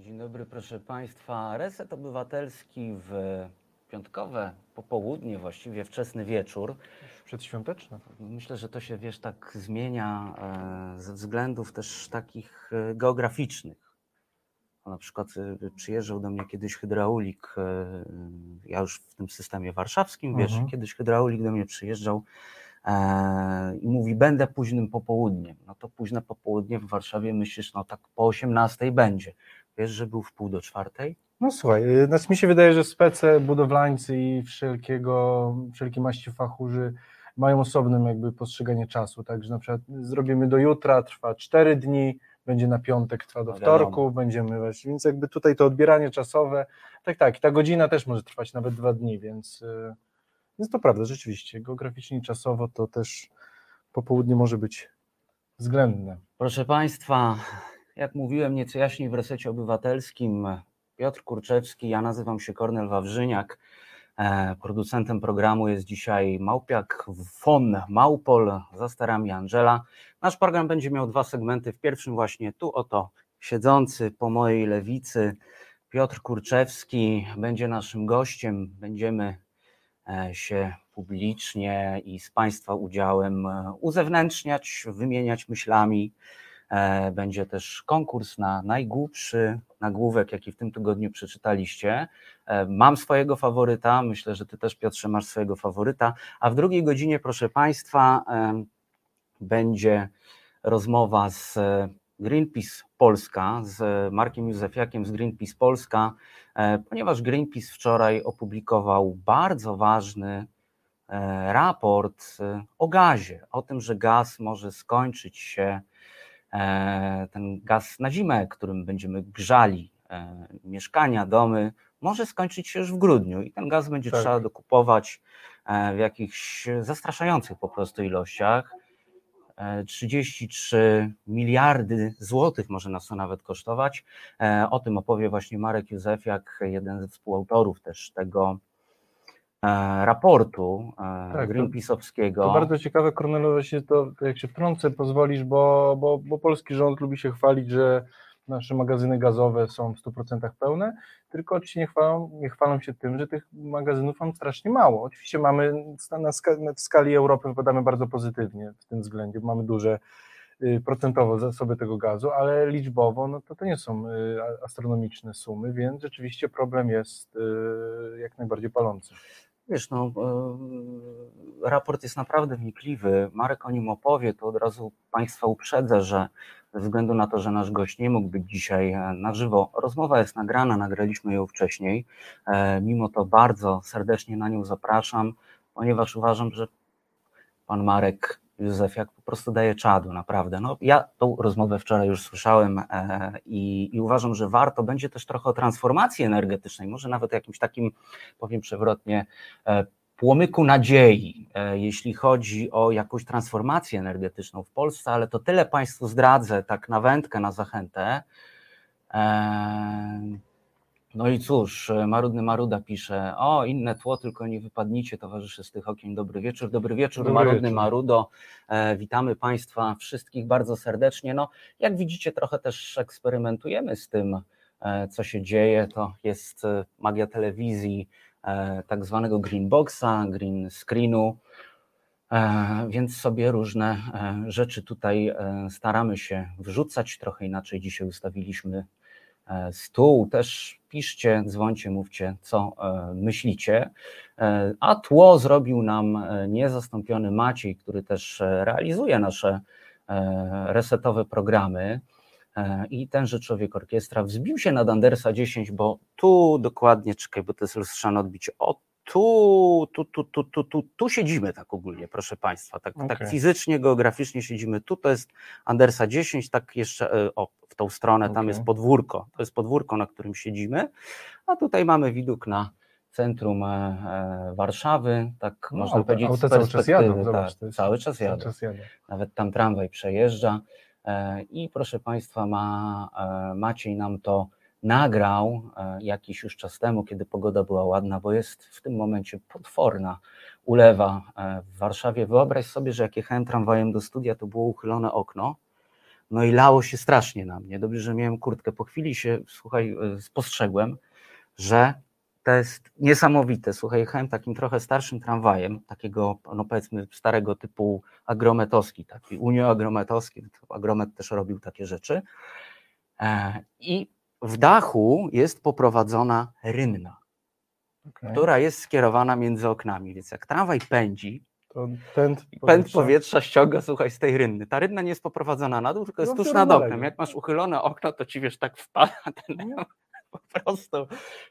Dzień dobry, proszę Państwa. Reset Obywatelski w piątkowe popołudnie, właściwie wczesny wieczór. Przedświąteczne. Myślę, że to się, wiesz, tak zmienia e, ze względów też takich e, geograficznych. Na przykład e, przyjeżdżał do mnie kiedyś hydraulik, ja już w tym systemie warszawskim, wiesz, Mhm. kiedyś hydraulik do mnie przyjeżdżał i mówi, będę późnym popołudniem. No to późne popołudnie w Warszawie myślisz, no tak po 18 będzie. Wiesz, że był w pół do czwartej? No słuchaj, y, znaczy mi się wydaje, że spece, budowlańcy i wszelkiego, wszelkie maści fachurzy mają osobnym jakby postrzeganie czasu, także na przykład zrobimy do jutra, trwa 4 dni, będzie na piątek, trwa do No wiadomo. wtorku, będziemy właśnie, więc jakby tutaj to odbieranie czasowe, tak, tak, i ta godzina też może trwać nawet dwa dni, więc, y, więc to prawda, rzeczywiście, geograficznie i czasowo to też popołudnie może być względne. Proszę Państwa, jak mówiłem nieco jaśniej w resecie obywatelskim, Piotr Kurczewski, ja nazywam się Kornel Wawrzyniak. E, Producentem programu jest dzisiaj Małpiak von Małpol za starami Angela. Nasz program będzie miał dwa segmenty. W pierwszym właśnie tu oto siedzący po mojej lewicy Piotr Kurczewski będzie naszym gościem. Będziemy e, się publicznie i z Państwa udziałem e, uzewnętrzniać, wymieniać myślami. E, Będzie też konkurs na najgłupszy nagłówek, jaki w tym tygodniu przeczytaliście. E, Mam swojego faworyta, myślę, że Ty też, Piotrze, masz swojego faworyta. A w drugiej godzinie, proszę Państwa, em, będzie rozmowa z Greenpeace Polska, z Markiem Józefiakiem z Greenpeace Polska, e, ponieważ Greenpeace wczoraj opublikował bardzo ważny e, raport e, o gazie, o tym, że gaz może skończyć się, e, ten gaz na zimę, którym będziemy grzali e, mieszkania, domy, może skończyć się już w grudniu i ten gaz będzie Tak. trzeba dokupować e, w jakichś zastraszających po prostu ilościach. E, 33 miliardy złotych może nas to nawet kosztować. E, O tym opowie właśnie Marek Józefiak, jeden ze współautorów też tego e, raportu e, Tak, to- Greenpeace'owskiego. To bardzo ciekawe, Kornelowe, się to, to jak się wtrącę, pozwolisz, bo, bo, bo polski rząd lubi się chwalić, że nasze magazyny gazowe są w 100% pełne, tylko oczywiście nie chwalą, nie chwalą się tym, że tych magazynów mam strasznie mało. Oczywiście mamy na, na, ska- na- w skali Europy wypadamy bardzo pozytywnie w tym względzie, mamy duże y, procentowo zasoby tego gazu, ale liczbowo no to, to nie są y, astronomiczne sumy, więc rzeczywiście problem jest y, jak najbardziej palący. Wiesz, no, e, raport jest naprawdę wnikliwy. Marek o nim opowie, to od razu Państwa uprzedzę, że ze względu na to, że nasz gość nie mógł być dzisiaj e, na żywo, rozmowa jest nagrana, nagraliśmy ją wcześniej. E, Mimo to bardzo serdecznie na nią zapraszam, ponieważ uważam, że pan Marek Józefiak po prostu daje czadu, naprawdę. No, ja tą rozmowę wczoraj już słyszałem e, i, i uważam, że warto będzie też trochę o transformacji energetycznej, może nawet jakimś takim, powiem przewrotnie, e, płomyku nadziei, e, jeśli chodzi o jakąś transformację energetyczną w Polsce, ale to tyle Państwu zdradzę, tak na wędkę, na zachętę. E, No i cóż, Marudny Maruda pisze, o inne tło, tylko nie wypadnijcie towarzyszy z tych okien, dobry wieczór, dobry wieczór Dobry Marudny wieczór. Marudo, e, witamy Państwa wszystkich bardzo serdecznie, no jak widzicie trochę też eksperymentujemy z tym, e, co się dzieje, to jest e, magia telewizji, e, tak zwanego green boxa, green screenu, E, Więc sobie różne e, rzeczy tutaj e, staramy się wrzucać. Trochę inaczej dzisiaj ustawiliśmy e, stół. Też piszcie, dzwońcie, mówcie, co e, myślicie. E, A tło zrobił nam e, niezastąpiony Maciej, który też realizuje nasze resetowe programy. I tenże człowiek orkiestra wzbił się nad Andersa 10, bo tu dokładnie, czekaj, bo to jest lustrzane odbicie. O, tu, tu, tu, tu, tu, tu, tu siedzimy tak ogólnie, proszę Państwa. Tak, tak Okej. fizycznie, geograficznie siedzimy tu. To jest Andersa 10, tak jeszcze o, tą stronę, tam Okej. jest podwórko. To jest podwórko, na którym siedzimy. A tutaj mamy widok na centrum e, e, Warszawy, tak No, można powiedzieć. z auta cały czas jadą, zobacz, tak, jest- cały czas jadą Cały czas jadę. nawet tam tramwaj przejeżdża. E, I proszę Państwa, ma, Maciej nam to nagrał jakiś już czas temu, kiedy pogoda była ładna, bo jest w tym momencie potworna ulewa w Warszawie. Wyobraź sobie, że jak jechałem tramwajem do studia, to było uchylone okno. No i lało się strasznie na mnie. Dobrze, że miałem kurtkę. Po chwili się, słuchaj, e, spostrzegłem, że to jest niesamowite. Słuchaj, jechałem takim trochę starszym tramwajem, takiego, no powiedzmy, starego typu agrometowski, taki unioagrometowski. Agromet też robił takie rzeczy. E, I w dachu jest poprowadzona rynna, Okej. która jest skierowana między oknami. Więc jak tramwaj pędzi, To pęd, pęd powietrza ściąga, słuchaj, z tej rynny. Ta rynna nie jest poprowadzona na dół, tylko jest No, tuż nad na oknem. lewo. Jak masz uchylone okno, to ci wiesz, tak wpada ten Nie. po prostu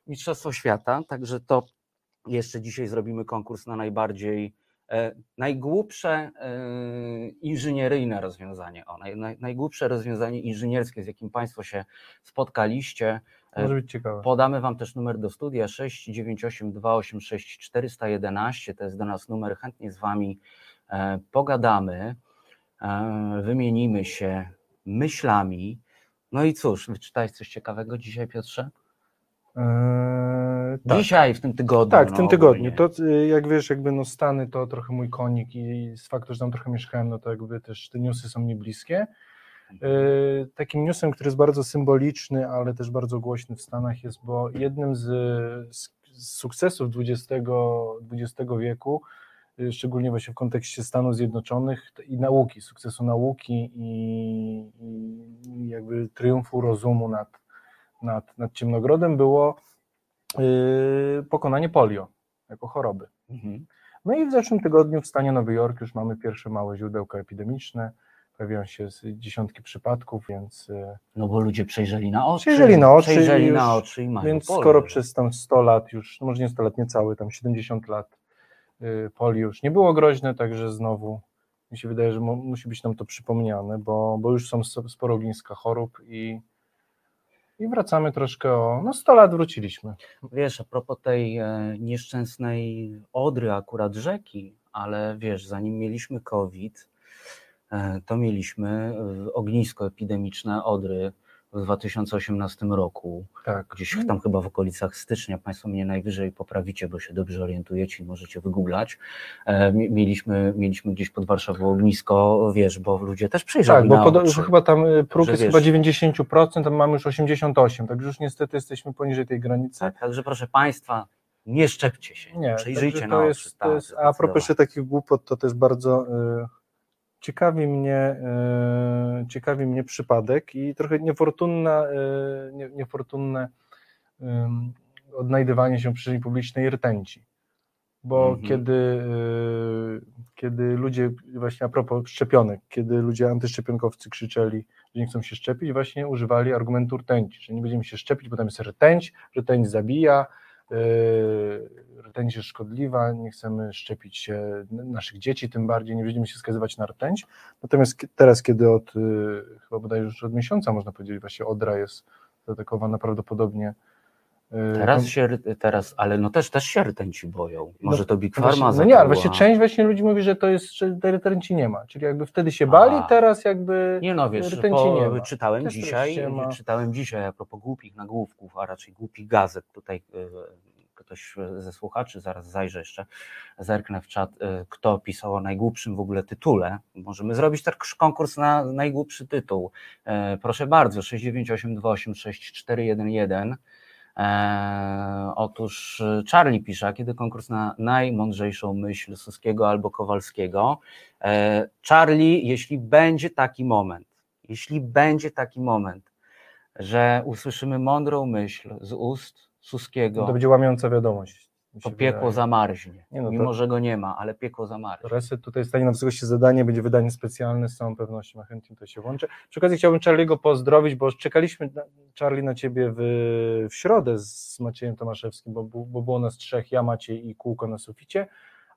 Mistrzostwo Świata. Także to jeszcze dzisiaj zrobimy konkurs na najbardziej, e, najgłupsze e, inżynieryjne rozwiązanie. O, naj, naj, najgłupsze rozwiązanie inżynierskie, z jakim Państwo się spotkaliście. E, Może być ciekawe. Podamy Wam też numer do studia 698 286 411. To jest do nas numer. Chętnie z Wami e, pogadamy, e, wymienimy się myślami. No i cóż, wyczytałeś coś ciekawego dzisiaj, Piotrze? Eee, tak. Dzisiaj, w tym tygodniu. Tak, w no, tym tygodniu. ogólnie. To y, jak wiesz, jakby no Stany to trochę mój konik i z faktu, że tam trochę mieszkałem, no to jakby też te newsy są mi bliskie. Y, Takim newsem, który jest bardzo symboliczny, ale też bardzo głośny w Stanach jest, bo jednym z, z, sukcesów XX, XX wieku, y, szczególnie właśnie w kontekście Stanów Zjednoczonych i nauki, sukcesu nauki i, i jakby triumfu rozumu nad, nad, nad ciemnogrodem było y, pokonanie polio jako choroby. Mhm. No i w zeszłym tygodniu w stanie Nowy Jork już mamy pierwsze małe źródełka epidemiczne. Pojawiają się dziesiątki przypadków, więc, y, No bo ludzie przejrzeli na oczy. Przejrzeli na oczy Przejrzeli już- na oczy i mają więc skoro przez tam 100 lat już, no może nie 100 lat, nie całe, tam 70 lat y, polio już nie było groźne, także znowu mi się wydaje, że mu, musi być nam to przypomniane, bo, bo już są sporo ogniska chorób i, i wracamy troszkę o, no 100 lat wróciliśmy. Wiesz, a propos tej e, nieszczęsnej Odry, akurat rzeki, ale wiesz, zanim mieliśmy COVID, e, to mieliśmy e, ognisko epidemiczne Odry w 2018 roku, Tak. gdzieś tam chyba w okolicach stycznia, Państwo mnie najwyżej poprawicie, bo się dobrze orientujecie i możecie wygooglać. E, mi- Mieliśmy, mieliśmy gdzieś pod Warszawą ognisko, wiesz, bo ludzie też przejrzeli Tak, bo na poda- oczy. chyba tam próg jest wiesz- chyba 90%, a mamy już 88%, także już niestety jesteśmy poniżej tej granicy. Tak, także proszę Państwa, nie szczepcie się, Nie, przejrzyjcie także na to oczy. jest, to tak, jest, a propos takich głupot, to też bardzo ciekawi mnie y, ciekawi mnie przypadek i trochę niefortunna, nie, niefortunne odnajdywanie się w przestrzeni publicznej rtęci. Bo Mhm. kiedy, y, kiedy ludzie, właśnie a propos szczepionek, kiedy ludzie antyszczepionkowcy krzyczeli, że nie chcą się szczepić, właśnie używali argumentu rtęci, że nie będziemy się szczepić, bo tam jest rtęć, rtęć zabija, rtęć jest szkodliwa, nie chcemy szczepić się naszych dzieci, tym bardziej nie będziemy się skazywać na rtęć. Natomiast teraz, kiedy od yy, chyba bodajże już od miesiąca można powiedzieć, właśnie Odra jest zaatakowana prawdopodobnie. Yy, Teraz się, teraz, ale no też, też się rtęci boją. Może No, to Big Właśnie, Pharma no nie, ale właśnie część właśnie ludzi mówi, że to jest, że rtęci nie ma. Czyli jakby wtedy się bali, A. teraz jakby Nie no, wiesz, po, nie ma. czytałem Też dzisiaj, czytałem dzisiaj a propos głupich nagłówków, a raczej głupich gazet. Tutaj y, ktoś ze słuchaczy, zaraz zajrzę jeszcze, zerknę w czat, y, kto pisał o najgłupszym w ogóle tytule. Możemy zrobić też konkurs na najgłupszy tytuł. E, Proszę bardzo, 698286411. E, otóż e, Charlie pisze, kiedy konkurs na najmądrzejszą myśl Suskiego albo Kowalskiego. E, Charlie, jeśli będzie taki moment, jeśli będzie taki moment, że usłyszymy mądrą myśl z ust Suskiego, to będzie łamiąca wiadomość. To piekło wydaje. zamarznie. Nie no, to- Mimo, że go nie ma, ale piekło zamarznie. Reset tutaj stanie na wysokości zadanie, będzie wydanie specjalne z całą pewnością, a chętnie to się włączę. Przy okazji chciałbym Charlie'ego pozdrowić, bo czekaliśmy, na, Charlie, na Ciebie w, w środę z Maciejem Tomaszewskim, bo, bo było nas trzech, ja, Maciej i Kółko na suficie,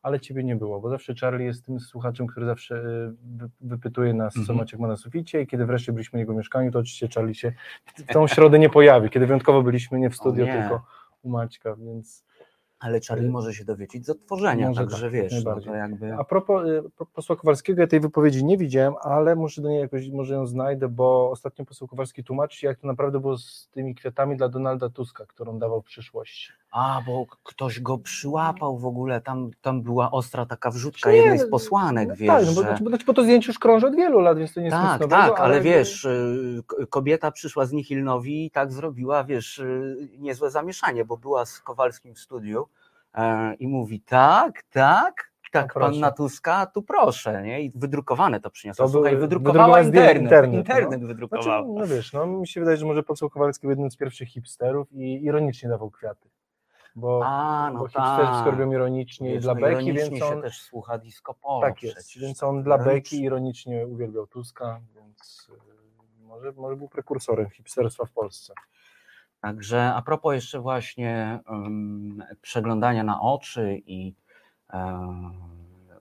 ale Ciebie nie było, bo zawsze Charlie jest tym słuchaczem, który zawsze y, wy- wypytuje nas, co Mhm. Maciek ma na suficie i kiedy wreszcie byliśmy w jego mieszkaniu, to oczywiście Charlie się w tą środę nie pojawi, kiedy wyjątkowo byliśmy nie w studio, nie. tylko u Maćka, więc... Ale Charlie może się dowiedzieć z odtworzenia, Może także tak, wiesz, no to jakby... A propos y, posła Kowalskiego, ja tej wypowiedzi nie widziałem, ale może do niej jakoś, może ją znajdę, bo ostatnio poseł Kowalski tłumaczy, jak to naprawdę było z tymi kwiatami dla Donalda Tuska, którą dawał w przyszłości. A, bo ktoś go przyłapał w ogóle, tam, tam była ostra taka wrzutka Nie, jednej z no, posłanek, No wiesz, tak, no bo, że... znaczy, bo, znaczy, to zdjęcie już krąży od wielu lat, więc to nie jest Tak, tak, ale jakby- wiesz, y, kobieta przyszła z Nihilnowi i tak zrobiła, wiesz, y, niezłe zamieszanie, bo była z Kowalskim w studiu e, i mówi, tak, tak, tak, O, pan proszę. na Tuska, tu proszę, nie? I wydrukowane to przyniosła. To Słuchaj, wydrukowała internet, internet, internet, no. wydrukowała. Znaczy, no wiesz, no mi się wydaje, że może poseł Kowalski był jednym z pierwszych hipsterów i ironicznie dawał kwiaty. Bo, A, no bo hipsterzy tak. robią ironicznie i Wiesz, dla no, beki, więc on, też słucha disco polo tak jest, przecież. więc on dla beki ironicznie uwielbiał Tuska, więc y, może, może był prekursorem hipsterstwa w Polsce. Także a propos jeszcze właśnie em, przeglądania na oczy i, em,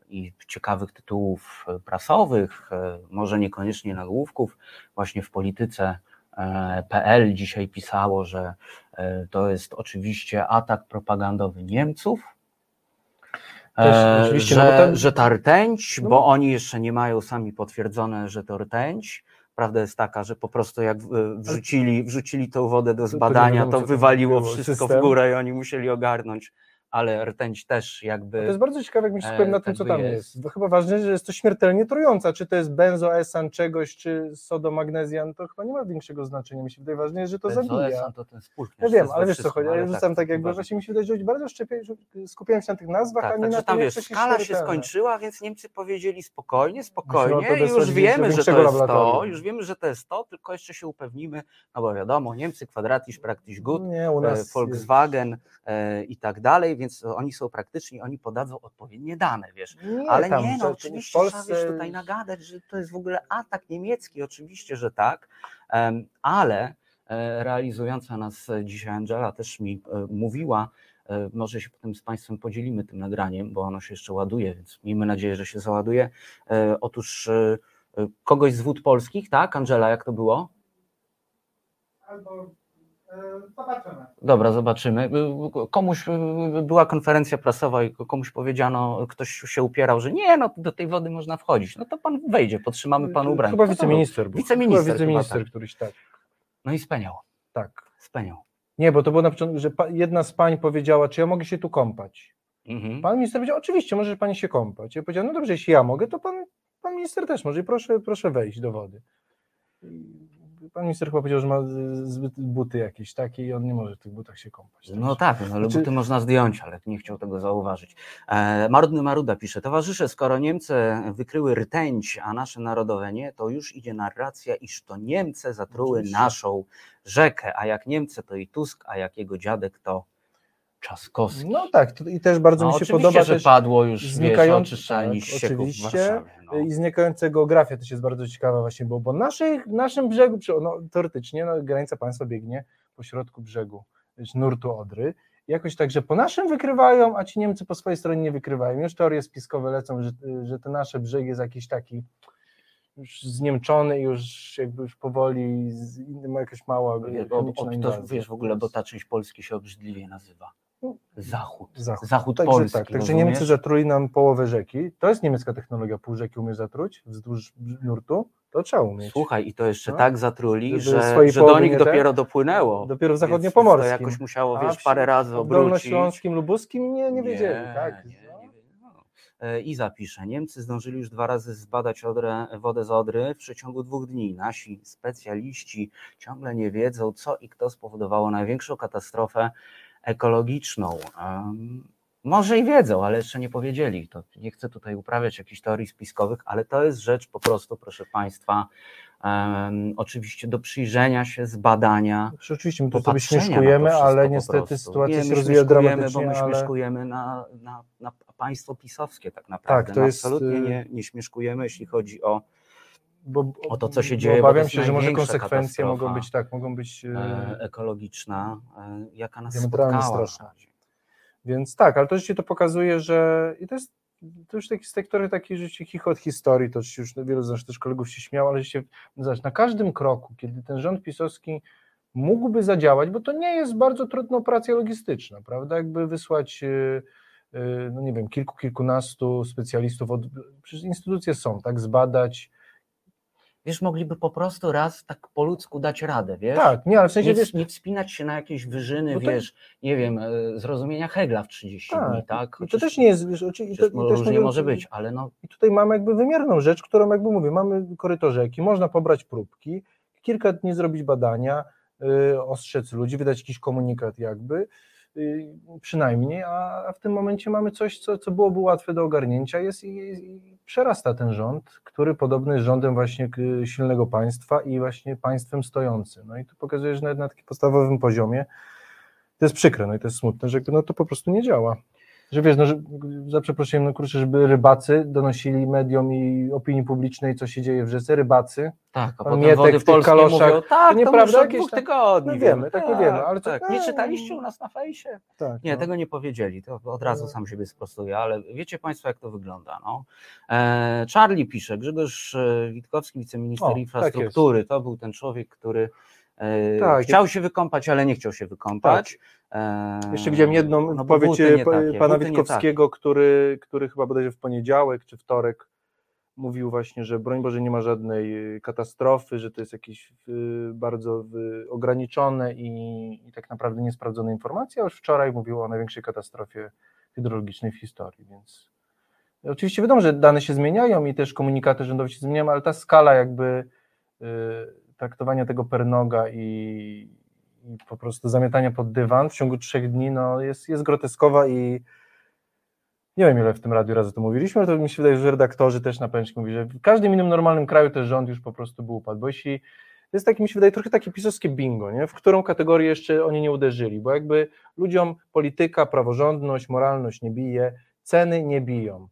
i ciekawych tytułów prasowych, e, może niekoniecznie nagłówków, właśnie w polityce PL dzisiaj pisało, że e, to jest oczywiście atak propagandowy Niemców. Też e, oczywiście, że, no bo tam- że ta rtęć, No bo oni jeszcze nie mają sami potwierdzone, że to rtęć. Prawda jest taka, że po prostu jak wrzucili, wrzucili tą wodę do zbadania, to wywaliło wszystko w górę i oni musieli ogarnąć, ale rtęć też To jakby... jest bardzo ciekawe, jak mi się e, na tak tym, co tam jest. jest. Bo chyba ważne, że jest to śmiertelnie trująca. Czy to jest benzoesan czegoś, czy sodomagnezjan, to chyba nie ma większego znaczenia. Mi się wydaje ważne, że to zabija. Benzoesan to ten spółka. Ja wiem, ale wiesz co chodzi, ja rzucam tak jakby, właśnie mi się wydaje, że bardzo szczepię, skupiałem się na tych nazwach, Tak, a nie także na tym, wiesz, to skala się skończyła, więc Niemcy powiedzieli spokojnie, spokojnie, to i już wiemy, że to jest to, już wiemy, że to jest to, tylko jeszcze się upewnimy, no bo wiadomo, Niemcy kwadratisch praktisch gut, Nie, u nas e, Volkswagen e, i tak dalej, więc oni są praktyczni, oni podadzą odpowiednie dane, wiesz. Nie, Ale tam, nie, no oczywiście trzeba wiesz, Polsce- tutaj nagadać, że to jest w ogóle atak niemiecki, oczywiście, że tak, ale e, realizująca nas dzisiaj Angela też mi e, mówiła, e, może się potem z Państwem podzielimy tym nagraniem, bo ono się jeszcze ładuje, więc miejmy nadzieję, że się załaduje. Otóż kogoś z wód polskich, tak? Angela, jak to było? Albo zobaczymy. Dobra, zobaczymy. Y, Komuś y, była konferencja prasowa i komuś powiedziano, ktoś się upierał, że nie, no do tej wody można wchodzić. No to pan wejdzie, podtrzymamy panu ubranie. Chyba to wiceminister był. Wiceminister Chyba chyba, wiceminister tak. któryś tak. No i speniał, Tak. speniał. Nie, bo to było na początku, że jedna z pań powiedziała, czy ja mogę się tu kąpać. Mhm. Pan minister powiedział, oczywiście, może pani się kąpać. Ja powiedziałem, no dobrze, jeśli ja mogę, to pan, pan minister też może i proszę, proszę wejść do wody. Pan minister chyba powiedział, że ma zbyt buty jakieś takie i on nie może w tych butach się kąpać. No tak, no, ale Znaczy- buty można zdjąć, ale nie chciał tego zauważyć. E, Marudny Maruda pisze, towarzysze, skoro Niemcy wykryły rtęć, a nasze narodowe nie, to już idzie narracja, iż to Niemcy zatruły Oczywiście. naszą rzekę, a jak Niemcy to i Tusk, a jak jego dziadek to Trzaskowski. No tak, to, i też bardzo No, mi się podoba że też padło już znikające- tak, oczywiście. No. i znikająca geografia też jest bardzo ciekawa właśnie, bo, bo naszych, naszym brzegu, no, teoretycznie no, granica państwa biegnie po środku brzegu nurtu Odry. Jakoś tak, że po naszym wykrywają, a ci Niemcy po swojej stronie nie wykrywają. Już teorie spiskowe lecą, że, że ten nasz brzeg jest jakiś taki już zniemczony już jakby już powoli z, ma jakaś mała Wiesz, o, to, wiesz, w ogóle, bo ta część Polski się obrzydliwie nazywa. Zachód. Zachód. Zachód Także Polski. tak, także rozumiesz? Niemcy zatruli nam połowę rzeki. To jest niemiecka technologia, pół rzeki umiesz zatruć wzdłuż nurtu, to trzeba umieć. Słuchaj, i to jeszcze No. tak zatruli, że, że do nich dopiero ten? dopłynęło. Dopiero w zachodniopomorskim. To jakoś musiało, wiesz, w- parę razy W obrócić. dolnośląskim, lubuskim nie, nie wiedzieli, Nie, tak? Nie, No. wiedzieli. No. E, I zapiszę. Niemcy zdążyli już dwa razy zbadać Odrę, wodę z Odry w przeciągu dwóch dni. Nasi specjaliści ciągle nie wiedzą, co i kto spowodowało największą katastrofę ekologiczną. Może i wiedzą, ale jeszcze nie powiedzieli. To nie chcę tutaj uprawiać jakichś teorii spiskowych, ale to jest rzecz po prostu, proszę Państwa, em, oczywiście do przyjrzenia się, zbadania. Oczywiście my tu sobie to śmieszkujemy, ale niestety sytuacja Nie, się rozwija dramatycznie, bo my ale śmieszkujemy na, na, na państwo pisowskie tak naprawdę. Tak, to No jest, Absolutnie y- nie, nie śmieszkujemy, jeśli chodzi o bo, o to, co się dzieje, Obawiam się, że może konsekwencje mogą być tak, mogą być. e, e, ekologiczna, e, jaka nas spotkała. straszna. Więc tak, ale to rzeczywiście to pokazuje, że i to jest to już taki z sektory taki rzeczywiście chichot historii, to już wielu z naszych też kolegów się śmiało, ale się, zobacz, na każdym kroku, kiedy ten rząd pisowski mógłby zadziałać, bo to nie jest bardzo trudna operacja logistyczna, prawda, jakby wysłać no nie wiem, kilku, kilkunastu specjalistów, od, przecież instytucje są, tak, zbadać, wiesz, mogliby po prostu raz tak po ludzku dać radę, wiesz? Tak, nie, ale w sensie Nie, wiesz, nie wspinać się na jakieś wyżyny, to- wiesz, nie wiem, e, zrozumienia Hegla w 30 dni, tak, tak? i to Chociaż- też nie jest, wiesz, oczy- i to, i różnie mówię, może być, ale no I tutaj mamy jakby wymierną rzecz, którą jakby mówię, mamy koryto rzeki, można pobrać próbki, kilka dni zrobić badania, y, ostrzec ludzi, wydać jakiś komunikat jakby, przynajmniej, a, w tym momencie mamy coś, co, co byłoby łatwe do ogarnięcia jest i, i przerasta ten rząd, który podobny jest rządem właśnie k- silnego państwa i właśnie państwem stojącym. No i tu pokazuje, że nawet na takim podstawowym poziomie to jest przykre, no i to jest smutne, że no to po prostu nie działa. Że wiesz, no, że, za przeproszeniem, no kurczę, żeby rybacy donosili mediom i opinii publicznej, co się dzieje w rzece, rybacy, tak, a potem wody w polskie kaloszach, mówią, tak, to to nieprawda, już od dwóch tygodni. no wiemy, tak, nie wiemy, ale to- tak. Nie no, czytaliście u nas na fejsie? tak, Nie, no. tego nie powiedzieli, to od razu No. sam siebie sprostuję, ale wiecie Państwo, jak to wygląda. No? E, Charlie pisze, Grzegorz e, Witkowski, wiceminister O, tak infrastruktury, to był ten człowiek, który Tak, chciał się wykąpać, ale nie chciał się wykąpać. E, Jeszcze widziałem jedną no wypowiedź pana Witkowskiego, który, który chyba bodajże w poniedziałek czy wtorek mówił właśnie, że broń Boże nie ma żadnej katastrofy, że to jest jakieś y, bardzo y, ograniczone i, i tak naprawdę niesprawdzone informacje, a już wczoraj mówił o największej katastrofie hydrologicznej w historii, więc oczywiście wiadomo, że dane się zmieniają i też komunikaty rządowe się zmieniają, ale ta skala jakby y, traktowania tego pernoga i, i po prostu zamiatania pod dywan w ciągu trzech dni no, jest, jest groteskowa i nie wiem ile w tym radiu razy to mówiliśmy, ale to mi się wydaje, że redaktorzy też na pęczki mówili, że w każdym innym normalnym kraju też rząd już po prostu był upadł, bo jeśli to jest taki, mi się wydaje, trochę takie pisowskie bingo, nie? w którą kategorię jeszcze oni nie uderzyli, bo jakby ludziom polityka, praworządność, moralność nie bije, ceny nie biją,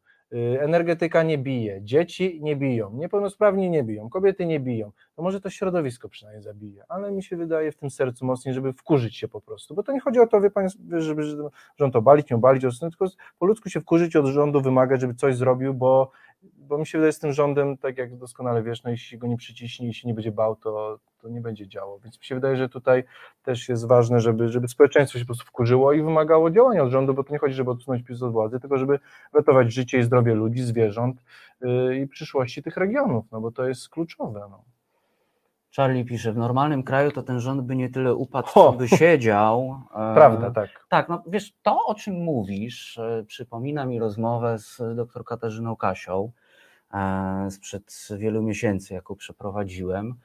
energetyka nie bije, dzieci nie biją, niepełnosprawni nie biją, kobiety nie biją, to może to środowisko przynajmniej zabije, ale mi się wydaje w tym sercu mocniej, żeby wkurzyć się po prostu, bo to nie chodzi o to, wie pan, żeby rząd obalić, nie obalić, tylko po ludzku się wkurzyć od rządu, wymagać, żeby coś zrobił, bo, bo mi się wydaje z tym rządem, tak jak doskonale wiesz, no jeśli go nie przyciśnie i się nie będzie bał, to, to nie będzie działo, więc mi się wydaje, że tutaj też jest ważne, żeby, żeby społeczeństwo się po prostu wkurzyło i wymagało działania od rządu, bo to nie chodzi, żeby odsunąć PiS od władzy, tylko żeby ratować życie i zdrowie ludzi, zwierząt yy, i przyszłości tych regionów, no bo to jest kluczowe. No. Charlie pisze, w normalnym kraju to ten rząd by nie tyle upadł, Ho! co by siedział. E, Prawda, tak. Tak, no wiesz, to o czym mówisz, e, przypomina mi rozmowę z dr Katarzyną Kasią e, sprzed wielu miesięcy, jaką przeprowadziłem.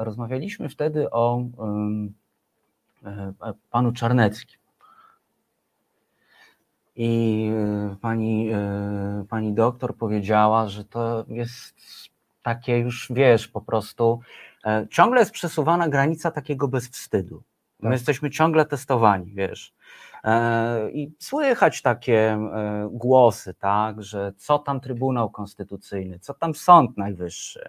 Rozmawialiśmy wtedy o e, panu Czarneckim. I e, pani, e, pani doktor powiedziała, że to jest takie już, wiesz, po prostu ciągle jest przesuwana granica takiego bezwstydu. My Tak. jesteśmy ciągle testowani, wiesz. I słychać takie głosy, tak, że co tam Trybunał Konstytucyjny, co tam Sąd Najwyższy,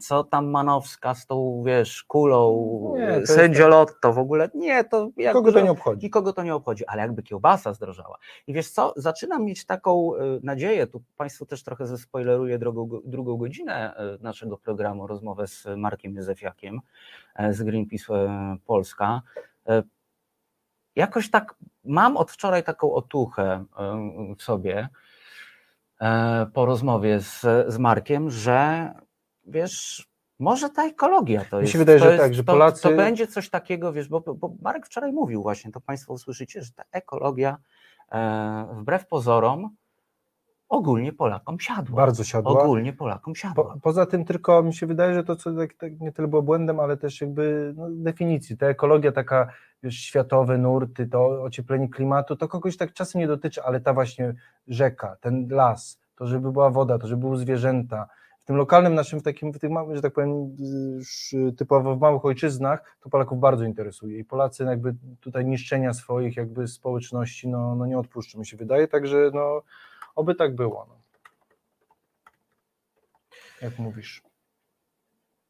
co tam Manowska z tą, wiesz, kulą, Nie, to jest sędziolotto w ogóle. Nie, to jakby, Kogo to nie obchodzi? Nikogo to nie obchodzi, ale jakby kiełbasa zdrożała. I wiesz co, zaczynam mieć taką y, nadzieję, tu Państwu też trochę zespoileruję drugą, drugą godzinę y, naszego programu, rozmowę z Markiem Józefiakiem e, z Greenpeace e, Polska. E, Jakoś tak mam od wczoraj taką otuchę e, w sobie e, po rozmowie z, z Markiem, że wiesz, może ta ekologia to Mi jest. się wydaje, to że jest, tak, że to, Polacy- To będzie coś takiego, wiesz, bo, bo Marek wczoraj mówił właśnie, to Państwo usłyszycie, że ta ekologia e, wbrew pozorom ogólnie Polakom siadła. Bardzo siadła. Ogólnie Polakom siadła. Po, poza tym tylko mi się wydaje, że to co tak, tak nie tyle było błędem, ale też jakby no, definicji. Ta ekologia taka, wiesz, światowe nurty, to ocieplenie klimatu, to kogoś tak czasem nie dotyczy, ale ta właśnie rzeka, ten las, to żeby była woda, to żeby były zwierzęta. W tym lokalnym naszym, w takim, w tych, małych, że tak powiem, typowo w małych ojczyznach, to Polaków bardzo interesuje i Polacy jakby tutaj niszczenia swoich jakby społeczności, no, no nie odpuszczą, mi się wydaje, także no, oby tak było. No. Jak mówisz.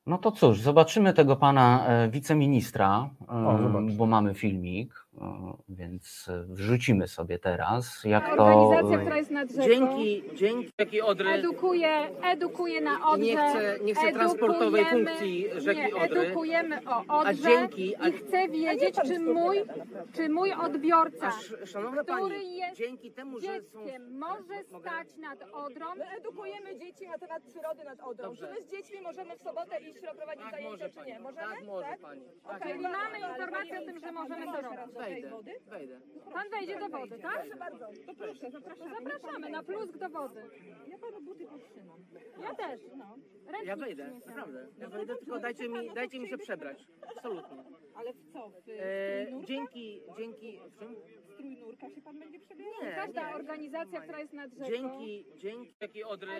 No to cóż, zobaczymy tego pana e, wiceministra, O, bo mamy filmik. Więc e, wrzucimy sobie teraz, jak Ta to... organizacja, która jest nad rzeką, Dzięki, dzięki takiej Odry edukuje, edukuje na Odrze. nie chcę, nie chcę transportowej funkcji rzeki nie, Odry. edukujemy o A Odrze dzięki, a, i chcę wiedzieć, czy mój, czy mój odbiorca, a sz- szanowna który pani, jest dzięki temu, że są dzieckiem, może Mogę? stać nad Odrą, My edukujemy dzieci na temat przyrody nad Odrą. Dobrze. Czy my z dziećmi możemy w sobotę iść prowadzić tak zajęcia, może czy nie? Możemy? tak może pani. Tak, czyli jak mamy informację o tym, że możemy to robić. Wejdę, wejdę. Pan wejdzie do wody, tak? Proszę bardzo. To proszę, zapraszamy. Zapraszamy na plusk do wody. Ja panu buty podtrzymam. Ja też. No. Ręcznik Ja wejdę, naprawdę. Ja wejdę, tylko dajcie mi, dajcie mi się przebrać. Absolutnie. Ale w co? W E, nurka? dzięki, dzięki, w czym? Strój nurka się pan będzie przebierał? Nie, Każda nie. organizacja, która jest nad rzeką, Dzięki, dzięki takiej Odry.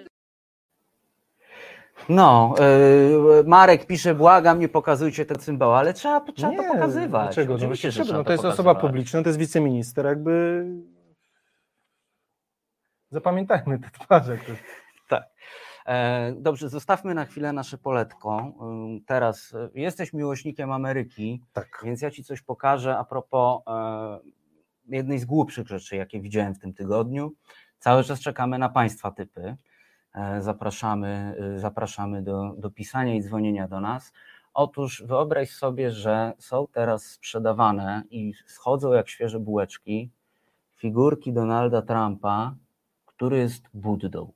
No, e, Marek pisze, błagam, nie pokazujcie te cymbały, ale trzeba, trzeba to pokazywać. Dlaczego? No, Oczywiście, no, to jest osoba publiczna, to jest wiceminister, jakby zapamiętajmy te twarze. jakoś. E, Dobrze, zostawmy na chwilę nasze poletko. Ym, Teraz e, jesteś miłośnikiem Ameryki, Tak. więc ja ci coś pokażę a propos e, jednej z głupszych rzeczy, jakie widziałem w tym tygodniu. Cały czas czekamy na Państwa typy. E, Zapraszamy, y, zapraszamy do, do pisania i dzwonienia do nas. Otóż wyobraź sobie, że są teraz sprzedawane i schodzą jak świeże bułeczki figurki Donalda Trumpa, który jest Buddą.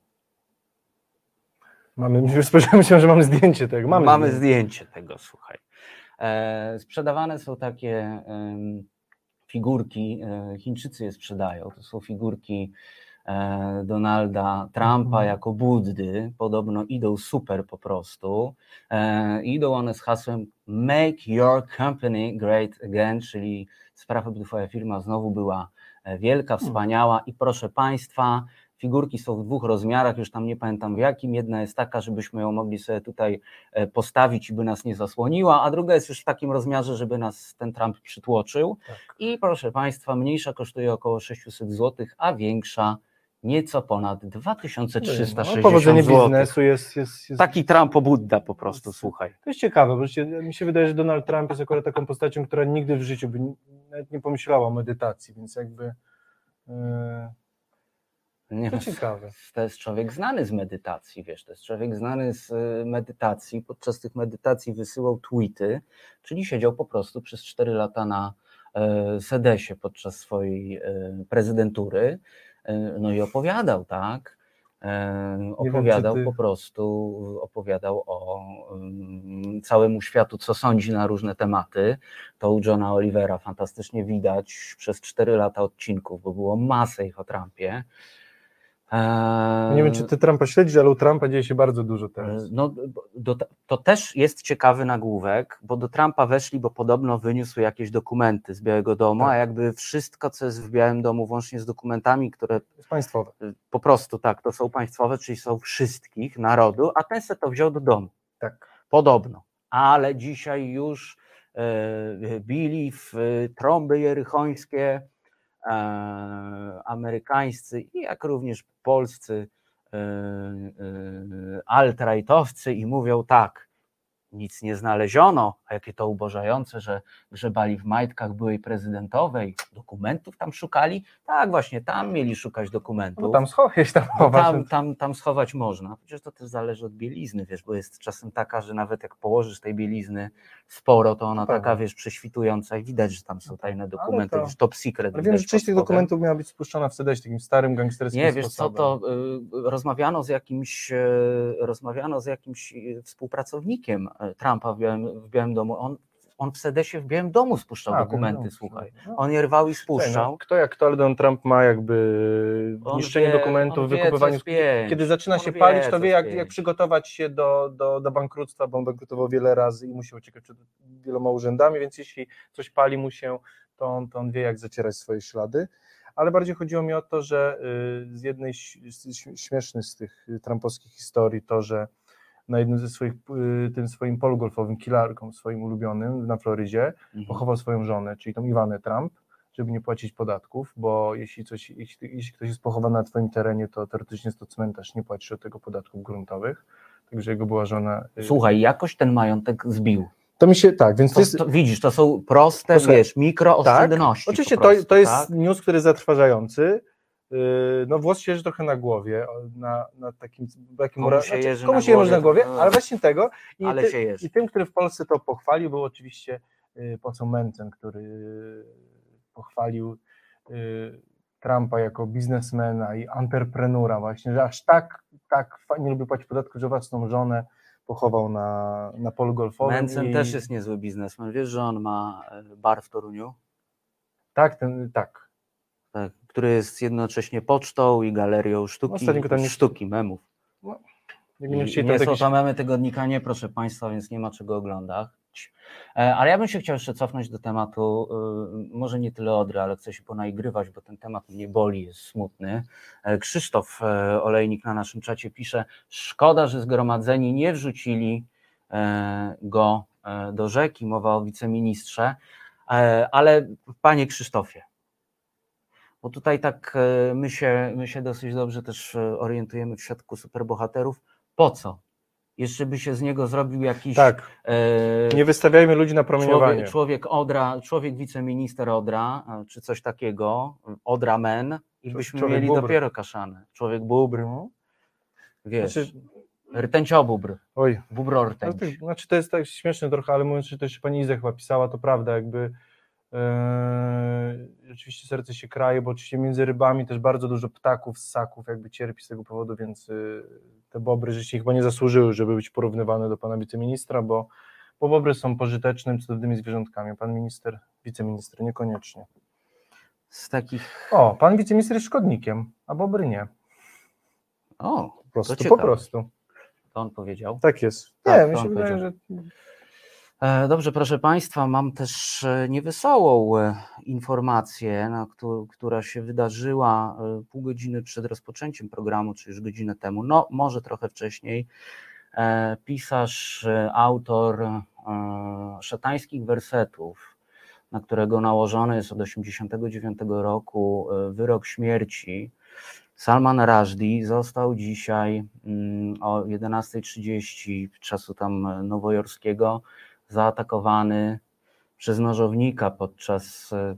Mamy, już spodziewałem się, że mamy zdjęcie tego. Mamy, Mamy, zdjęcie. tego, słuchaj. E, sprzedawane są takie em, figurki, e, Chińczycy je sprzedają. To są figurki e, Donalda Trumpa Mhm. jako Buddy. Podobno idą super po prostu. E, idą one z hasłem Make your company great again, czyli sprawa, by twoja firma znowu była e, wielka, wspaniała i proszę Państwa, Figurki są w dwóch rozmiarach, już tam nie pamiętam w jakim. Jedna jest taka, żebyśmy ją mogli sobie tutaj e, postawić i by nas nie zasłoniła, a druga jest już w takim rozmiarze, żeby nas ten Trump przytłoczył. Tak. I proszę Państwa, mniejsza kosztuje około 600 zł, a większa nieco ponad 2360 No, powodzenie zł. biznesu jest, jest, jest Taki Trump obudda po prostu, słuchaj. To jest ciekawe, bo mi się wydaje, że Donald Trump jest akurat taką postacią, która nigdy w życiu by nawet nie pomyślała o medytacji, więc jakby e, Nie, to ciekawe. To jest człowiek znany z medytacji, wiesz, to jest człowiek znany z e, medytacji. Podczas tych medytacji wysyłał tweety, czyli siedział po prostu przez 4 lata na e, sedesie podczas swojej prezydentury, no i opowiadał, tak? E, wiem, Opowiadał ty- po prostu, opowiadał o mm, całemu światu, co sądzi na różne tematy. To u Johna Olivera fantastycznie widać przez 4 lata odcinków, bo było masę ich o Trumpie. Eee, Nie wiem, czy ty Trumpa śledzisz, ale u Trumpa dzieje się bardzo dużo teraz. no, do, to też jest ciekawy nagłówek, bo do Trumpa weszli, bo podobno wyniósł jakieś dokumenty z Białego Domu, Tak. a jakby wszystko, co jest w Białym Domu, włącznie z dokumentami, które Jest państwowe. y, po prostu tak, to są państwowe, czyli są wszystkich narodu, a ten se to wziął do domu. Tak. Podobno. Ale dzisiaj już e, bili w e, trąby jerychońskie amerykańscy i jak również polscy e, e, alt-rightowcy i mówią tak, nic nie znaleziono, a jakie to ubożające, że grzebali w majtkach byłej prezydentowej, dokumentów tam szukali, tak właśnie, tam mieli szukać dokumentów. No tam schować, tam chować. tam, tam, tam schować można. Przecież to też zależy od bielizny, wiesz, bo jest czasem taka, że nawet jak położysz tej bielizny sporo, to ona Prawda. taka, wiesz, prześwitująca i widać, że tam są tajne dokumenty, to- już top secret. Ale wiem, że część tych dokumentów miała być spuszczona w sedeś takim starym gangsterskim Nie, wiesz co, sposobem. to y, rozmawiano z jakimś, y, rozmawiano z jakimś y, współpracownikiem Trumpa w Białym, w Białym Domu. On, on w sedesie w Białym Domu spuszczał A, dokumenty, wiadomo, słuchaj. no. On je rwał i Słuchaj, spuszczał. No, kto jak to, ale Donald Trump ma jakby On niszczeniu wie- dokumentów, pięć. Kiedy zaczyna On się wie, palić, to wie, jak, pięć. jak przygotować się do, do, do bankructwa, bo on bankrutował wiele razy i musiał uciekać przed wieloma urzędami, więc jeśli coś pali mu się, to on, to on wie, jak zacierać swoje ślady. Ale bardziej chodziło mi o to, że y, z jednej ś- z tych y, trumpowskich historii to, że na jednym ze swoich, y, tym swoim polu golfowym, kilarką swoim ulubionym na Florydzie, Mhm. pochował swoją żonę, czyli tą Iwanę Trump, żeby nie płacić podatków, bo jeśli, coś, jeśli, jeśli ktoś jest pochowany na twoim terenie, to teoretycznie jest to cmentarz, nie płacisz od tego podatków gruntowych. Także jego była żona. y, Słuchaj, jakoś ten majątek zbił. To mi się, tak, więc to To, jest, to, widzisz, to są proste, Posłuchaj, wiesz, mikrooszczędności. Tak, Oczywiście to, to jest tak? news, który jest zatrważający. Yy, No włos się jeży trochę na głowie, na, na takim, takim Komu się jeży komu na się jeży na głowie? głowie, ale właśnie tego. I, Ale ty. I tym, który w Polsce to pochwalił, był oczywiście yy, poseł Mencen, który pochwalił yy, Trumpa jako biznesmena i entreprenura właśnie, że aż tak, tak nie lubi płacić podatku, że własną żonę pochował na, na polu golfowym. Mencen i, też jest niezły biznesmen. Wiesz, że on ma e, bar w Toruniu, Tak, ten, tak. tak, który jest jednocześnie pocztą i galerią sztuki, tam nie- sztuki memów. I- nie nie tam są jakieś... to memy tygodnika, nie proszę Państwa, więc nie ma czego oglądać. E, Ale ja bym się chciał jeszcze cofnąć do tematu, y, może nie tyle Odry, ale chcę się ponaigrywać, bo ten temat mnie boli, jest smutny. E, Krzysztof e, Olejnik na naszym czacie pisze, szkoda, że zgromadzeni nie wrzucili go do rzeki, mowa o wiceministrze, ale Panie Krzysztofie, bo tutaj tak e, my się, my się dosyć dobrze też e, orientujemy w świadku superbohaterów. Po co? Jeszcze by się z niego zrobił jakiś Tak, e, nie wystawiajmy ludzi na promieniowanie. człowiek, człowiek Odra, człowiek wiceminister Odra, czy coś takiego, Odra Men i Człowiek byśmy bubr. mieli dopiero kaszanę. Człowiek bubr, No. wiesz, Znaczy, rtęciobubr, oj, bubro ale rtęć. to, znaczy to jest tak śmieszne trochę, ale mówiąc, że to jeszcze pani Iza chyba pisała, to prawda, jakby e, oczywiście serce się kraje, bo oczywiście między rybami też bardzo dużo ptaków, ssaków jakby cierpi z tego powodu, więc y, te bobry rzeczywiście chyba nie zasłużyły, żeby być porównywane do pana wiceministra, bo, bo bobry są pożytecznym, cudownymi zwierzątkami, pan minister, wiceminister niekoniecznie. Z takich, O, pan wiceminister jest szkodnikiem, a bobry nie. o, Po prostu, po prostu. to on powiedział. Tak jest. Tak, Nie, mi się wydaje, że Dobrze, proszę Państwa, mam też e, niewesołą e, informację, która się wydarzyła e, pół godziny przed rozpoczęciem programu, czy już godzinę temu, no może trochę wcześniej. E, Pisarz, e, autor e, szatańskich wersetów, na którego nałożony jest od 1989 roku e, wyrok śmierci, Salman Rushdie został dzisiaj mm, o 11.30 czasu tam nowojorskiego zaatakowany przez nożownika podczas, e,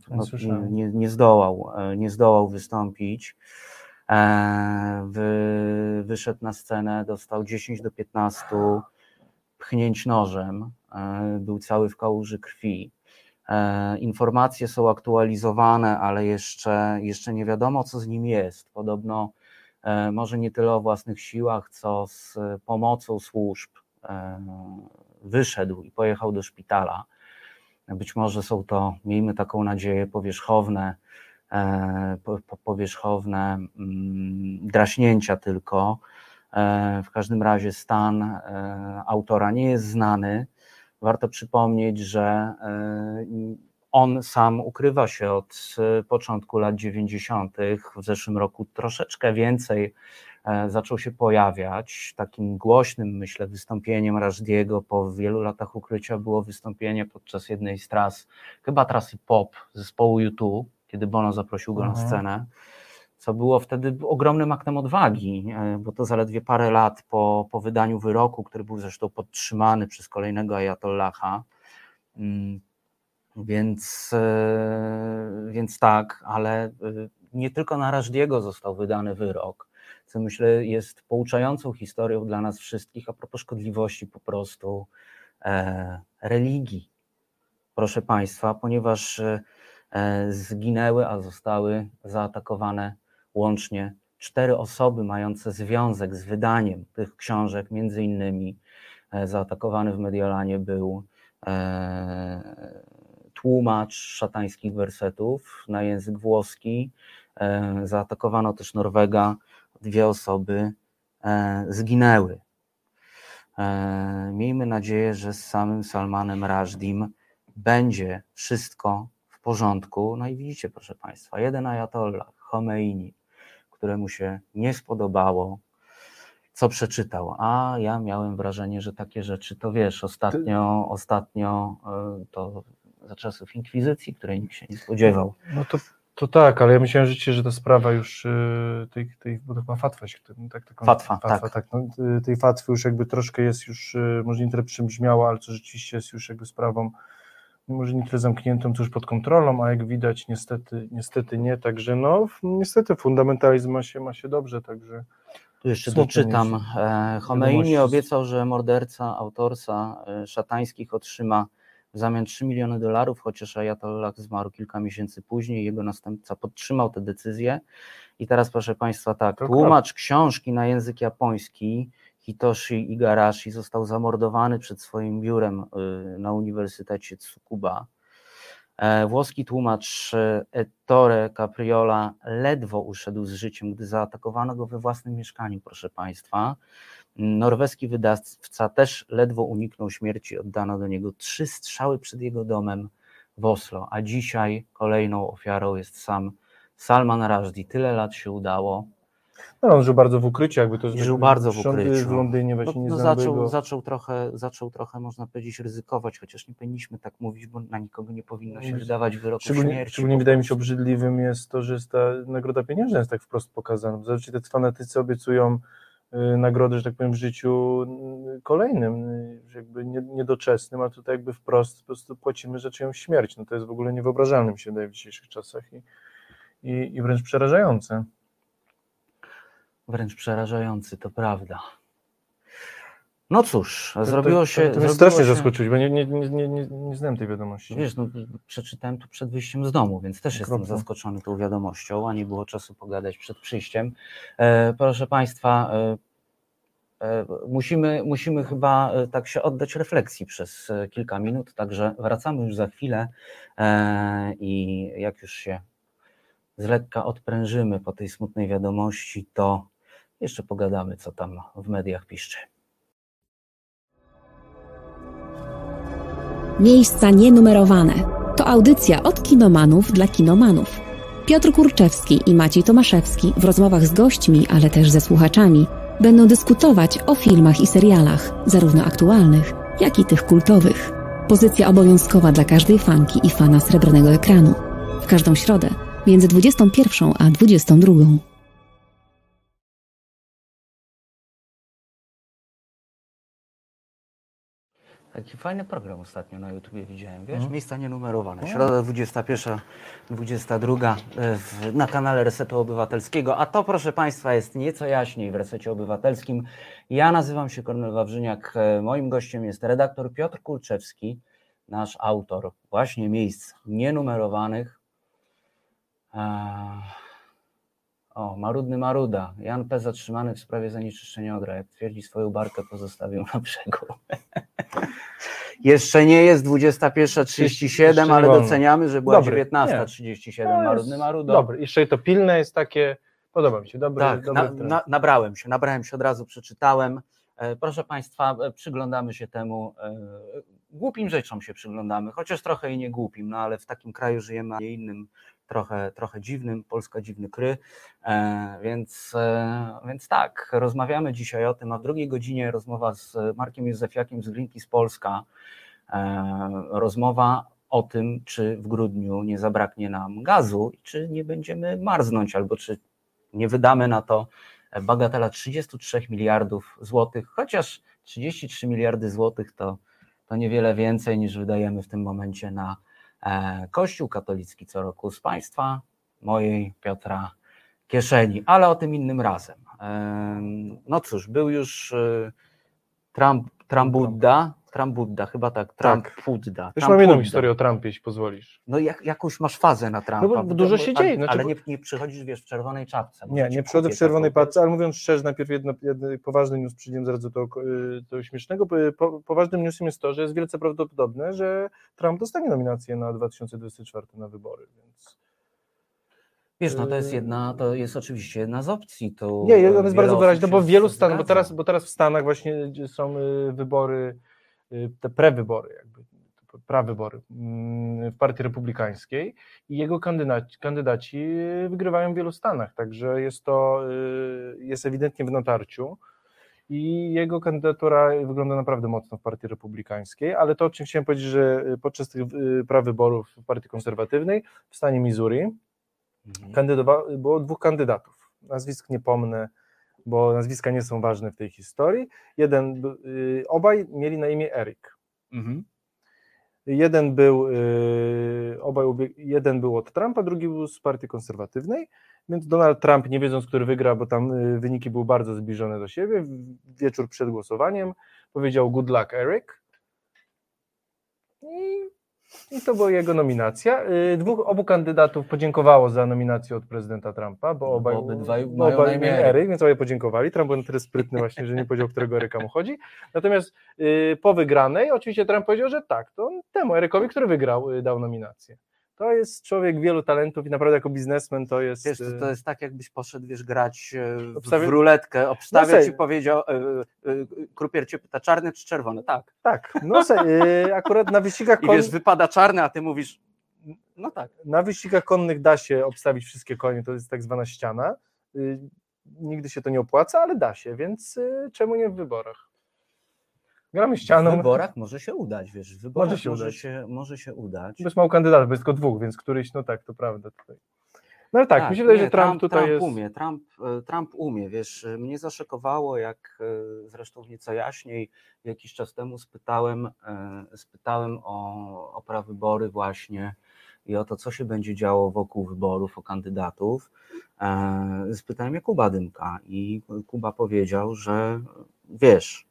no, nie, nie, zdołał, e, nie zdołał wystąpić. E, wy, wyszedł na scenę, dostał 10 do 15 pchnięć nożem, był cały w kałuży krwi. Informacje są aktualizowane, ale jeszcze, jeszcze nie wiadomo, co z nim jest. Podobno może nie tyle o własnych siłach, co z pomocą służb wyszedł i pojechał do szpitala. Być może są to, miejmy taką nadzieję, powierzchowne, e, po- po- powierzchowne mm, draśnięcia tylko. E, W każdym razie stan e, autora nie jest znany. Warto przypomnieć, że on sam ukrywa się od początku lat 90. W zeszłym roku troszeczkę więcej zaczął się pojawiać. Takim głośnym, myślę, wystąpieniem Rajdiego po wielu latach ukrycia było wystąpienie podczas jednej z tras, chyba trasy pop zespołu YouTube, kiedy Bono zaprosił go na Mhm. scenę co było wtedy ogromnym aktem odwagi, e, bo to zaledwie parę lat po, po wydaniu wyroku, który był zresztą podtrzymany przez kolejnego ajatollaha. Mm, Więc, e, więc tak, ale e, nie tylko na Rajdiego został wydany wyrok, co myślę jest pouczającą historią dla nas wszystkich a propos szkodliwości po prostu e, religii. Proszę Państwa, ponieważ e, e, zginęły, a zostały zaatakowane łącznie cztery osoby mające związek z wydaniem tych książek, między innymi e, zaatakowany w Mediolanie był e, tłumacz szatańskich wersetów na język włoski, e, zaatakowano też Norwega, dwie osoby e, zginęły. E, Miejmy nadzieję, że z samym Salmanem Rajdim będzie wszystko w porządku. No i widzicie, proszę Państwa, jeden ajatollah, Khomeini, któremu się nie spodobało, co przeczytał. A ja miałem wrażenie, że takie rzeczy, to wiesz, ostatnio, ostatnio e, to za czasów inkwizycji, której nikt się nie spodziewał. No to To tak, ale ja myślałem rzeczywiście, że ta sprawa już y, tej, tej bo to chyba fatwa się, no tak, taką, Fatwa, tak. tak no, y, tej fatwy już jakby troszkę jest już, y, może nie tyle przybrzmiała, ale to rzeczywiście jest już jakby sprawą może nie tyle zamkniętą, co już pod kontrolą, a jak widać niestety, niestety nie, także no niestety fundamentalizm ma się, ma się dobrze, także Tu jeszcze doczytam. E, Chomeini wiadomości. obiecał, że morderca autorsa e, szatańskich otrzyma w zamian 3 miliony dolarów, chociaż Ayatollah zmarł kilka miesięcy później. Jego następca podtrzymał tę decyzję. I teraz, proszę Państwa, tak, tłumacz książki na język japoński Hitoshi Igarashi został zamordowany przed swoim biurem y, na Uniwersytecie Tsukuba. E, Włoski tłumacz e, Ettore Capriola ledwo uszedł z życiem, gdy zaatakowano go we własnym mieszkaniu, proszę Państwa. Norweski wydawca też ledwo uniknął śmierci, oddano do niego trzy strzały przed jego domem w Oslo, a dzisiaj kolejną ofiarą jest sam Salman Rushdie. Tyle lat się udało. no, on żył bardzo w ukryciu, jakby to Żył bardzo w ukryciu. w Londynie No, właśnie nie no znamy zaczął, zaczął, trochę, zaczął trochę, można powiedzieć, ryzykować, chociaż nie powinniśmy tak mówić, bo na nikogo nie powinno się No, wydawać wyroku Szczególnie, śmierci. szczególnie wydaje mi się obrzydliwym jest to, że jest ta nagroda pieniężna jest tak wprost pokazana. Zazwyczaj te fanatycy obiecują nagrody, że tak powiem, w życiu y, kolejnym, y, jakby nie, niedoczesnym, a tutaj jakby wprost po prostu płacimy za czyjąś śmierć. No to jest w ogóle niewyobrażalne mi się wydaje w dzisiejszych czasach i, i, i wręcz przerażające. Wręcz przerażający, to prawda. No cóż, To- zrobiło to, się. To, to mnie zrobiło strasznie się, zaskoczyłeś, bo nie, nie, nie, nie, nie, znałem tej wiadomości. Wiesz, no, przeczytałem to przed wyjściem z domu, więc też jestem zaskoczony tą wiadomością, a nie było czasu pogadać przed przyjściem. E, proszę Państwa, e, e, musimy, musimy chyba e, tak się oddać refleksji przez e, kilka minut, także wracamy już za chwilę e, i jak już się z lekka odprężymy po tej smutnej wiadomości, to jeszcze pogadamy, co tam w mediach piszczy. Miejsca nienumerowane. To audycja od kinomanów dla kinomanów. Piotr Kurczewski i Maciej Tomaszewski w rozmowach z gośćmi, ale też ze słuchaczami będą dyskutować o filmach i serialach, zarówno aktualnych, jak i tych kultowych. Pozycja obowiązkowa dla każdej fanki i fana srebrnego ekranu. W każdą środę między 21 a 22. Taki fajny program ostatnio na YouTubie widziałem, wiesz? Mhm. Miejsca nienumerowane. Środa 21, 22 e, w, na kanale Resetu Obywatelskiego. A to, proszę Państwa, jest nieco jaśniej w Resecie Obywatelskim. Ja nazywam się Kornel Wawrzyniak. E, Moim gościem jest redaktor Piotr Kulczewski, nasz autor właśnie miejsc nienumerowanych. Eee, O, Marudny Maruda. Jan P. zatrzymany w sprawie zanieczyszczenia Odra. Jak twierdzi, swoją barkę pozostawił na brzegu. Jeszcze nie jest 21.37, Jeszcze nie ale doceniamy, że była Dobry, 19.37. No, Marudny jest Marudo. Dobry. Jeszcze to pilne jest takie, podoba mi się, dobry, Tak, dobry na, na, nabrałem się, nabrałem się od razu, przeczytałem. E, Proszę Państwa, e, przyglądamy się temu. e, Głupim rzeczom się przyglądamy, chociaż trochę i nie głupim, no ale w takim kraju żyjemy, a nie innym, trochę, trochę dziwnym. Polska dziwny kry. E, Więc, e, więc tak, rozmawiamy dzisiaj o tym, a w drugiej godzinie rozmowa z Markiem Józefiakiem z Greenpeace Polska. E, Rozmowa o tym, czy w grudniu nie zabraknie nam gazu i czy nie będziemy marznąć, albo czy nie wydamy na to bagatela 33 miliardów złotych, chociaż 33 miliardy złotych to, to niewiele więcej niż wydajemy w tym momencie na Kościół katolicki co roku z państwa, mojej Piotra kieszeni, ale o tym innym razem. Em, No cóż, był już e, Trump, Trumpudda, Trumpudda, chyba tak, Tak. Trumpudda. Już mam jedną historię o Trumpie, jeśli pozwolisz. No jak, jakąś masz fazę na Trumpa. No bo dużo się dzieje, znaczy, ale nie, nie przychodzisz, wiesz, w czerwonej czapce. Nie, nie przychodzę w czerwonej paczce, ale mówiąc szczerze, najpierw jedno, jedno poważny news przyjdziemy zaraz do tego, y, tego śmiesznego. y, Po, poważnym newsem jest to, że jest wielce prawdopodobne, że Trump dostanie nominację na 2024 na wybory, więc Wiesz, no to jest Yy. jedna, to jest oczywiście jedna z opcji. Nie, on jest bardzo wyraźny, się bo w wielu stanach, bo teraz, bo teraz w Stanach właśnie są y, wybory, y, te prewybory, jakby prawybory mm, w Partii Republikańskiej i jego kandydaci, kandydaci wygrywają w wielu stanach, także jest to, y, jest ewidentnie w natarciu i jego kandydatura wygląda naprawdę mocno w Partii Republikańskiej, ale to, o czym chciałem powiedzieć, że podczas tych y, prawyborów w Partii Konserwatywnej w stanie Missouri. Kandydowa- było dwóch kandydatów. Nazwisk nie pomnę, bo nazwiska nie są ważne w tej historii. Jeden, y, obaj mieli na imię Erik. Mhm. Jeden był, y, obaj, jeden był od Trumpa, drugi był z partii konserwatywnej, więc Donald Trump, nie wiedząc, który wygra, bo tam y, wyniki były bardzo zbliżone do siebie, wieczór przed głosowaniem powiedział good luck Eric i, i to była jego nominacja. Y, Dwóch, obu kandydatów podziękowało za nominację od prezydenta Trumpa, bo No, bo obaj, obydwaj bo mają obaj na imię Eryk. Eryk, więc obaj podziękowali. Trump był na tyle sprytny właśnie, że nie powiedział, którego Eryka mu chodzi. Natomiast y, po wygranej oczywiście Trump powiedział, że tak, to temu Erykowi, który wygrał, y, dał nominację. To jest człowiek wielu talentów i naprawdę jako biznesmen to jest... Wiesz, to, y, to jest tak, jakbyś poszedł, wiesz, grać e, w, w ruletkę, obstawia No ci powiedział, e, e, krupier cię pyta, czarny czy czerwony? Tak. Tak, no se, y, akurat na wyścigach, I kon, wiesz, wypada czarny, a ty mówisz, no tak. na wyścigach konnych da się obstawić wszystkie konie, to jest tak zwana ściana. Y, Nigdy się to nie opłaca, ale da się, więc y, czemu nie w wyborach? Gramy ścianą. W wyborach może się udać, wiesz, w wyborach Może się może, udać. się, może się udać. Bez mało kandydatów, bo jest tylko dwóch, więc któryś, no tak, to prawda. Tutaj. No ale tak, mi się wydaje, nie, że Trump, tutaj Trump jest... umie, Trump, e, Trump umie, wiesz, e, mnie zaszokowało, jak e, zresztą nieco jaśniej jakiś czas temu spytałem, spytałem o, o prawybory właśnie i o to, co się będzie działo wokół wyborów, o kandydatów. Spytałem Jakuba Dymka i Kuba powiedział, że wiesz,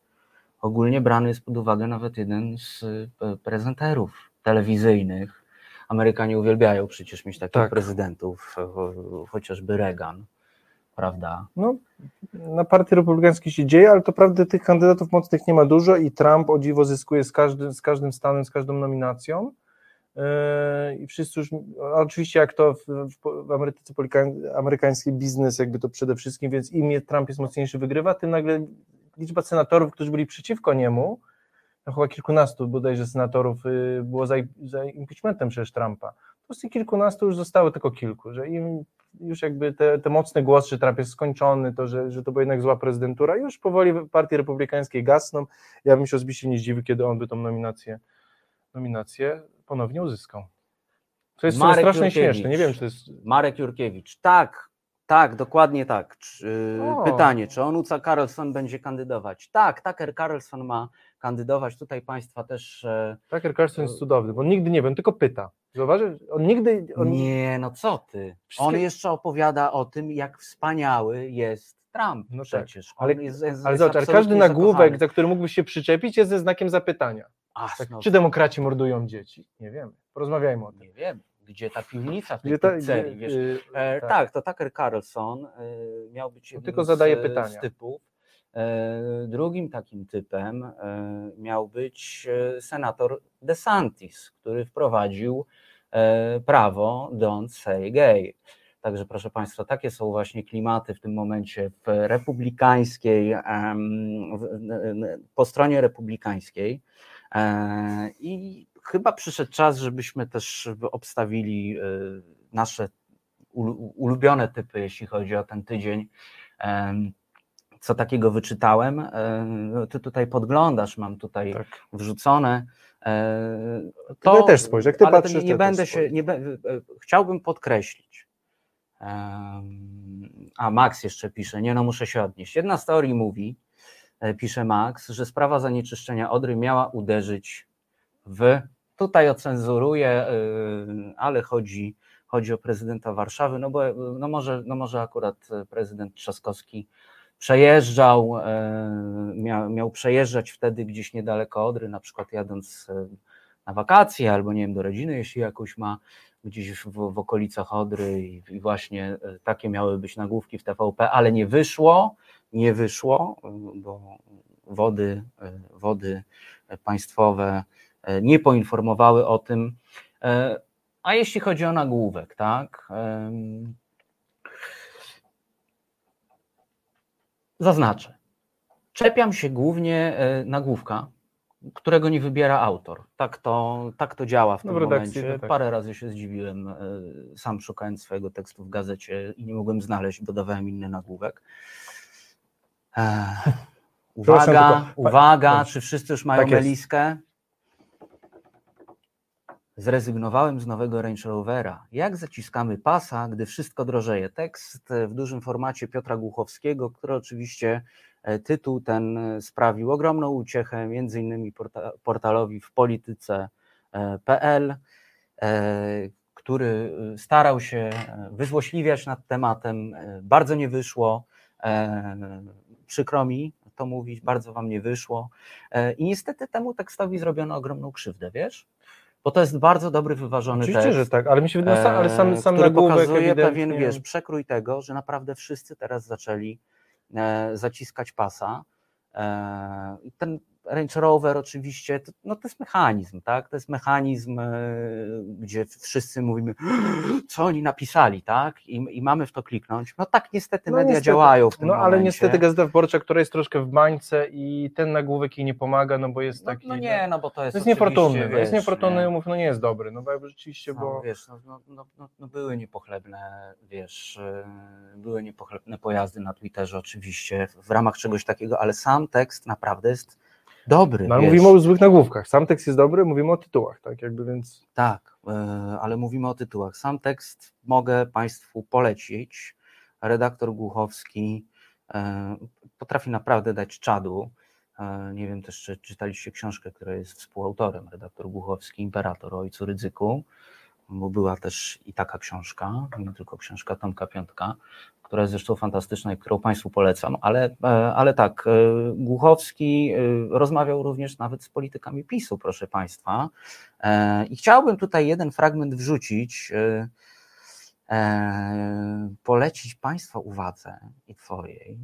ogólnie brany jest pod uwagę nawet jeden z e, prezenterów telewizyjnych. Amerykanie uwielbiają przecież mieć takich Tak. prezydentów, e, cho- chociażby Reagan, prawda? No, na partii republikańskiej się dzieje, ale to prawda tych kandydatów mocnych nie ma dużo i Trump o dziwo zyskuje z każdym, z każdym stanem, z każdą nominacją. Yy, I wszyscy już, oczywiście jak to w, w, Ameryce amerykański biznes, jakby to przede wszystkim, więc im Trump jest mocniejszy, wygrywa, tym nagle liczba senatorów, którzy byli przeciwko niemu, no chyba kilkunastu bodajże senatorów yy, było za, za impeachmentem przecież Trumpa. Z tych kilkunastu już zostało tylko kilku, że im już jakby te, te mocne głosy, że Trump jest skończony, to, że, że to była jednak zła prezydentura, już powoli partii republikańskiej gasną. Ja bym się osobiście nie zdziwił, kiedy on by tą nominację, nominację ponownie uzyskał. To jest Marek strasznie Jurkiewicz. śmieszne, nie wiem, czy to jest... Marek Jurkiewicz, tak, tak, dokładnie tak. O. pytanie, czy Onuca Carlson będzie kandydować? Tak, Tucker Carlson ma kandydować. Tutaj Państwa też. e, Tucker Carlson jest cudowny, bo on nigdy nie wiem, tylko pyta. Zauważysz? On nigdy... On, Nie, no co ty? Wszystkie- On jeszcze opowiada o tym, jak wspaniały jest Trump No tak, przecież. ale- On jest, jest, ale zobacz, ale każdy nagłówek, zakochany. za który mógłbyś się przyczepić, jest ze znakiem zapytania. Ach, Tak, no, czy demokraci mordują dzieci? Nie wiemy. Porozmawiajmy o tym. nie wiem, gdzie ta piwnica w tej Gdzie ta, pizzerii, gdzie, wiesz, y, E, tak. tak. to Tucker Carlson e, miał być jednym tylko zadaje z, pytania. z typów. E, drugim takim typem e, miał być e, senator DeSantis, który wprowadził e, prawo Don't Say Gay. Także proszę Państwa, takie są właśnie klimaty w tym momencie w republikańskiej, po stronie republikańskiej. I chyba przyszedł czas, żebyśmy też obstawili e, nasze ulu- ulubione typy, jeśli chodzi o ten tydzień. Co takiego wyczytałem? E, Ty tutaj podglądasz, mam tutaj Tak. wrzucone. E, ja też spojrzę, jak ty ale to patrzysz, nie, nie to będę się, nie, be- e, chciałbym podkreślić. A Max jeszcze pisze, nie no muszę się odnieść. Jedna z teorii mówi, pisze Max, że sprawa zanieczyszczenia Odry miała uderzyć w, tutaj ocenzuruję, y, ale chodzi, chodzi o prezydenta Warszawy, no bo y, no może, no może akurat y, prezydent Trzaskowski przejeżdżał, e, miał, miał przejeżdżać wtedy gdzieś niedaleko Odry, na przykład jadąc na wakacje albo nie wiem, do rodziny, jeśli jakąś ma gdzieś w, w okolicach Odry i, i właśnie takie miały być nagłówki w TVP, ale nie wyszło, nie wyszło, y, bo wody, wody państwowe nie poinformowały o tym. E, A jeśli chodzi o nagłówek, tak? Zaznaczę. Czepiam się głównie e, nagłówka, którego nie wybiera autor. Tak to, tak to działa w No, tym momencie. tak. Parę razy się zdziwiłem, e, sam szukając swojego tekstu w gazecie i nie mogłem znaleźć, bo dawałem inny nagłówek. E, Uwaga, uwaga, czy wszyscy już mają Tak meliskę? Zrezygnowałem z nowego Range Rovera. Jak zaciskamy pasa, gdy wszystko drożeje? Tekst e, w dużym formacie Piotra Głuchowskiego, który oczywiście e, tytuł ten e, sprawił ogromną uciechę między innymi porta, portalowi w polityce.pl, który starał się wyzłośliwiać nad tematem. Bardzo nie wyszło. Przykro mi to mówić, bardzo wam nie wyszło. I niestety temu tekstowi zrobiono ogromną krzywdę, wiesz? Bo to jest bardzo dobry, wyważony Oczywiście, tekst. że tak, ale mi się wydaje, ale sam, e, sam który nagłówek pokazuje ewidentnie... pewien, wiesz, przekrój tego, że naprawdę wszyscy teraz zaczęli e, zaciskać pasa. E, ten Range Rover oczywiście, to, no to jest mechanizm, tak? To jest mechanizm, e, gdzie wszyscy mówimy, co oni napisali, tak? I, I mamy w to kliknąć. No tak niestety No media niestety, działają w tym No ale momencie. niestety Gazeta Wyborcza, która jest troszkę w bańce i ten nagłówek jej nie pomaga, no bo jest no, taki... no nie, no bo to jest To jest niefortunny, no jest niefortunny, nie? umów, no nie jest dobry, no bo rzeczywiście, No, bo... wiesz, no, no, no, no, no były niepochlebne, wiesz, yy, były niepochlebne pojazdy na Twitterze oczywiście w ramach czegoś takiego, ale sam tekst naprawdę jest dobry. No, mówimy o złych nagłówkach, sam tekst jest dobry, mówimy o tytułach, tak jakby, więc... Tak, yy, ale mówimy o tytułach. Sam tekst mogę Państwu polecić. Redaktor Głuchowski yy, potrafi naprawdę dać czadu. Yy, Nie wiem też, czy czytaliście książkę, która jest współautorem, redaktor Głuchowski, Imperator ojcu Rydzyku, bo była też i taka książka, nie tylko książka Tomka Piątka, która jest zresztą fantastyczna i którą Państwu polecam, ale, e, ale tak, e, Głuchowski e, rozmawiał również nawet z politykami PiSu, proszę Państwa, i chciałbym tutaj jeden fragment wrzucić, polecić Państwa uwadze i Twojej,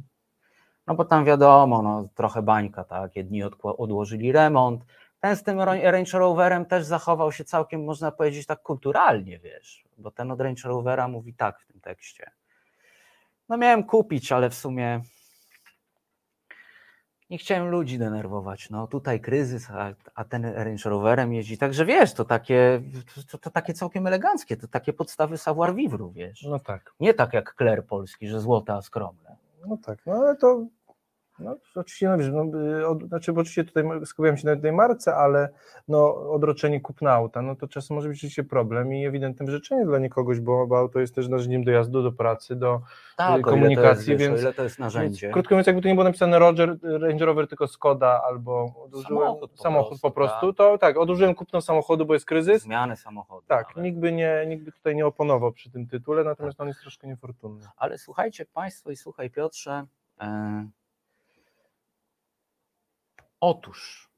no bo tam wiadomo, no, trochę bańka, tak, jedni odłożyli remont, ten z tym Range Roverem też zachował się całkiem, można powiedzieć, tak kulturalnie, wiesz, bo ten od Range Rovera mówi tak w tym tekście. No miałem kupić, ale w sumie nie chciałem ludzi denerwować. No tutaj kryzys, a, a ten Range Roverem jeździ. Także wiesz, to takie, to, to takie całkiem eleganckie, to takie podstawy savoir vivre, wiesz. No tak, Nie tak jak Kler polski, że złote, a skromne. no tak, no ale to... No, oczywiście, no wiesz, no, y, od, znaczy, bo oczywiście tutaj skupiam się na tej marce, ale no, odroczenie kupna auta, no to czasem może być rzeczywiście problem i ewidentne wyrzeczenie dla niekogoś, bo, bo auto jest też narzędziem dojazdu do pracy, do Tak, komunikacji, o ile to jest, więc- ile to jest narzędzie. Więc, krótko mówiąc, jakby tu nie było napisane Roger, Range Rover, tylko Skoda albo odłożyłem Samochód samochód, po po prostu, prostu, to tak, odłożyłem kupno samochodu, bo jest kryzys. Zmiany samochodu. Tak, nikt by, nie, nikt by tutaj nie oponował przy tym tytule, natomiast on jest troszkę niefortunny. Ale słuchajcie Państwo i słuchaj Piotrze. E... Otóż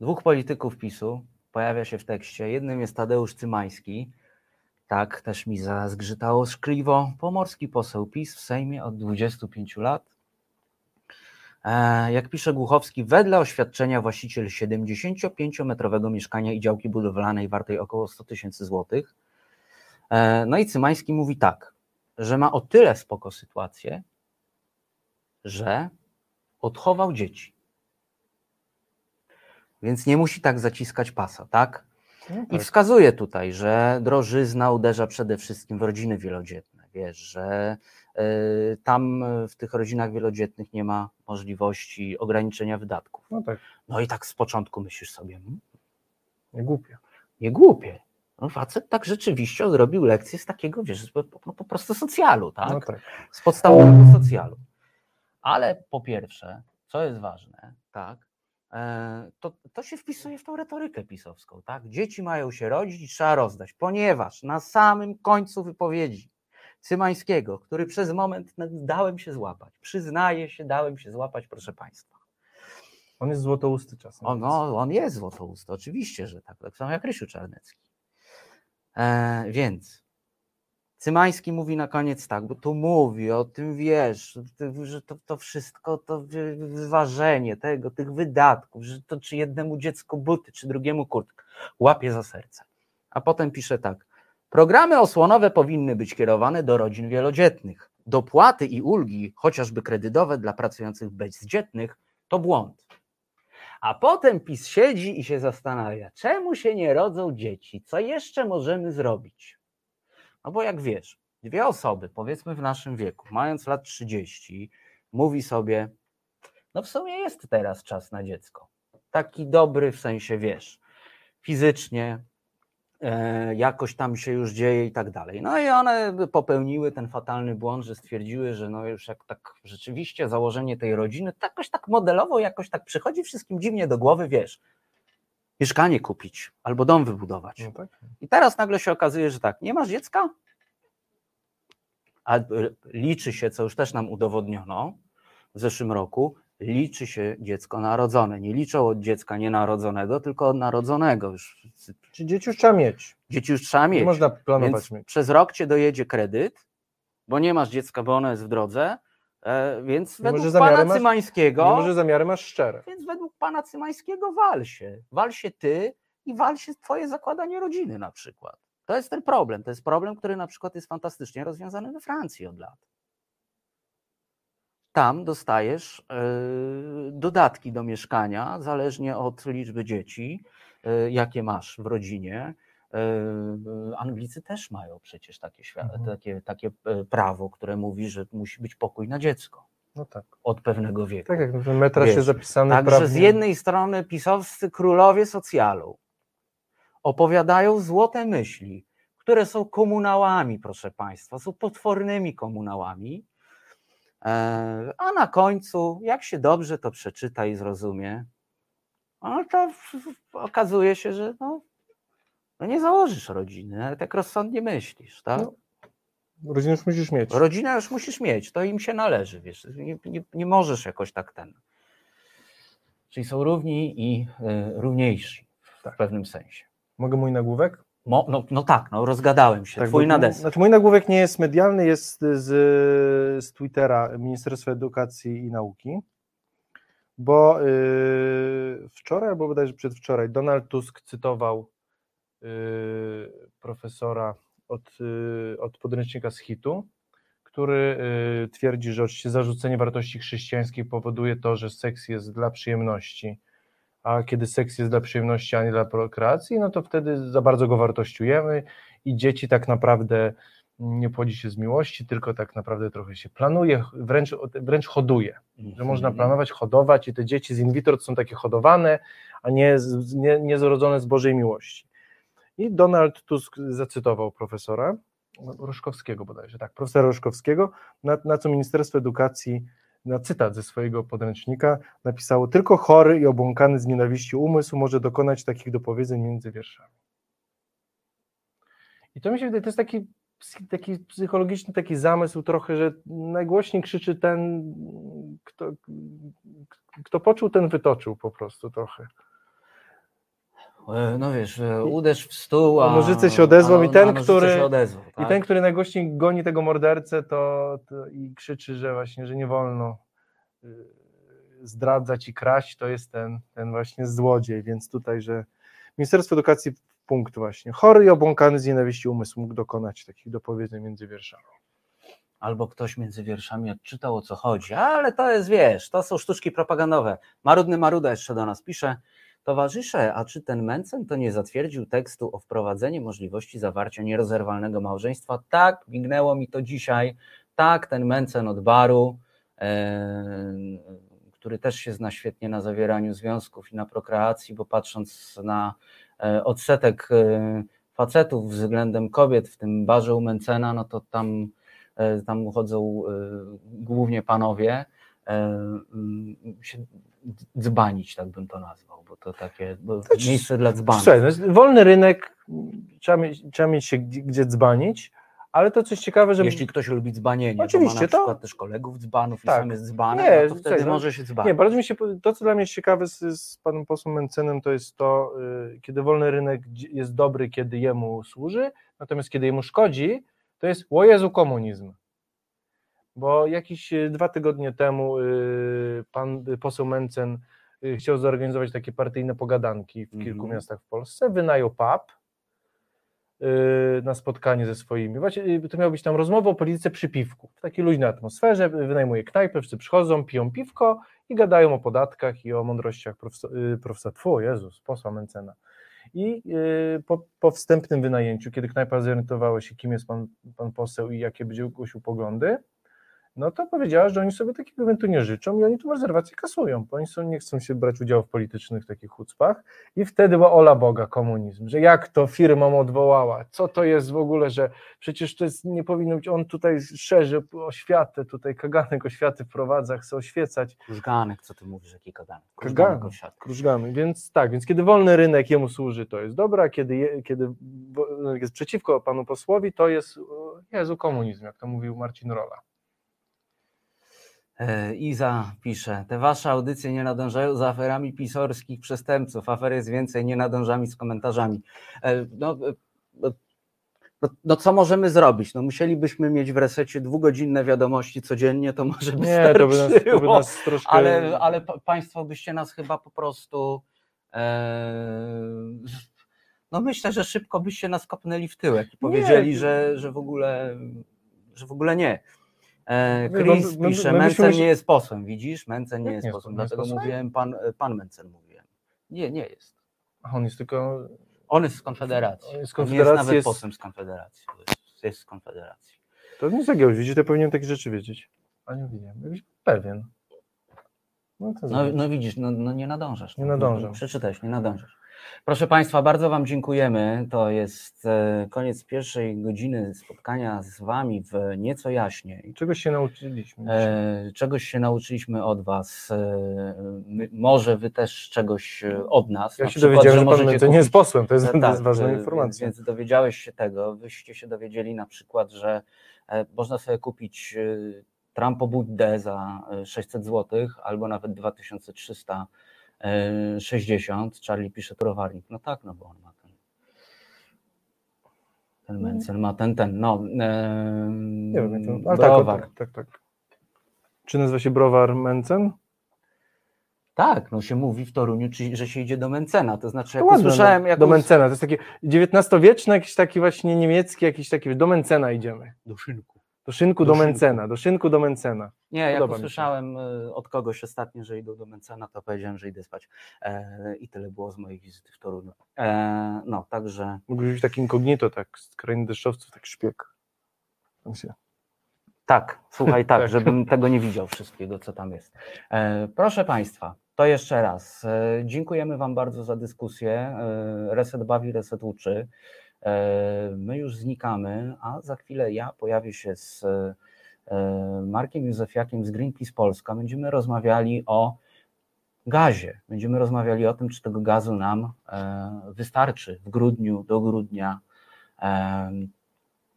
dwóch polityków PiSu pojawia się w tekście. Jednym jest Tadeusz Cymański. Tak, też mi zazgrzytało szkliwo. Pomorski poseł PiS w Sejmie od 25 lat. E, Jak pisze Głuchowski, wedle oświadczenia właściciel 75-metrowego mieszkania i działki budowlanej wartej około 100 tysięcy złotych. E, No i Cymański mówi tak, że ma o tyle spoko sytuację, że odchował dzieci. Więc nie musi tak zaciskać pasa, tak? No I tak. wskazuje tutaj, że drożyzna uderza przede wszystkim w rodziny wielodzietne. Wiesz, że y, tam w tych rodzinach wielodzietnych nie ma możliwości ograniczenia wydatków. No tak, No i tak z początku myślisz sobie, "Hmm, nie głupie. nie głupie. No facet tak rzeczywiście odrobił lekcję z takiego, wiesz, po prostu socjalu, tak? No tak. z podstawowego socjalu. Ale po pierwsze, co jest ważne, tak, e, to, to się wpisuje w tą retorykę pisowską, tak? Dzieci mają się rodzić i trzeba rozdać, ponieważ na samym końcu wypowiedzi Cymańskiego, który przez moment dałem się złapać, przyznaję się, dałem się złapać, proszę Państwa. On jest złotousty czasem. O, no, on jest złotousty, oczywiście, że tak, tak samo jak Rysiu Czarnecki. E, więc Cymański mówi na koniec tak, bo tu mówi o tym, wiesz, że to, to wszystko, to wy- wyważenie tego, tych wydatków, że to czy jednemu dziecku buty, czy drugiemu kurtkę, łapie za serce. A potem pisze tak, programy osłonowe powinny być kierowane do rodzin wielodzietnych. Dopłaty i ulgi, chociażby kredytowe dla pracujących bezdzietnych, to błąd. A potem PiS siedzi i się zastanawia, czemu się nie rodzą dzieci, co jeszcze możemy zrobić? No bo jak wiesz, dwie osoby, powiedzmy w naszym wieku, mając lat 30, mówi sobie, no w sumie jest teraz czas na dziecko. taki dobry w sensie, wiesz, fizycznie, e, jakoś tam się już dzieje i tak dalej. No i one popełniły ten fatalny błąd, że stwierdziły, że no już jak tak rzeczywiście założenie tej rodziny, to jakoś tak modelowo, jakoś tak przychodzi wszystkim dziwnie do głowy, wiesz, mieszkanie kupić albo dom wybudować. No tak. I teraz nagle się okazuje, że tak, nie masz dziecka? A liczy się, co już też nam udowodniono w zeszłym roku, liczy się dziecko narodzone. Nie liczą od dziecka nienarodzonego, tylko od narodzonego. Już, Czy dzieci już trzeba mieć? dzieci już trzeba mieć. Nie można planować Więc mieć. przez rok cię dojedzie kredyt, bo nie masz dziecka, bo ono jest w drodze, więc Mimo, że według pana masz- Cymańskiego, Mimo, że zamiary masz szczere. więc według pana Cymańskiego wal się. Wal się ty i wal się twoje zakładanie rodziny na przykład. To jest ten problem. To jest problem, który na przykład jest fantastycznie rozwiązany we Francji od lat. Tam dostajesz e, dodatki do mieszkania, zależnie od liczby dzieci, e, jakie masz w rodzinie. E, Anglicy też mają przecież takie, Mhm. takie, takie e, prawo, które mówi, że musi być pokój na dziecko No tak. od pewnego wieku. Tak jak w metraż Wiesz, jest zapisany Także prawnie. z jednej strony pisowscy królowie socjalu opowiadają złote myśli, które są komunałami, proszę Państwa, są potwornymi komunałami, e, a na końcu, jak się dobrze to przeczyta i zrozumie, no to okazuje się, że no, no nie założysz rodziny, ale tak rozsądnie myślisz, tak? No, Rodzinę już musisz mieć. Rodzinę już musisz mieć, to im się należy, wiesz, nie, nie, nie możesz jakoś tak ten. Czyli są równi i y, równiejsi w Tak. pewnym sensie. Mogę mój nagłówek? Mo, no, no tak, no rozgadałem się, Tak, twój bo- na deser. Znaczy mój nagłówek nie jest medialny, jest z, z Twittera Ministerstwa Edukacji i Nauki, bo yy, wczoraj, albo bodajże przedwczoraj, Donald Tusk cytował profesora od, yy, od podręcznika z HIT-u, który yy, twierdzi, że oczywiście zarzucenie wartości chrześcijańskich powoduje to, że seks jest dla przyjemności, a kiedy seks jest dla przyjemności, a nie dla prokreacji, no to wtedy za bardzo go wartościujemy i dzieci tak naprawdę nie płodzi się z miłości, tylko tak naprawdę trochę się planuje, wręcz, wręcz hoduje, że można Mhm. planować, hodować i te dzieci z in vitro są takie hodowane, a nie, nie, nie zrodzone z Bożej miłości. I Donald Tusk zacytował profesora Roszkowskiego bodajże, tak, profesora Roszkowskiego, na, na co Ministerstwo Edukacji na cytat ze swojego podręcznika napisało tylko chory i obłąkany z nienawiści umysł może dokonać takich dopowiedzeń między wierszami. I to mi się wydaje, to jest taki, taki psychologiczny taki zamysł trochę, że najgłośniej krzyczy ten, kto, kto poczuł, ten wytoczył po prostu trochę. E, No wiesz, e, uderz w stół, a Nożyce się odezwą a- i ten, który- się odezwą, I tak? ten, który najgłośniej goni tego mordercę, to, to i krzyczy, że właśnie, że nie wolno y, zdradzać i kraść, to jest ten, ten właśnie złodziej, więc tutaj, że Ministerstwo Edukacji punkt właśnie. Chory i obłąkany z nienawiści umysł mógł dokonać takich dopowiedzeń między wierszami. Albo ktoś między wierszami odczytał o co chodzi, ale to jest, wiesz, to są sztuczki propagandowe. Marudny Maruda jeszcze do nas pisze, towarzysze, a czy ten Mencen to nie zatwierdził tekstu o wprowadzeniu możliwości zawarcia nierozerwalnego małżeństwa? Tak, mignęło mi to dzisiaj, tak, ten Mencen od baru, e, który też się zna świetnie na zawieraniu związków i na prokreacji, bo patrząc na e, odsetek e, facetów względem kobiet w tym barze u Mencena, no to tam E, tam chodzą e, głównie panowie, się dzbanić, tak bym to nazwał, bo to takie bo To miejsce dla dzbanów. Słuchaj, no wolny rynek, trzeba mieć, trzeba mieć się gdzie, gdzie dzbanić, ale to coś ciekawe, że... Jeśli ktoś lubi dzbanienie, Oczywiście, ma na to- przykład też kolegów dzbanów Tak. i sam jest dzbanem, Nie, no to wtedy no- może się dzbanić. Nie, bardzo mi się, to co dla mnie jest ciekawe z, z panem posłem Mencenem, to jest to, y, kiedy wolny rynek jest dobry, kiedy jemu służy, natomiast kiedy jemu szkodzi, to jest o Jezu komunizm. Bo jakieś y, dwa tygodnie temu y, pan y, poseł Mencen chciał zorganizować takie partyjne pogadanki w kilku Mhm. miastach w Polsce, wynajął pub na spotkanie ze swoimi. Właśnie to miała być tam rozmowa o polityce przy piwku, w takiej luźnej atmosferze, wynajmuje knajpę, wszyscy przychodzą, piją piwko i gadają o podatkach i o mądrościach profesora, profesor, tfu, Jezus, posła Mencena. I po, po wstępnym wynajęciu, kiedy knajpa zorientowała się, kim jest pan, pan poseł i jakie będzie głosił poglądy, no to powiedziała, że oni sobie takiego eventu nie życzą i oni tu rezerwację kasują, bo oni są, nie chcą się brać udziału w politycznych takich chucpach i wtedy była ola Boga komunizm, że jak to firmom odwołała, co to jest w ogóle, że przecież to jest, nie powinno być, on tutaj szerzy oświatę, tutaj kaganek oświaty wprowadza, chce oświecać, Krużganek, co ty mówisz, jaki kaganek? Krużganek. Krużganek krużgamy, więc tak, więc kiedy wolny rynek jemu służy, to jest dobra, kiedy, je, kiedy wo- jest przeciwko panu posłowi, to jest, Jezu, komunizm, jak to mówił Marcin Rola. E, Iza pisze, te wasze audycje nie nadążają za aferami pisorskich przestępców, afer jest więcej, nie nadążami z komentarzami. E, No, e, no, no, no co możemy zrobić? No musielibyśmy mieć w resecie dwugodzinne wiadomości codziennie, to może by Nie, to by nas, to by nas troszkę... ale, ale pa- państwo byście nas chyba po prostu e, no myślę, że szybko byście nas kopnęli w tyłek i powiedzieli, że, że w ogóle że w ogóle nie. E, My- Chris my- my- pisze, my Mencen nie jest posłem, widzisz? Mencen nie jest nie jest posłem? Jest dlatego posłem? mówiłem pan, pan Mencen mówiłem. Nie, nie jest. A on jest tylko... On jest z Konfederacji. On jest z On jest Konfederacji, nawet jest- posłem z Konfederacji. Jest, jest z Konfederacji. To nie zagiął, widzisz, to powinien takie rzeczy wiedzieć. A nie wiem, pewien. No No, no widzisz, no, no nie nadążasz. Nie No, nadążam. Przeczytałeś, nie nadążasz. Proszę Państwa, bardzo Wam dziękujemy. To jest e, koniec pierwszej godziny spotkania z Wami w nieco jaśniej. Czegoś się nauczyliśmy. E, Czegoś się nauczyliśmy od Was. e, Może Wy też czegoś e, od nas. Ja Na się przykład, dowiedziałem, że pan możecie Mencen nie jest posłem, to jest, E, to jest tak, ważna informacja. Więc, dowiedziałeś się tego. Wyście się dowiedzieli na przykład, że można sobie kupić Trumpo Buddę za e, 600 zł albo nawet 2360. Charlie pisze browarnik. No tak, no bo on ma ten. Ten Mencen ma ten, ten. No, e, Nie wiem, to, ale tak, browar. tak, tak, tak. Czy nazywa się browar Mencen? Tak, no się mówi w Toruniu, czy, że się idzie do Mencena. To znaczy, To jak ładne, usłyszałem, no, jak do us- Mencena, to jest takie XIX-wieczne, jakiś taki właśnie niemiecki, jakiś taki, do Mencena idziemy. do szynku. Do szynku Do do. Mencena, do szynku do Mencena. Nie, jak Podoba się. usłyszałem y, od kogoś ostatnio, że idą do Mencena, to powiedziałem, że idę spać. E, I tyle było z mojej wizyty w Toruniu. E, no, także Mógłbyś być taki incognito, tak, z krainy deszczowców, tak szpieg. Tam się. tak, słuchaj, tak, Tak. żebym tego nie widział wszystkiego, co tam jest. E, proszę Państwa, to jeszcze raz. E, dziękujemy Wam bardzo za dyskusję. E, reset bawi, reset uczy. E, my już znikamy, a za chwilę ja pojawię się z e, Markiem Józefiakiem z Greenpeace Polska. Będziemy rozmawiali o gazie. Będziemy rozmawiali o tym, czy tego gazu nam e, wystarczy w grudniu, do grudnia,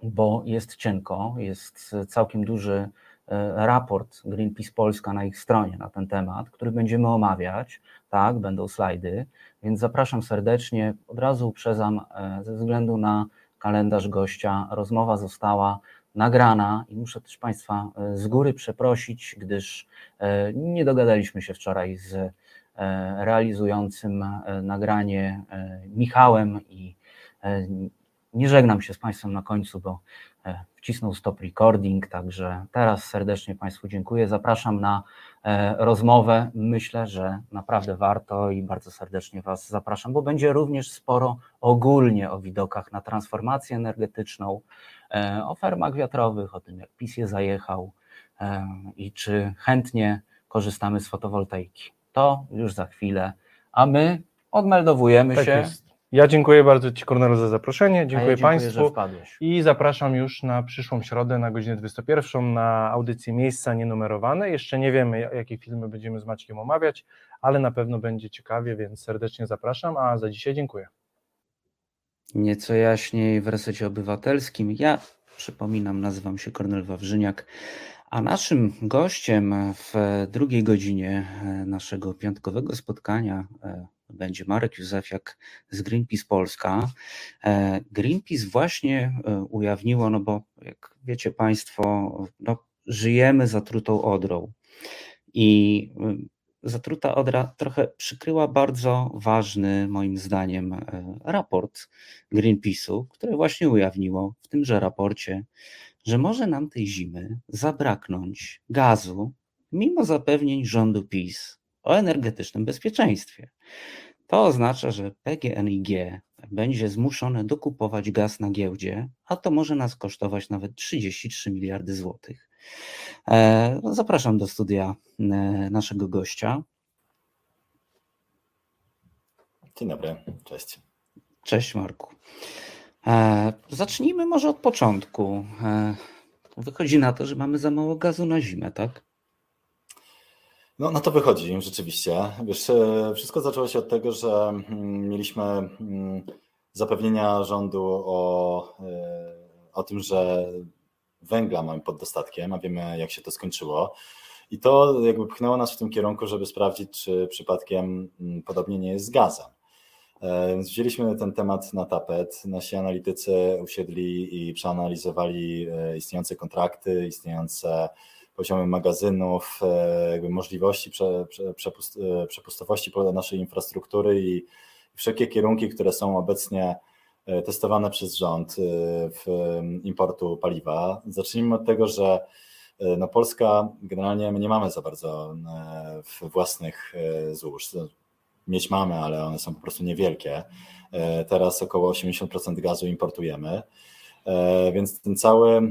bo jest cienko, jest całkiem duży raport Greenpeace Polska na ich stronie na ten temat, który będziemy omawiać, tak, będą slajdy, więc zapraszam serdecznie, od razu uprzedzam, e, ze względu na kalendarz gościa, rozmowa została nagrana i muszę też Państwa e, z góry przeprosić, gdyż e, nie dogadaliśmy się wczoraj z e, realizującym e, nagranie e, Michałem i e, nie żegnam się z Państwem na końcu, bo e, wcisnął stop recording, także teraz serdecznie Państwu dziękuję. Zapraszam na e, rozmowę. Myślę, że naprawdę warto i bardzo serdecznie Was zapraszam, bo będzie również sporo ogólnie o widokach na transformację energetyczną, e, o fermach wiatrowych, o tym jak PiS je zajechał e, i czy chętnie korzystamy z fotowoltaiki. To już za chwilę, a my odmeldowujemy Tak się. jest. Ja dziękuję bardzo Ci, Kornelu, za zaproszenie. a ja Dziękuję dziękuję, że Państwu. I zapraszam już na przyszłą środę na godzinę 21 na audycję Miejsca Nienumerowane. Jeszcze nie wiemy, ja- jakie filmy będziemy z Maćkiem omawiać, ale na pewno będzie ciekawie, więc serdecznie zapraszam, a za dzisiaj dziękuję. Nieco jaśniej w resecie obywatelskim. Ja przypominam, nazywam się Kornel Wawrzyniak, a naszym gościem w drugiej godzinie e, naszego piątkowego spotkania e, będzie Marek Józefiak z Greenpeace Polska. E, Greenpeace właśnie e, ujawniło, no bo jak wiecie Państwo, no, żyjemy zatrutą odrą. I y, zatruta odra trochę przykryła bardzo ważny, moim zdaniem, e, raport Greenpeace'u, które właśnie ujawniło w tymże raporcie, że może nam tej zimy zabraknąć gazu, mimo zapewnień rządu PiS o energetycznym bezpieczeństwie. To oznacza, że PGNiG będzie zmuszone dokupować gaz na giełdzie, a to może nas kosztować nawet 33 miliardy złotych. E, no, Zapraszam do studia e, naszego gościa. Dzień dobry, cześć. Cześć Marku. E, Zacznijmy może od początku. Wychodzi na to, że mamy za mało gazu na zimę, tak? No, na to wychodzi rzeczywiście. Wiesz, e, wszystko zaczęło się od tego, że mm, mieliśmy mm, zapewnienia rządu o, e, o tym, że węgla mamy pod dostatkiem, a wiemy jak się to skończyło. I to jakby pchnęło nas w tym kierunku, żeby sprawdzić, czy przypadkiem mm, podobnie nie jest z gazem. E, Więc wzięliśmy ten temat na tapet. Nasi analitycy usiedli i przeanalizowali istniejące kontrakty, istniejące poziomy magazynów, e, jakby możliwości prze, prze, e, przepustowości naszej infrastruktury i wszelkie kierunki, które są obecnie e, testowane przez rząd w importu paliwa. Zacznijmy od tego, że no Polska generalnie my nie mamy za bardzo własnych złóż. Mieć mamy, ale one są po prostu niewielkie. Teraz około 80% gazu importujemy, więc ten cały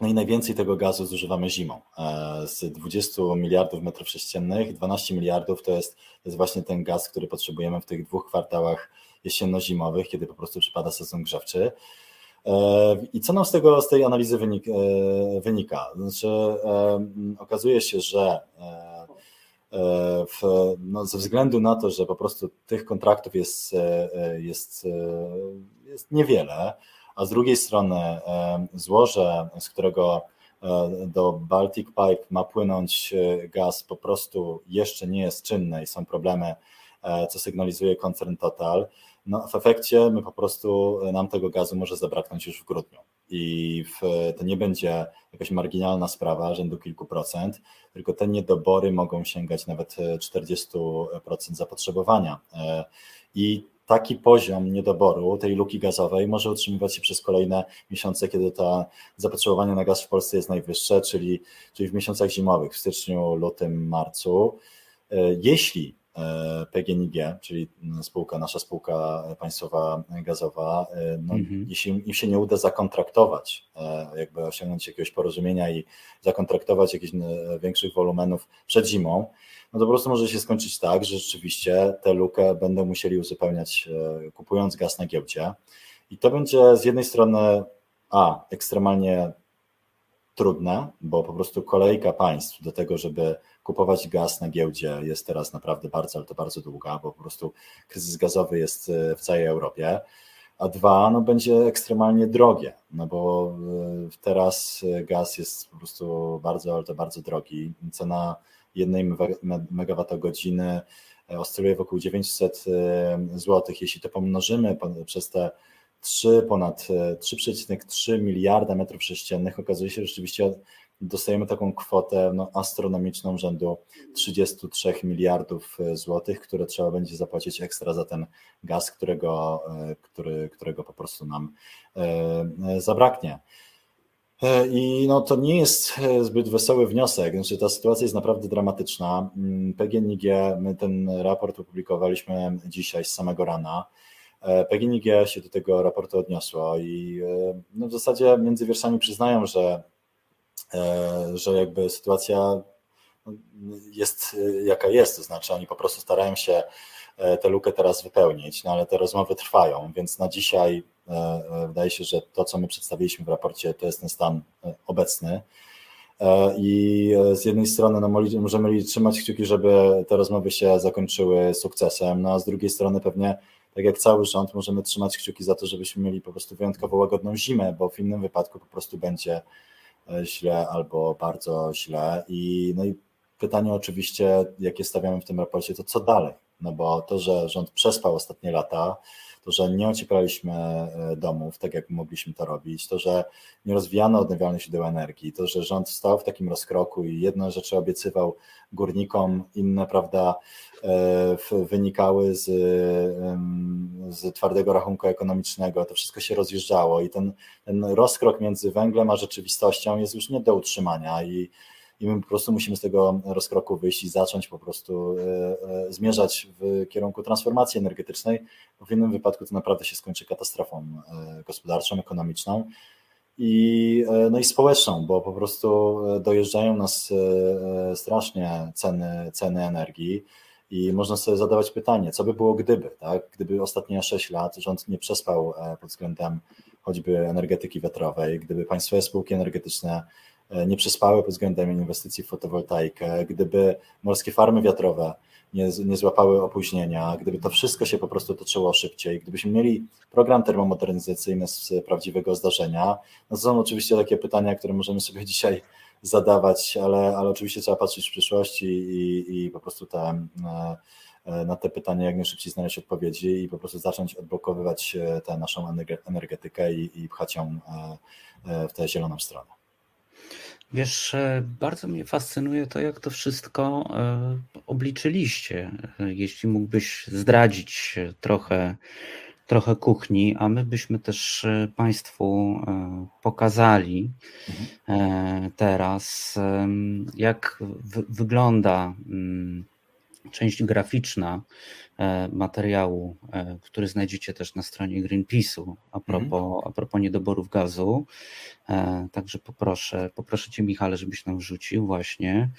no i najwięcej tego gazu zużywamy zimą. E, Z 20 miliardów metrów sześciennych, 12 miliardów to jest, to jest właśnie ten gaz, który potrzebujemy w tych dwóch kwartałach jesienno-zimowych, kiedy po prostu przypada sezon grzewczy. E, I co nam z, tego, z tej analizy e, wynika? Znaczy, okazuje się, że w, no, ze względu na to, że po prostu tych kontraktów jest, jest, jest niewiele, a z drugiej strony złoże, z którego e, do Baltic Pipe ma płynąć e, gaz, po prostu jeszcze nie jest czynne i są problemy, e, co sygnalizuje koncern Total. No, w efekcie my po prostu nam tego gazu może zabraknąć już w grudniu. I w, to nie będzie jakaś marginalna sprawa rzędu kilku procent, tylko te niedobory mogą sięgać nawet e, 40% zapotrzebowania. I taki poziom niedoboru tej luki gazowej może utrzymywać się przez kolejne miesiące, kiedy to zapotrzebowanie na gaz w Polsce jest najwyższe, czyli, czyli w miesiącach zimowych, w styczniu, lutym, marcu. E, Jeśli PGNiG, czyli spółka, nasza spółka państwowa gazowa, e, no, Mhm. jeśli im się nie uda zakontraktować, e, jakby osiągnąć jakiegoś porozumienia i zakontraktować jakichś e, większych wolumenów przed zimą, no to po prostu może się skończyć tak, że rzeczywiście tę lukę będą musieli uzupełniać e, kupując gaz na giełdzie. I to będzie z jednej strony A, ekstremalnie trudne, bo po prostu kolejka państw do tego, żeby kupować gaz na giełdzie jest teraz naprawdę bardzo, ale to bardzo długa, bo po prostu kryzys gazowy jest e, w całej Europie. A dwa, no będzie ekstremalnie drogie, no bo e, teraz e, gaz jest po prostu bardzo, ale to bardzo drogi. Cena jednej megawattogodziny oscyluje wokół 900 zł. Jeśli to pomnożymy po- przez te 3, ponad e, 3,3 miliarda metrów sześciennych, okazuje się, że rzeczywiście dostajemy taką kwotę no, astronomiczną rzędu 33 miliardów e, złotych, które trzeba będzie zapłacić ekstra za ten gaz, którego, e, który, którego po prostu nam e, zabraknie. I no, to nie jest zbyt wesoły wniosek, znaczy ta sytuacja jest naprawdę dramatyczna. Mm, PGNiG, my ten raport opublikowaliśmy dzisiaj z samego rana. PGNiG się do tego raportu odniosło i no, w zasadzie między wierszami przyznają, że, że jakby sytuacja jest e, jaka jest, to znaczy oni po prostu starają się e, tę lukę teraz wypełnić, no ale te rozmowy trwają, więc na dzisiaj e, e, wydaje się, że to, co my przedstawiliśmy w raporcie, to jest ten stan e, obecny. E, I e, z jednej strony no, możemy trzymać kciuki, żeby te rozmowy się zakończyły sukcesem, no a z drugiej strony pewnie, tak jak cały rząd, możemy trzymać kciuki za to, żebyśmy mieli po prostu wyjątkowo łagodną zimę, bo w innym wypadku po prostu będzie e, źle albo bardzo źle. I, no i pytanie oczywiście, jakie stawiamy w tym raporcie, to co dalej? No bo to, że rząd przespał ostatnie lata, to, że nie ocieplaliśmy e, domów tak, jak mogliśmy to robić, to, że nie rozwijano odnawialnych źródeł energii, to, że rząd stał w takim rozkroku i jedne rzeczy obiecywał górnikom, inne, prawda, e, wynikały z, z twardego rachunku ekonomicznego, to wszystko się rozjeżdżało i ten, ten rozkrok między węglem a rzeczywistością jest już nie do utrzymania i i my po prostu musimy z tego rozkroku wyjść i zacząć po prostu e, e, zmierzać w kierunku transformacji energetycznej, bo w innym wypadku to naprawdę się skończy katastrofą e, gospodarczą, ekonomiczną. i, no i społeczną, bo po prostu dojeżdżają nas strasznie ceny, ceny energii i można sobie zadawać pytanie, co by było gdyby, tak? Gdyby ostatnie 6 lat rząd nie przespał pod względem choćby energetyki wiatrowej, gdyby państwowe spółki energetyczne nie przespały pod względem inwestycji w fotowoltaikę, gdyby morskie farmy wiatrowe nie, nie złapały opóźnienia, gdyby to wszystko się po prostu toczyło szybciej, gdybyśmy mieli program termomodernizacyjny z prawdziwego zdarzenia, no to są oczywiście takie pytania, które możemy sobie dzisiaj zadawać, ale, ale oczywiście trzeba patrzeć w przyszłość i, i, i po prostu te e, E, na te pytania jak najszybciej znaleźć odpowiedzi i po prostu zacząć odblokowywać e, tę naszą energetykę i, i pchać ją e, w tę zieloną stronę. Wiesz, bardzo mnie fascynuje to, jak to wszystko obliczyliście. Jeśli mógłbyś zdradzić trochę, trochę kuchni, a my byśmy też Państwu pokazali mhm. teraz, jak wygląda mm, część graficzna e, materiału, e, który znajdziecie też na stronie Greenpeace'u a mhm. propos, a propos niedoborów gazu. E, także poproszę, poproszę Cię Michale, żebyś nam wrzucił właśnie.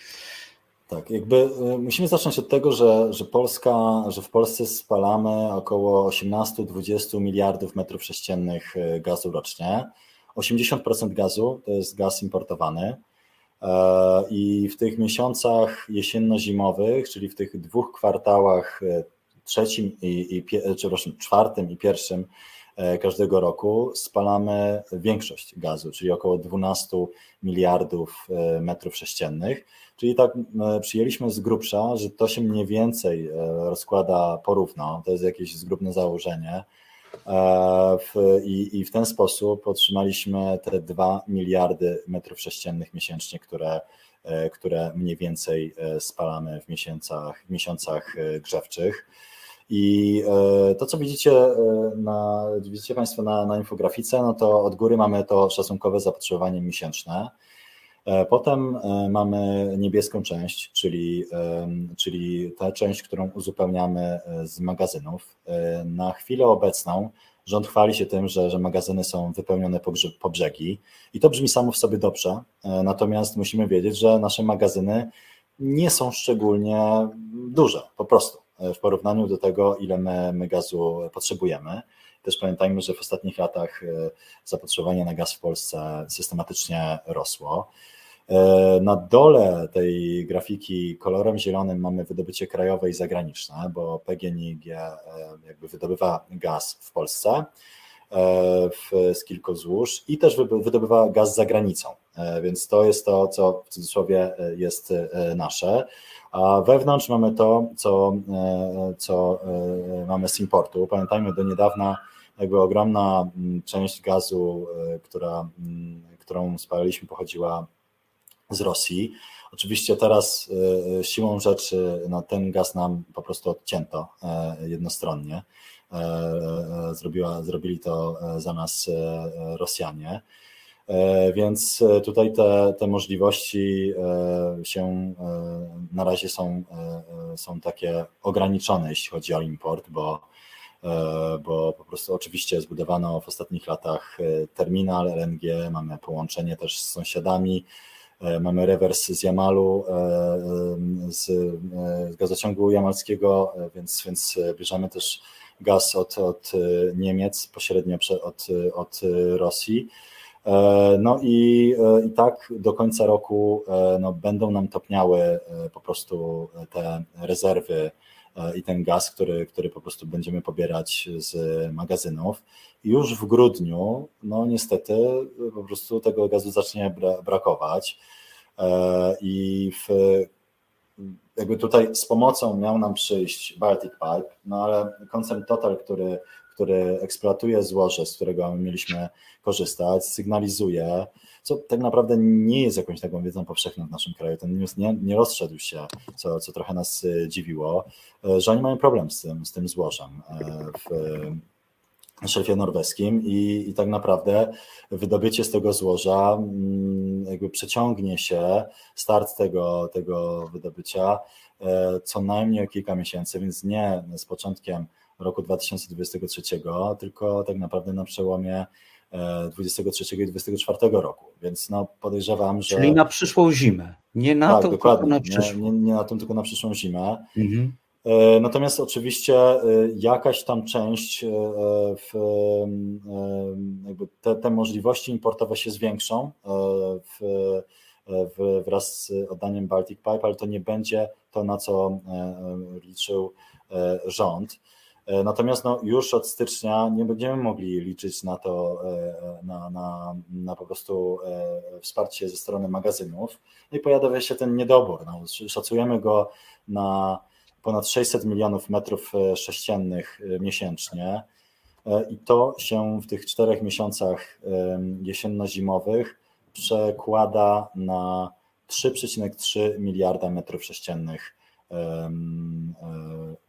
Tak, jakby musimy zacząć od tego, że, że Polska, że w Polsce spalamy około 18-20 miliardów metrów sześciennych gazu rocznie. 80% gazu to jest gaz importowany. E, I w tych miesiącach jesienno-zimowych, czyli w tych dwóch kwartałach, e, trzecim i, i przepraszam, czwartym i pierwszym e, każdego roku spalamy większość gazu, czyli około 12 miliardów metrów sześciennych. Czyli tak przyjęliśmy z grubsza, że to się mniej więcej rozkłada porówno, to jest jakieś zgrubne założenie E, I, I w ten sposób otrzymaliśmy te 2 miliardy metrów sześciennych miesięcznie, które, e, które mniej więcej e, spalamy w miesiącach, w miesiącach grzewczych. I to, co widzicie, na, widzicie Państwo na, na infografice, no to od góry mamy to szacunkowe zapotrzebowanie miesięczne. Potem mamy niebieską część, czyli, czyli tę część, którą uzupełniamy z magazynów. Na chwilę obecną rząd chwali się tym, że, że magazyny są wypełnione po, po brzegi i to brzmi samo w sobie dobrze, natomiast musimy wiedzieć, że nasze magazyny nie są szczególnie duże, po prostu w porównaniu do tego, ile my, my gazu potrzebujemy. Też pamiętajmy, że w ostatnich latach zapotrzebowanie na gaz w Polsce systematycznie rosło. E, na dole tej grafiki kolorem zielonym mamy wydobycie krajowe i zagraniczne, bo PGNiG e, jakby wydobywa gaz w Polsce e, z kilku złóż i też wydobywa gaz za granicą, więc to jest to, co w cudzysłowie jest nasze. A wewnątrz mamy to, co, co mamy z importu. Pamiętajmy, do niedawna jakby ogromna część gazu, która, którą spaliliśmy, pochodziła z Rosji. Oczywiście teraz e, siłą rzeczy no, ten gaz nam po prostu odcięto jednostronnie. Zrobiła, zrobili to za nas Rosjanie. Więc tutaj te, te możliwości się na razie są, są takie ograniczone, jeśli chodzi o import, bo, bo po prostu oczywiście zbudowano w ostatnich latach terminal LNG, mamy połączenie też z sąsiadami, E, mamy rewers z Jamalu, e, e, z gazociągu jamalskiego, więc, więc bierzemy też gaz od, od Niemiec, pośrednio od, od Rosji. No i, i tak do końca roku no, będą nam topniały po prostu te rezerwy i ten gaz, który, który po prostu będziemy pobierać z magazynów. Już w grudniu, no niestety, po prostu tego gazu zacznie brakować. E, I w, jakby tutaj z pomocą miał nam przyjść Baltic Pipe, no ale koncern Total, który, który eksploatuje złoże, z którego mieliśmy korzystać, sygnalizuje, co tak naprawdę nie jest jakąś taką wiedzą powszechną w naszym kraju. Ten news nie, nie rozszedł się, co, co trochę nas e, dziwiło, e, że oni mają problem z tym, z tym złożem w, na szelfie norweskim i, i tak naprawdę wydobycie z tego złoża mm, jakby przeciągnie się, start tego, tego wydobycia e, co najmniej o kilka miesięcy, więc nie z początkiem roku 2023, tylko tak naprawdę na przełomie 23 i 24 roku, więc no podejrzewam, że... Czyli na przyszłą zimę. Nie na tak, to, dokładnie, tylko na nie, przyszłą. nie, nie na tą, tylko na przyszłą zimę. Mhm. E, Natomiast oczywiście e, jakaś tam część, e, w, e, te, te możliwości importowe się zwiększą e, w, w, wraz z oddaniem Baltic Pipe, ale to nie będzie to, na co e, liczył e, rząd. E, Natomiast no, już od stycznia nie będziemy mogli liczyć na to, e, na, na, na po prostu e, wsparcie ze strony magazynów. No i pojawia się ten niedobór. No, szacujemy go na ponad 600 milionów metrów sześciennych miesięcznie. I to się w tych czterech miesiącach jesienno-zimowych przekłada na 3,3 miliarda metrów sześciennych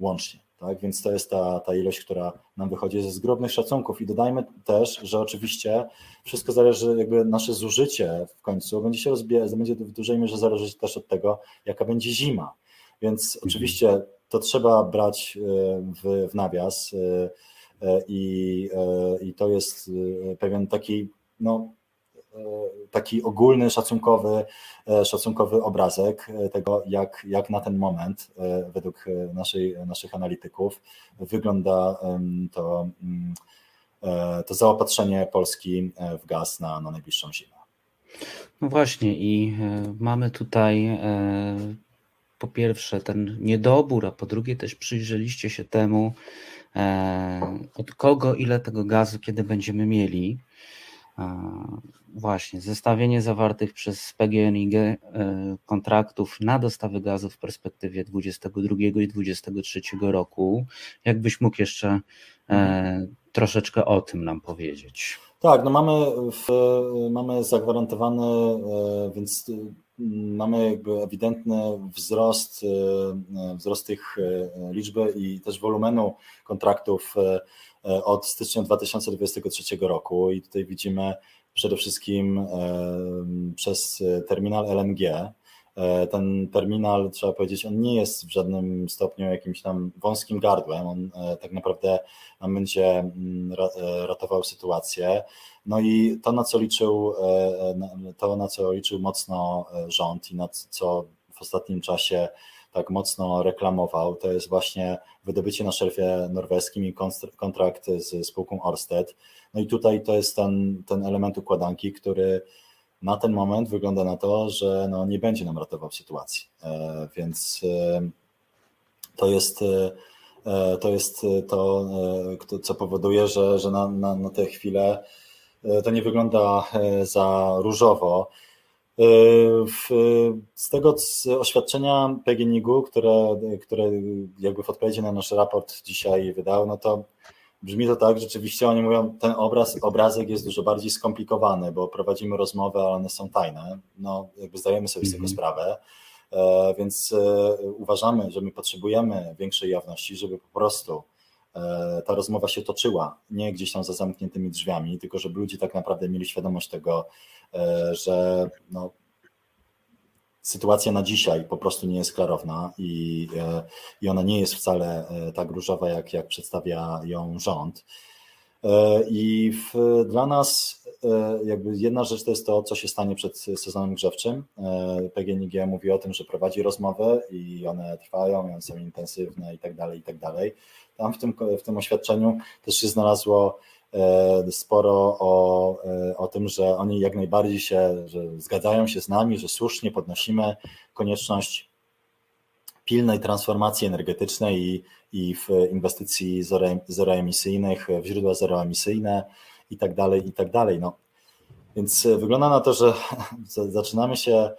łącznie. Tak? Więc to jest ta, ta ilość, która nam wychodzi ze zgrobnych szacunków. I dodajmy też, że oczywiście wszystko zależy, jakby nasze zużycie w końcu będzie się rozbijać, będzie w dużej mierze zależeć też od tego, jaka będzie zima. Więc oczywiście to trzeba brać e, w, w nawias e, e, i, i to jest pewien taki, no, taki ogólny, szacunkowy, e, szacunkowy obrazek e, tego, jak, jak na ten moment, e, według e, naszej, naszych analityków, wygląda to, mm, e, to zaopatrzenie Polski e, w gaz na, na najbliższą zimę. No właśnie i e, mamy tutaj e, po pierwsze ten niedobór, a po drugie też przyjrzeliście się temu, e, od kogo ile tego gazu kiedy będziemy mieli. Właśnie, zestawienie zawartych przez PGNiG e, kontraktów na dostawy gazu w perspektywie 22 i 23 roku. Jakbyś mógł jeszcze e, troszeczkę o tym nam powiedzieć? Tak, no mamy, w, mamy zagwarantowany, e, więc mamy jakby ewidentny wzrost, wzrost tych liczby i też wolumenu kontraktów od stycznia 2023 roku i tutaj widzimy przede wszystkim e, przez terminal LNG. E, Ten terminal, trzeba powiedzieć, on nie jest w żadnym stopniu jakimś tam wąskim gardłem. On e, tak naprawdę nam będzie mm, ra- e, ratował sytuację. No i to, na co liczył, e, to, na co liczył mocno e, rząd i na co w ostatnim czasie tak mocno reklamował, to jest właśnie wydobycie na szelfie norweskim i kontrakt z spółką Orsted. No i tutaj to jest ten, ten element układanki, który na ten moment wygląda na to, że no nie będzie nam ratował sytuacji. E, Więc e, to jest e, to, jest to e, kto- co powoduje, że, że na, na, na tę chwilę to nie wygląda za różowo. W, z tego z oświadczenia PGNiG-u, które, które jakby w odpowiedzi na nasz raport dzisiaj wydał, no to brzmi to tak, rzeczywiście oni mówią, ten obraz, obrazek jest dużo bardziej skomplikowany, bo prowadzimy rozmowy, ale one są tajne. No, jakby zdajemy sobie z tego Mhm. sprawę. E, Więc e, uważamy, że my potrzebujemy większej jawności, żeby po prostu e, ta rozmowa się toczyła, nie gdzieś tam za zamkniętymi drzwiami, tylko żeby ludzie tak naprawdę mieli świadomość tego, że no, sytuacja na dzisiaj po prostu nie jest klarowna i, e, i ona nie jest wcale e, tak różowa, jak, jak przedstawia ją rząd. E, I w, dla nas e, jakby jedna rzecz to jest to, co się stanie przed sezonem grzewczym. E, PGNiG mówi o tym, że prowadzi rozmowy i one trwają, i one są intensywne i tak dalej, i tak dalej. Tam w tym, w tym oświadczeniu też się znalazło e, sporo o, e, o tym, że oni jak najbardziej się, zgadzają się z nami, że słusznie podnosimy konieczność pilnej transformacji energetycznej i, i w inwestycji zero- zeroemisyjnych, w źródła zeroemisyjne i tak dalej, i tak dalej. No, więc e, wygląda na to, że za- zaczynamy się e,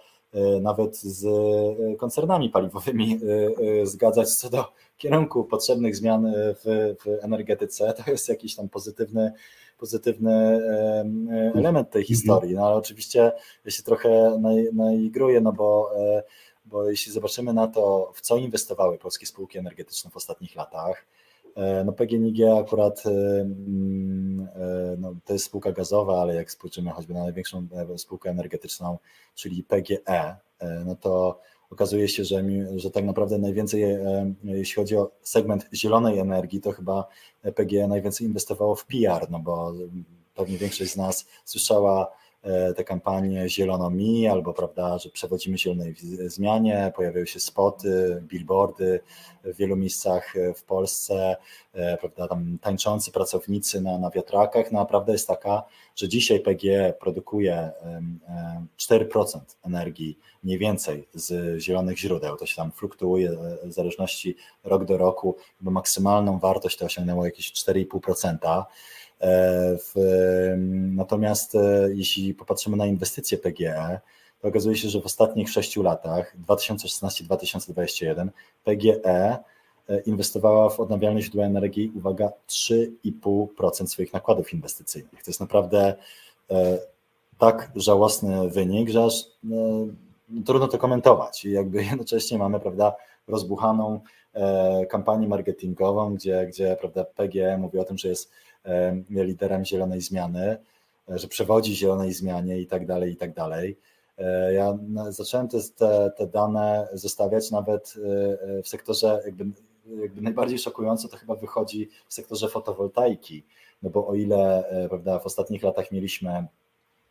nawet z e, koncernami paliwowymi e, e, zgadzać co do kierunku potrzebnych zmian e, w, w energetyce. To jest jakiś tam pozytywny, pozytywny em, e, element tej historii. No ale oczywiście ja się trochę naigruję, no bo e, bo jeśli zobaczymy na to, w co inwestowały polskie spółki energetyczne w ostatnich latach, e, no PGNiG akurat e, mm, e, no, to jest spółka gazowa, ale jak spojrzymy choćby na największą e, spółkę energetyczną, czyli PGE, e, no to okazuje się, że, że tak naprawdę najwięcej, e, jeśli chodzi o segment zielonej energii, to chyba PGE najwięcej inwestowało w PR, no bo pewnie większość z nas słyszała e, te kampanie Zielono Mi, albo prawda, że przewodzimy zielonej zmianie, pojawiają się spoty, billboardy w wielu miejscach w Polsce, prawda, tam tańczący pracownicy na, na wiatrakach. No, a prawda jest taka, że dzisiaj PGE produkuje 4% energii mniej więcej z zielonych źródeł. To się tam fluktuuje w zależności rok do roku, bo maksymalną wartość to osiągnęło jakieś 4,5%. E, w, natomiast e, jeśli popatrzymy na inwestycje PGE, to okazuje się, że w ostatnich 6 latach, 2016-2021, PGE e, inwestowała w odnawialne źródła energii, uwaga, 3,5% swoich nakładów inwestycyjnych. To jest naprawdę tak żałosny wynik, że aż trudno to komentować. I jakby jednocześnie mamy, prawda, rozbuchaną kampanię marketingową, gdzie, gdzie prawda, PGE mówi o tym, że jest liderem zielonej zmiany, że przewodzi zielonej zmianie i tak dalej, i tak dalej. E, ja zacząłem te, te, dane zestawiać nawet e, w sektorze jakby, jakby najbardziej szokująco to chyba wychodzi w sektorze fotowoltaiki, no bo o ile e, prawda, w ostatnich latach mieliśmy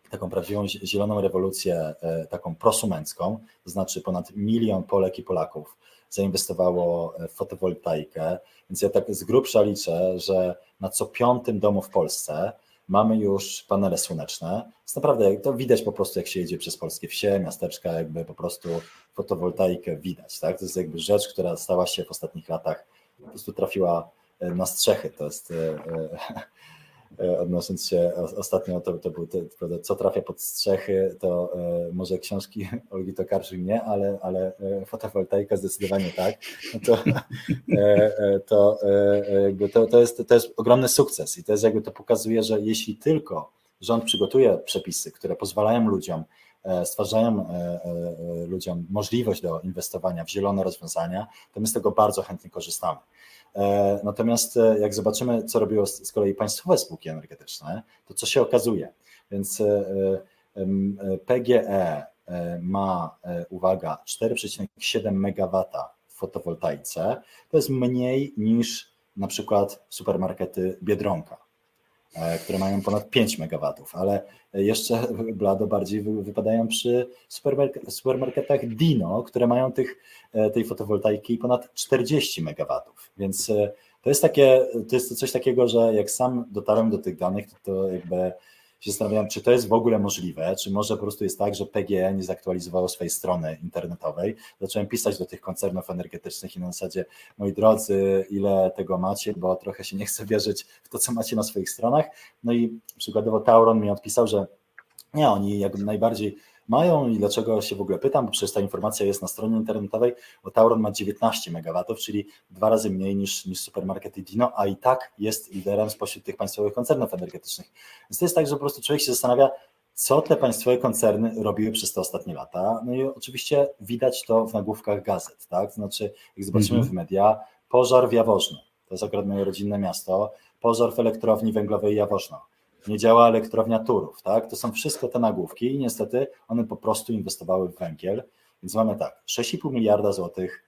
taką prawdziwą zieloną rewolucję, taką prosumencką, to znaczy ponad milion Polek i Polaków zainwestowało w fotowoltaikę, więc ja tak z grubsza liczę, że na co piątym domu w Polsce mamy już panele słoneczne. Jest naprawdę, to widać po prostu, jak się jedzie przez polskie wsie, miasteczka, jakby po prostu fotowoltaikę widać. Tak? To jest jakby rzecz, która stała się w ostatnich latach, po prostu trafiła na strzechy. To jest e, e, E, odnosząc się ostatnio, to, to był to, co trafia pod strzechy, to e, może książki Olgi Tokarczyk nie, ale, ale e, fotowoltaika zdecydowanie tak. No to, to, to, to, jest, to jest ogromny sukces i to jest jakby to pokazuje, że jeśli tylko rząd przygotuje przepisy, które pozwalają ludziom stwarzają ludziom możliwość do inwestowania w zielone rozwiązania, to my z tego bardzo chętnie korzystamy. E, natomiast e, jak zobaczymy, co robiło z kolei państwowe spółki energetyczne, to co się okazuje? Więc e, PGE ma, uwaga, 4,7 MW w fotowoltaice. To jest mniej niż na przykład supermarkety Biedronka. E, które mają ponad 5 MW, ale jeszcze blado bardziej wypadają przy supermarketach Dino, które mają tych, e, tej fotowoltaiki ponad 40 MW. Więc e, to jest takie, to jest coś takiego, że jak sam dotarłem do tych danych, to, to jakby się zastanawiam, czy to jest w ogóle możliwe, czy może po prostu jest tak, że PGE nie zaktualizowało swojej strony internetowej. Zacząłem pisać do tych koncernów energetycznych i na zasadzie, moi drodzy, ile tego macie, bo trochę się nie chcę wierzyć w to, co macie na swoich stronach. No i przykładowo Tauron mi odpisał, że nie, oni jakby najbardziej mają i dlaczego się w ogóle pytam, bo przecież ta informacja jest na stronie internetowej, bo Tauron ma 19 MW, czyli dwa razy mniej niż, niż supermarkety Dino, a i tak jest liderem spośród tych państwowych koncernów energetycznych. Więc to jest tak, że po prostu człowiek się zastanawia, co te państwowe koncerny robiły przez te ostatnie lata. No i oczywiście widać to w nagłówkach gazet, tak? Znaczy, jak zobaczymy mm -hmm. w media, pożar w Jaworzno, to jest akurat moje rodzinne miasto, pożar w elektrowni węglowej Jaworzno nie działa elektrownia Turów, tak? To są wszystko te nagłówki i niestety one po prostu inwestowały w węgiel, więc mamy tak, 6,5 miliarda złotych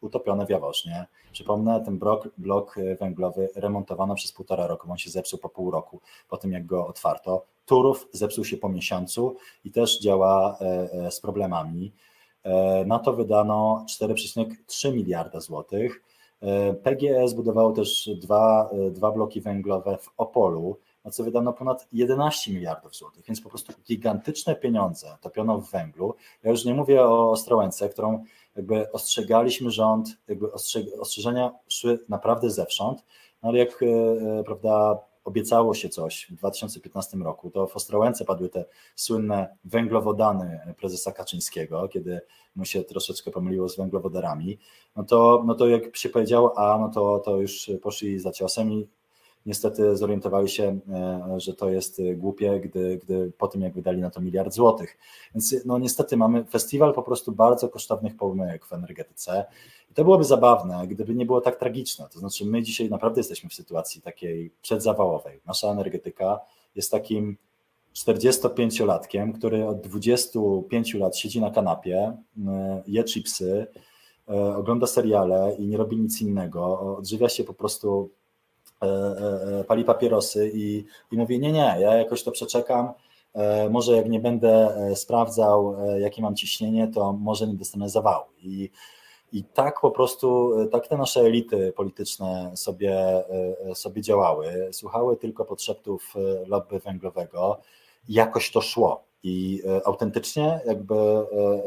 utopione w. Przypomnę, ten blok, blok węglowy remontowano przez półtora roku, on się zepsuł po pół roku, po tym jak go otwarto. Turów zepsuł się po miesiącu i też działa e, e, z problemami. E, na to wydano 4,3 miliarda złotych. PGE zbudowało też dwa, dwa bloki węglowe w Opolu, na co wydano ponad 11 miliardów złotych, więc po prostu gigantyczne pieniądze topiono w węglu. Ja już nie mówię o Ostrołęce, którą jakby ostrzegaliśmy rząd, jakby ostrzeżenia szły naprawdę zewsząd, no ale jak e, prawda, obiecało się coś w 2015 roku, to w Ostrołęce padły te słynne węglowodany prezesa Kaczyńskiego, kiedy mu się troszeczkę pomyliło z węglowodarami, no to, no to jak się powiedziało A, no to, to już poszli za ciosem i niestety zorientowali się, e, że to jest głupie, gdy, gdy po tym jak wydali na to miliard złotych. Więc no niestety mamy festiwal po prostu bardzo kosztownych pomyłek w energetyce i to byłoby zabawne, gdyby nie było tak tragiczne. To znaczy my dzisiaj naprawdę jesteśmy w sytuacji takiej przedzawałowej. Nasza energetyka jest takim 45-latkiem, który od 25 lat siedzi na kanapie, e, je chipsy, e, ogląda seriale i nie robi nic innego, odżywia się po prostu e, e, pali papierosy i, i mówi, nie, nie, ja jakoś to przeczekam, e, może jak nie będę e, sprawdzał, e, jakie mam ciśnienie, to może nie dostanę zawału. I, i tak po prostu, tak te nasze elity polityczne sobie, e, sobie działały, słuchały tylko podszeptów e, lobby węglowego, jakoś to szło. I e, autentycznie jakby e,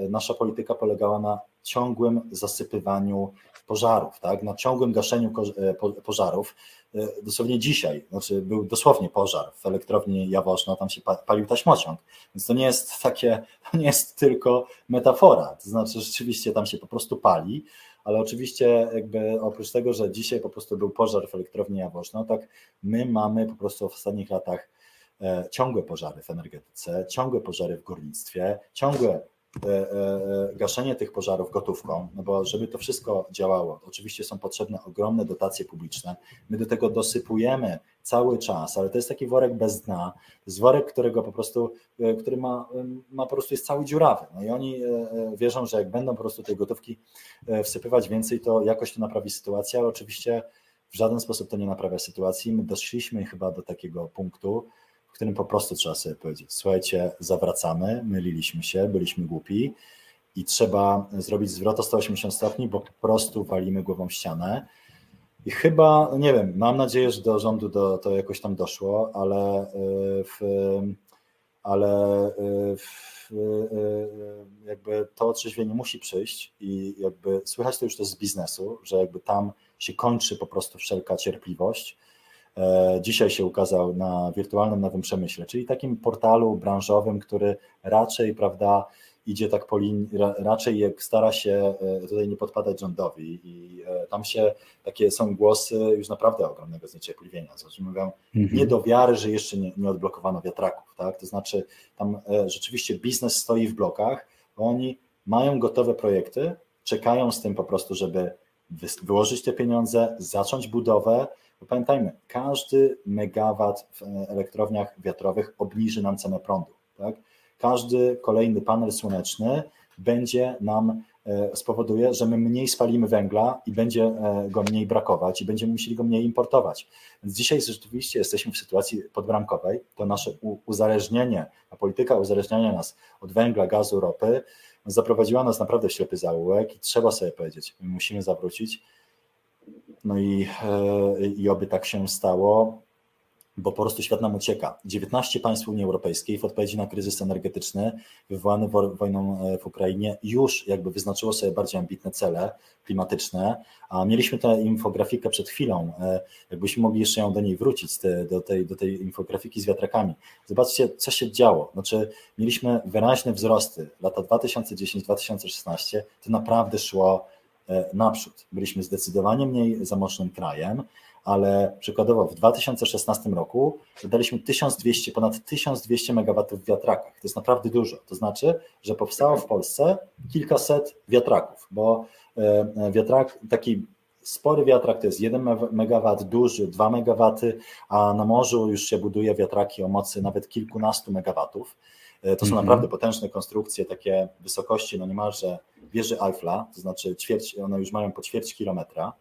nasza polityka polegała na ciągłym zasypywaniu pożarów, tak? na ciągłym gaszeniu e, po- pożarów. E, Dosłownie dzisiaj, znaczy był dosłownie pożar w elektrowni Jaworzno, tam się pa- palił taśmociąg, więc to nie jest takie, to nie jest tylko metafora, to znaczy rzeczywiście tam się po prostu pali, ale oczywiście jakby oprócz tego, że dzisiaj po prostu był pożar w elektrowni Jaworzno, tak my mamy po prostu w ostatnich latach e, ciągłe pożary w energetyce, ciągłe pożary w górnictwie, ciągłe gaszenie tych pożarów gotówką, no bo żeby to wszystko działało, oczywiście są potrzebne ogromne dotacje publiczne. My do tego dosypujemy cały czas, ale to jest taki worek bez dna, to jest worek, którego po prostu, e, który ma, ma po prostu jest cały dziurawy. No i oni e, e, wierzą, że jak będą po prostu tej gotówki e, wsypywać więcej, to jakoś to naprawi sytuację, ale oczywiście w żaden sposób to nie naprawia sytuacji. My doszliśmy chyba do takiego punktu, w którym po prostu trzeba sobie powiedzieć, słuchajcie, zawracamy, myliliśmy się, byliśmy głupi i trzeba zrobić zwrot o 180 stopni, bo po prostu walimy głową w ścianę. I chyba, no nie wiem, mam nadzieję, że do rządu do, to jakoś tam doszło, ale y, w, ale y, w, y, jakby to otrzeźwienie musi przyjść i jakby słychać to już też z biznesu, że jakby tam się kończy po prostu wszelka cierpliwość. E, Dzisiaj się ukazał na wirtualnym Nowym Przemyśle, czyli takim portalu branżowym, który raczej, prawda, idzie tak po linii, ra- raczej stara się e, tutaj nie podpadać rządowi i e, tam się takie są głosy już naprawdę ogromnego zniecierpliwienia, znaczy mówią nie do wiary, że jeszcze nie, nie odblokowano wiatraków, tak, to znaczy tam rzeczywiście biznes stoi w blokach, bo oni mają gotowe projekty, czekają z tym po prostu, żeby wy- wyłożyć te pieniądze, zacząć budowę, pamiętajmy, każdy megawat w elektrowniach wiatrowych obniży nam cenę prądu. Tak? Każdy kolejny panel słoneczny będzie nam e, spowoduje, że my mniej spalimy węgla i będzie e, go mniej brakować i będziemy musieli go mniej importować. Więc dzisiaj rzeczywiście jesteśmy w sytuacji podbramkowej. To nasze uzależnienie, ta polityka uzależniania nas od węgla, gazu, ropy zaprowadziła nas naprawdę w ślepy zaułek i trzeba sobie powiedzieć, my musimy zawrócić no i, e, i oby tak się stało, bo po prostu świat nam ucieka. 19 państw Unii Europejskiej w odpowiedzi na kryzys energetyczny wywołany wo- wojną e, w Ukrainie już jakby wyznaczyło sobie bardziej ambitne cele klimatyczne, a mieliśmy tę infografikę przed chwilą, e, jakbyśmy mogli jeszcze ją do niej wrócić, do tej, do tej infografiki z wiatrakami. Zobaczcie, co się działo. Znaczy, mieliśmy wyraźne wzrosty. Lata 2010-2016 to naprawdę szło naprzód. Byliśmy zdecydowanie mniej zamożnym krajem, ale przykładowo w 2016 roku wydaliśmy 1200, ponad 1200 MW w wiatrakach. To jest naprawdę dużo. To znaczy, że powstało w Polsce kilkaset wiatraków, bo e, e, wiatrak, taki spory wiatrak to jest 1 MW, duży 2 MW, a na morzu już się buduje wiatraki o mocy nawet kilkunastu megawatów. E, To są Mhm. naprawdę potężne konstrukcje, takie wysokości, no niemalże wieży Eiffla, to znaczy ćwierć, one już mają po ćwierć kilometra.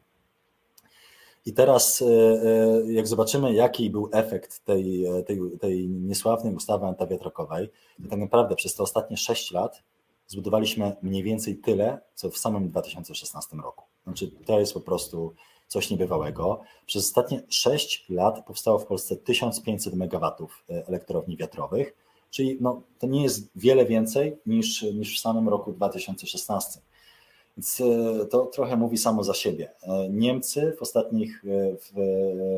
I teraz, e, e, jak zobaczymy, jaki był efekt tej, tej, tej niesławnej ustawy antywiatrakowej, to tak naprawdę przez te ostatnie 6 lat zbudowaliśmy mniej więcej tyle, co w samym 2016 roku. Znaczy, to jest po prostu coś niebywałego. Przez ostatnie 6 lat powstało w Polsce 1500 MW elektrowni wiatrowych, czyli no, to nie jest wiele więcej niż, niż w samym roku 2016. Więc e, to trochę mówi samo za siebie. E, Niemcy w ostatnich, e, w,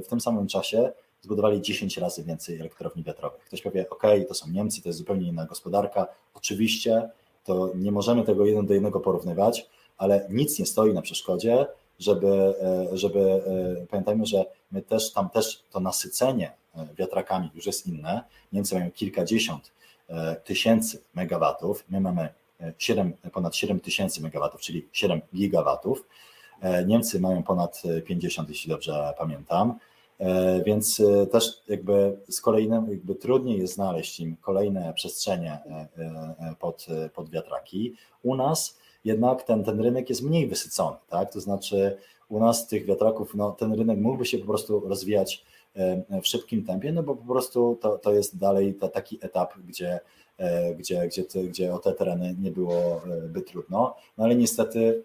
w tym samym czasie zbudowali 10 razy więcej elektrowni wiatrowych. Ktoś powie, ok, to są Niemcy, to jest zupełnie inna gospodarka. Oczywiście to nie możemy tego jeden do jednego porównywać, ale nic nie stoi na przeszkodzie, żeby, żeby pamiętajmy, że my też tam też to nasycenie wiatrakami już jest inne. Niemcy mają kilkadziesiąt e, tysięcy megawatów, my mamy e, 7, ponad 7 tysięcy megawatów, czyli 7 gigawatów. E, Niemcy mają ponad e, 50, jeśli dobrze pamiętam. E, Więc e, też jakby z kolei jakby trudniej jest znaleźć im kolejne przestrzenie e, e, pod, e, pod wiatraki. U nas jednak ten, ten rynek jest mniej wysycony, tak? To znaczy u nas tych wiatraków, no, ten rynek mógłby się po prostu rozwijać w szybkim tempie, no bo po prostu to, to jest dalej ta, taki etap, gdzie, gdzie, gdzie, gdzie o te tereny nie byłoby trudno, no ale niestety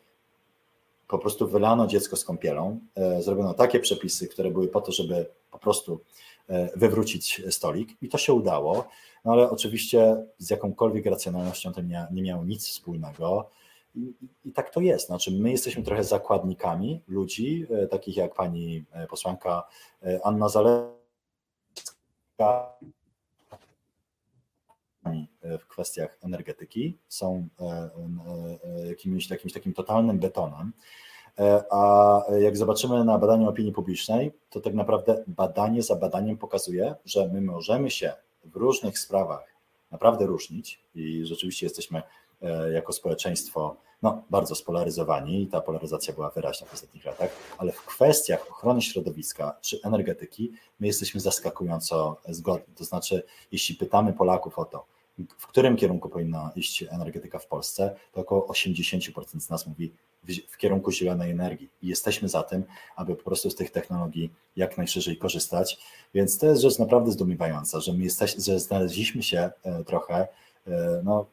po prostu wylano dziecko z kąpielą, zrobiono takie przepisy, które były po to, żeby po prostu wywrócić stolik i to się udało, no ale oczywiście z jakąkolwiek racjonalnością to nie miało nic wspólnego. I, tak to jest. Znaczy, my jesteśmy trochę zakładnikami ludzi, e, takich jak pani e, posłanka e, Anna Zalewska w kwestiach energetyki, są jakimś, jakimś takim totalnym betonem. A jak zobaczymy na badaniu opinii publicznej, to tak naprawdę badanie za badaniem pokazuje, że my możemy się w różnych sprawach naprawdę różnić i rzeczywiście jesteśmy jako społeczeństwo no, bardzo spolaryzowani i ta polaryzacja była wyraźna w ostatnich latach, ale w kwestiach ochrony środowiska czy energetyki my jesteśmy zaskakująco zgodni. To znaczy, jeśli pytamy Polaków o to, w którym kierunku powinna iść energetyka w Polsce, to około 80% z nas mówi w, kierunku zielonej energii. I jesteśmy za tym, aby po prostu z tych technologii jak najszerzej korzystać. Więc to jest rzecz naprawdę zdumiewająca, że my jesteśmy, że znaleźliśmy się e, trochę, e, no,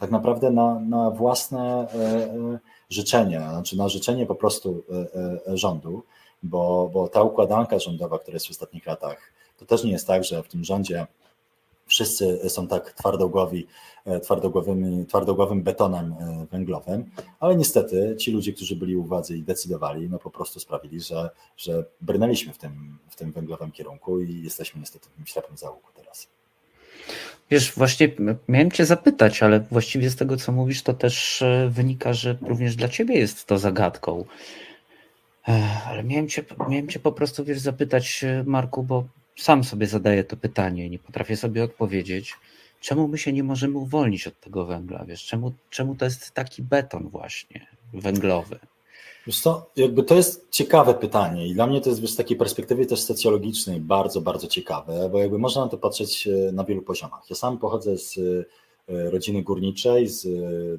tak naprawdę na, na własne e, życzenie, znaczy na życzenie po prostu rządu, bo, bo ta układanka rządowa, która jest w ostatnich latach, to też nie jest tak, że w tym rządzie wszyscy są tak twardogłowi, e, twardogłowym, twardogłowym betonem e, węglowym, ale niestety ci ludzie, którzy byli u władzy i decydowali, no po prostu sprawili, że, że brnęliśmy w tym, w tym węglowym kierunku i jesteśmy niestety tym ślepym załuku teraz. Wiesz, właśnie miałem Cię zapytać, ale właściwie z tego, co mówisz, to też e, wynika, że również dla Ciebie jest to zagadką. Ale miałem Cię, miałem cię po prostu, wiesz, zapytać, Marku, bo sam sobie zadaję to pytanie, nie potrafię sobie odpowiedzieć, czemu my się nie możemy uwolnić od tego węgla, wiesz, czemu, czemu to jest taki beton właśnie węglowy? Wiesz co, jakby to jest ciekawe pytanie i dla mnie to jest z takiej perspektywy też socjologicznej bardzo, bardzo ciekawe, bo jakby można na to patrzeć e, na wielu poziomach. Ja sam pochodzę z e, rodziny górniczej, z,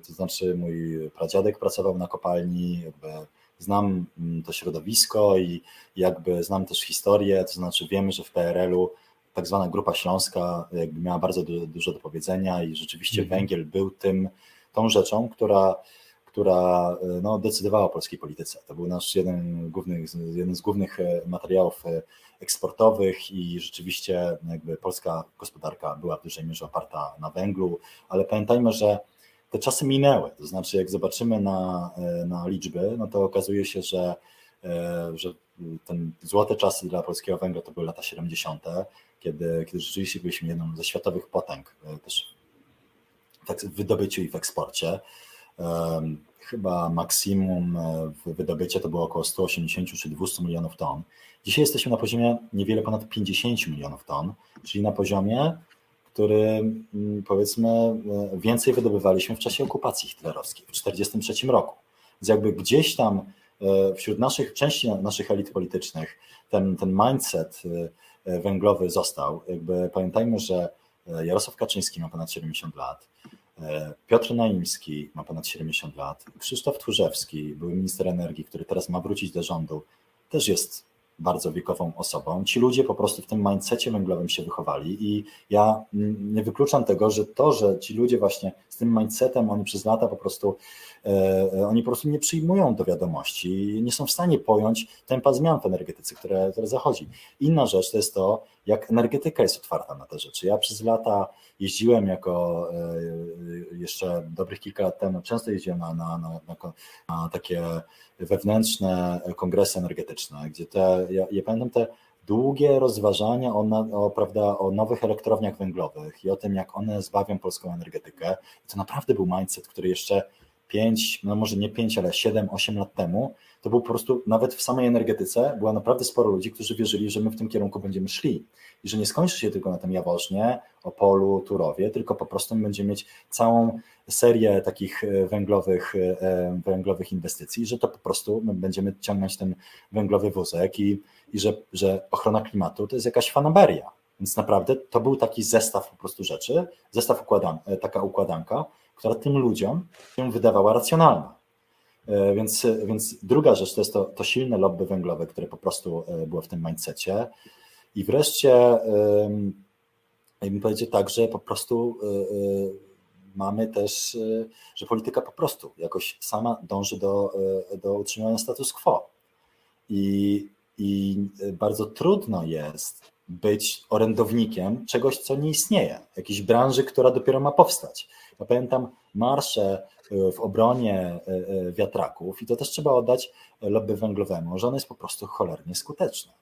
to znaczy mój pradziadek pracował na kopalni, jakby znam mm, to środowisko i jakby znam też historię, to znaczy wiemy, że w PRL-u tak zwana Grupa Śląska jakby miała bardzo du dużo do powiedzenia i rzeczywiście mhm. węgiel był tym, tą rzeczą, która, która no, decydowała o polskiej polityce. To był nasz jeden, głównych, jeden z głównych e, materiałów e, eksportowych i rzeczywiście jakby polska gospodarka była w dużej mierze oparta na węglu, ale pamiętajmy, że te czasy minęły. To znaczy, jak zobaczymy na, e, na liczby, no to okazuje się, że, e, że ten złote czasy dla polskiego węgla to były lata 70., kiedy, kiedy rzeczywiście byliśmy jedną ze światowych potęg e, też w wydobyciu i w eksporcie. Chyba maksimum w wydobycie to było około 180 czy 200 milionów ton. Dzisiaj jesteśmy na poziomie niewiele ponad 50 milionów ton, czyli na poziomie, który mm, powiedzmy e, więcej wydobywaliśmy w czasie okupacji hitlerowskiej w 1943 roku. Więc jakby gdzieś tam e, wśród naszych części naszych elit politycznych ten, ten mindset e, węglowy został. Jakby pamiętajmy, że Jarosław Kaczyński ma ponad 70 lat, Piotr Naimski ma ponad 70 lat, Krzysztof Tchórzewski, były minister energii, który teraz ma wrócić do rządu, też jest bardzo wiekową osobą. Ci ludzie po prostu w tym mindsetie węglowym się wychowali i ja nie wykluczam tego, że to, że ci ludzie właśnie z tym mindsetem, oni przez lata po prostu, e, oni po prostu nie przyjmują do wiadomości nie są w stanie pojąć tempa zmian w energetyce, które, które zachodzi. Inna rzecz to jest to, jak energetyka jest otwarta na te rzeczy. Ja przez lata jeździłem jako e, jeszcze dobrych kilka lat temu, często jeździłem na, na, na, na takie wewnętrzne kongresy energetyczne, gdzie te, ja, ja pamiętam te długie rozważania o, o, prawda, o nowych elektrowniach węglowych i o tym, jak one zbawią polską energetykę. I to naprawdę był mindset, który jeszcze 5, no może nie 5, ale 7, 8 lat temu, to był po prostu nawet w samej energetyce była naprawdę sporo ludzi, którzy wierzyli, że my w tym kierunku będziemy szli i że nie skończy się tylko na tym Jaworznie, Opolu, Turowie, tylko po prostu będziemy mieć całą serię takich e, węglowych, e, węglowych inwestycji, że to po prostu my będziemy ciągnąć ten węglowy wózek i, i że, że ochrona klimatu to jest jakaś fanaberia. Więc naprawdę to był taki zestaw po prostu rzeczy, zestaw układan, e, taka układanka, która tym ludziom się wydawała racjonalna. E, Więc, więc druga rzecz to jest to, to silne lobby węglowe, które po prostu e, było w tym mindsetie. I wreszcie, jakbym powiedział tak, że po prostu e, mamy też, że polityka po prostu jakoś sama dąży do, do utrzymania status quo. I, I bardzo trudno jest być orędownikiem czegoś, co nie istnieje, jakiejś branży, która dopiero ma powstać. Ja pamiętam marsze w obronie e, e, wiatraków i to też trzeba oddać lobby węglowemu, że ono jest po prostu cholernie skuteczne.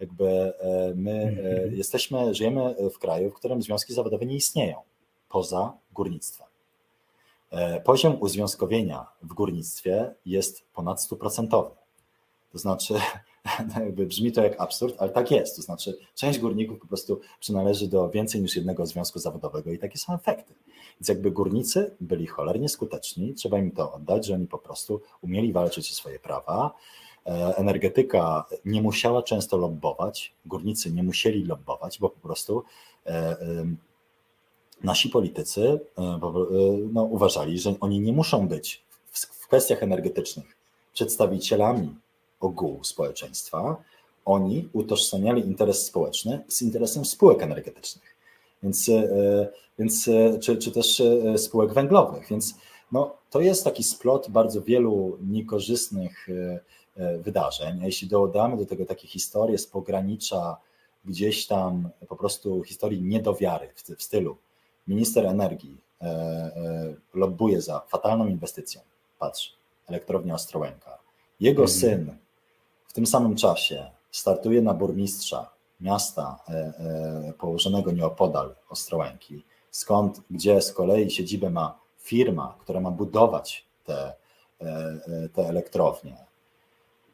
Jakby e, my e, jesteśmy, żyjemy w kraju, w którym związki zawodowe nie istnieją poza górnictwem. E, Poziom uzwiązkowienia w górnictwie jest ponad 100%. To znaczy, no brzmi to jak absurd, ale tak jest. To znaczy, część górników po prostu przynależy do więcej niż jednego związku zawodowego i takie są efekty. Więc jakby górnicy byli cholernie skuteczni, trzeba im to oddać, że oni po prostu umieli walczyć o swoje prawa. E, Energetyka nie musiała często lobbować, górnicy nie musieli lobbować, bo po prostu e, em, nasi politycy e, po- e, no, uważali, że oni nie muszą być w kwestiach energetycznych przedstawicielami ogółu społeczeństwa. Oni utożsamiali interes społeczny z interesem spółek energetycznych, więc, e, więc e, czy, czy też e, spółek węglowych. Więc no, to jest taki splot bardzo wielu niekorzystnych wydarzeń. A jeśli dodamy do tego takie historie z pogranicza, gdzieś tam po prostu historii niedowiary w, w stylu minister energii e, e, lobbuje za fatalną inwestycją, patrz, elektrownia Ostrołęka. Jego Mhm. syn tym samym czasie startuje na burmistrza miasta e, e, położonego nieopodal Ostrołęki, skąd, gdzie z kolei siedzibę ma firma, która ma budować te, e, te elektrownie.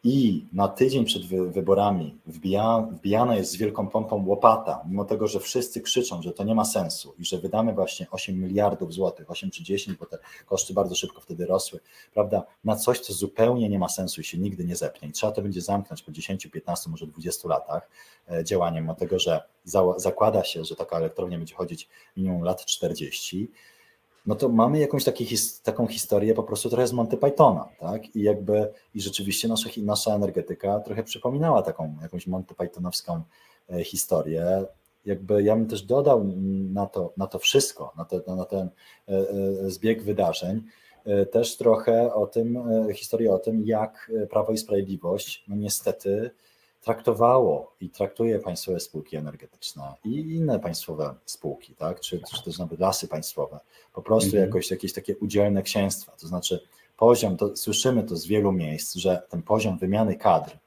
I na tydzień przed wy- wyborami wbija, wbijana jest z wielką pompą łopata, mimo tego, że wszyscy krzyczą, że to nie ma sensu i że wydamy właśnie 8 miliardów złotych, 8 czy 10, bo te koszty bardzo szybko wtedy rosły, prawda, na coś, co zupełnie nie ma sensu i się nigdy nie zepnie. I trzeba to będzie zamknąć po 10, 15, może 20 latach e, działaniem, mimo tego, że za, zakłada się, że taka elektrownia będzie chodzić minimum lat 40, no to mamy jakąś his- taką historię po prostu trochę z Monty Pythona, tak? I jakby i rzeczywiście nasza, nasza energetyka trochę przypominała taką jakąś Monty Pythonowską e, historię. Jakby ja bym też dodał na to, na to wszystko, na, te, na ten e, e, zbieg wydarzeń, też trochę o tym, historię o tym, jak Prawo i Sprawiedliwość, no niestety, traktowało i traktuje państwowe spółki energetyczne i inne państwowe spółki, tak? czy, czy też nawet lasy państwowe, po prostu Mhm. jakoś jakieś takie udzielne księstwa. To znaczy poziom, to słyszymy to z wielu miejsc, że ten poziom wymiany kadr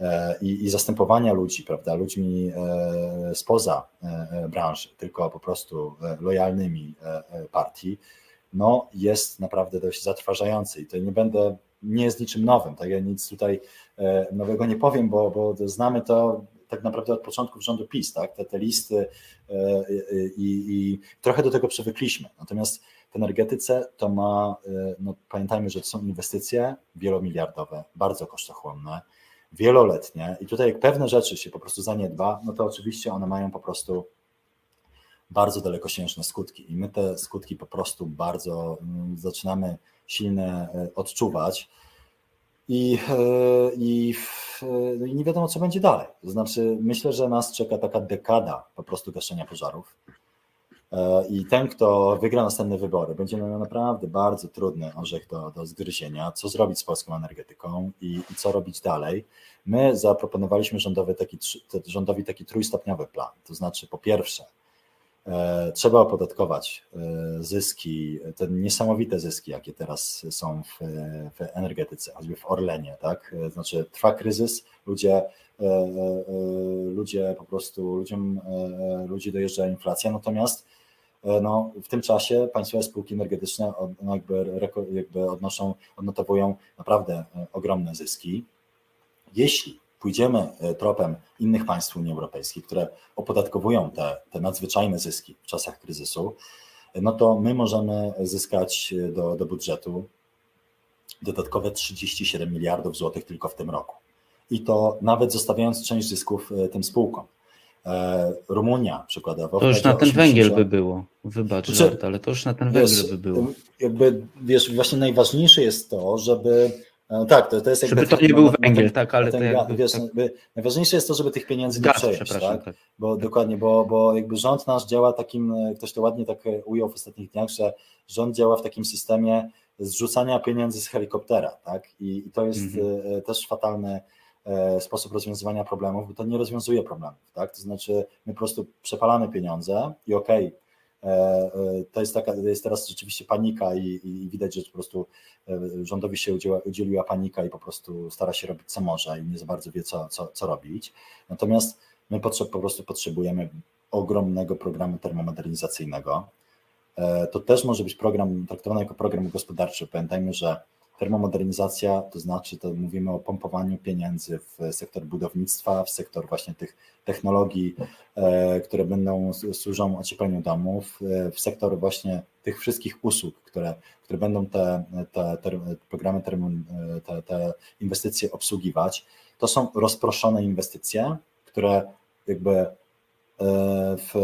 e, i, i zastępowania ludzi, prawda, ludźmi e, spoza e, e, branży, tylko po prostu e, lojalnymi e, partii, no jest naprawdę dość zatrważający i to nie będę, nie jest niczym nowym, tak? Ja nic tutaj e, nowego nie powiem, bo, bo znamy to tak naprawdę od początków rządu PiS, tak, te, te listy e, i, i trochę do tego przywykliśmy, natomiast w energetyce to ma, e, no pamiętajmy, że to są inwestycje wielomiliardowe, bardzo kosztochłonne, wieloletnie. I tutaj jak pewne rzeczy się po prostu zaniedba, no to oczywiście one mają po prostu bardzo dalekosiężne skutki. I my te skutki po prostu bardzo mm, zaczynamy silne e, odczuwać i, e, i, e, no i nie wiadomo co będzie dalej. To znaczy myślę, że nas czeka taka dekada po prostu gaszenia pożarów i ten, kto wygra następne wybory, będzie miał naprawdę bardzo trudny orzech do, do zgryzienia, co zrobić z polską energetyką i, i co robić dalej. My zaproponowaliśmy rządowy taki, rządowi taki trójstopniowy plan, to znaczy po pierwsze trzeba opodatkować e, zyski, te niesamowite zyski, jakie teraz są w, w energetyce, choćby w Orlenie, tak? E, Znaczy trwa kryzys, ludzie, e, e, e, ludzie po prostu, ludziom, e, e, ludzi dojeżdża inflacja, natomiast e, no, w tym czasie państwowe spółki energetyczne no jakby, jakby odnoszą, odnotowują naprawdę e, ogromne zyski. Jeśli pójdziemy e, tropem innych państw Unii Europejskiej, które opodatkowują te, te nadzwyczajne zyski w czasach kryzysu, e, no to my możemy zyskać e, do, do budżetu dodatkowe 37 miliardów złotych tylko w tym roku. I to nawet zostawiając część zysków tym spółkom. Rumunia przykładowo. To już na ten 80 węgiel by było. Wybacz, Znaczy, żart, ale to już na ten Wiesz, węgiel by było. Jakby, wiesz, właśnie najważniejsze jest to, żeby. E, Tak, to, to jest jakby. Żeby to nie no, był no, no, węgiel, ten- tak, ale ten jakby, wiesz, tak. jakby najważniejsze jest to, żeby tych pieniędzy nie przepraszam, tak? tak. Bo dokładnie, bo, bo jakby rząd nasz działa takim, ktoś to ładnie tak e, ujął w ostatnich dniach, że rząd działa w takim systemie zrzucania pieniędzy z helikoptera, tak? I, i to jest Mhm. e, też fatalny e, sposób rozwiązywania problemów, bo to nie rozwiązuje problemów, tak? To znaczy my po prostu przepalamy pieniądze i okej, e, to jest taka, jest teraz rzeczywiście panika i, i widać, że po prostu e, rządowi się udziela, udzieliła panika i po prostu stara się robić co może i nie za bardzo wie co, co, co robić. Natomiast my potrzeb, po prostu potrzebujemy ogromnego programu termomodernizacyjnego. E, To też może być program traktowany jako program gospodarczy. Pamiętajmy, że termomodernizacja to znaczy, to mówimy o pompowaniu pieniędzy w sektor budownictwa, w sektor właśnie tych technologii, e, które będą służą ociepleniu domów, e, w sektor właśnie tych wszystkich usług, które, które będą te, te, te programy, termo, te, te inwestycje obsługiwać. To są rozproszone inwestycje, które jakby e, w,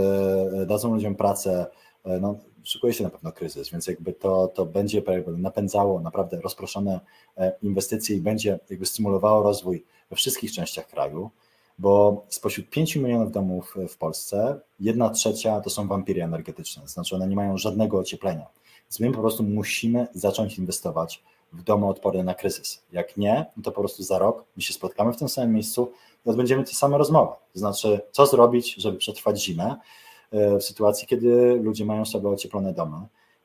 dadzą ludziom pracę. e, No, szykuje się na pewno kryzys, więc jakby to, to będzie napędzało naprawdę rozproszone e, inwestycje i będzie jakby stymulowało rozwój we wszystkich częściach kraju, bo spośród 5 milionów domów w Polsce, jedna trzecia to są wampiry energetyczne, to znaczy one nie mają żadnego ocieplenia. Więc my po prostu musimy zacząć inwestować w domy odporne na kryzys. Jak nie, no to po prostu za rok my się spotkamy w tym samym miejscu i odbędziemy te same rozmowy. To znaczy, co zrobić, żeby przetrwać zimę w sytuacji, kiedy ludzie mają sobie ocieplone domy.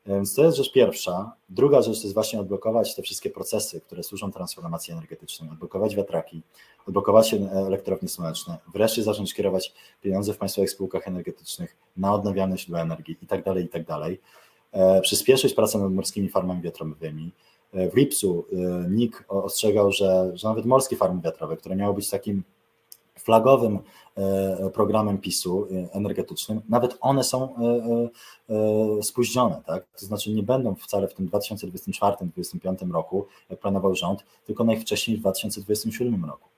Więc to jest rzecz pierwsza. Druga rzecz to jest właśnie odblokować te wszystkie procesy, które służą transformacji energetycznej, odblokować wiatraki, odblokować elektrownie słoneczne, wreszcie zacząć kierować pieniądze w państwowych spółkach energetycznych na odnawialne źródła energii i tak dalej, i tak. E, Przyspieszyć pracę nad morskimi farmami wiatrowymi. E, W lipcu e, NIK ostrzegał, że, że nawet morskie farmy wiatrowe, które miały być takim flagowym e, programem PiSu e, energetycznym, nawet one są e, spóźnione, tak? To znaczy nie będą wcale w tym 2024-2025 roku, jak planował rząd, tylko najwcześniej w 2027 roku.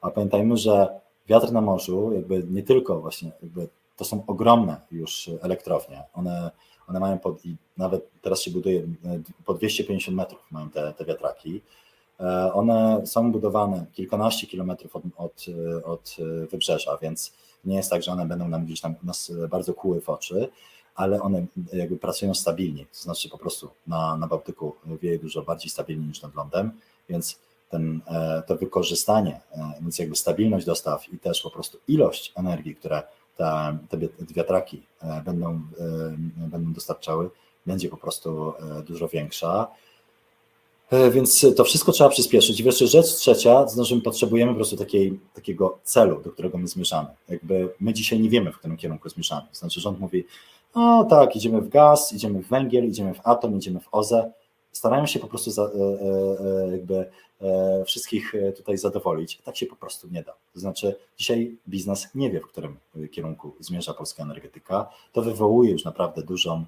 A pamiętajmy, że wiatr na morzu, jakby nie tylko właśnie, jakby to są ogromne już elektrownie, one, one mają pod, nawet teraz się buduje po 250 metrów mają te, te wiatraki, One są budowane kilkanaście kilometrów od, od, od wybrzeża, więc nie jest tak, że one będą nam gdzieś tam nas bardzo kłuły w oczy, ale one jakby pracują stabilnie, to znaczy po prostu na, na Bałtyku wieje dużo bardziej stabilnie niż nad lądem, więc ten, e, to wykorzystanie, e, więc jakby stabilność dostaw i też po prostu ilość energii, które te, te wiatraki będą, będą dostarczały, będzie po prostu dużo większa. Więc to wszystko trzeba przyspieszyć. I wreszcie rzecz trzecia, znaczy my potrzebujemy po prostu takiej, takiego celu, do którego my zmierzamy. Jakby my dzisiaj nie wiemy, w którym kierunku zmierzamy. Znaczy rząd mówi, o tak, idziemy w gaz, idziemy w węgiel, idziemy w atom, idziemy w OZE. Starają się po prostu za, jakby wszystkich tutaj zadowolić. Tak się po prostu nie da. To znaczy dzisiaj biznes nie wie, w którym kierunku zmierza polska energetyka. To wywołuje już naprawdę dużą,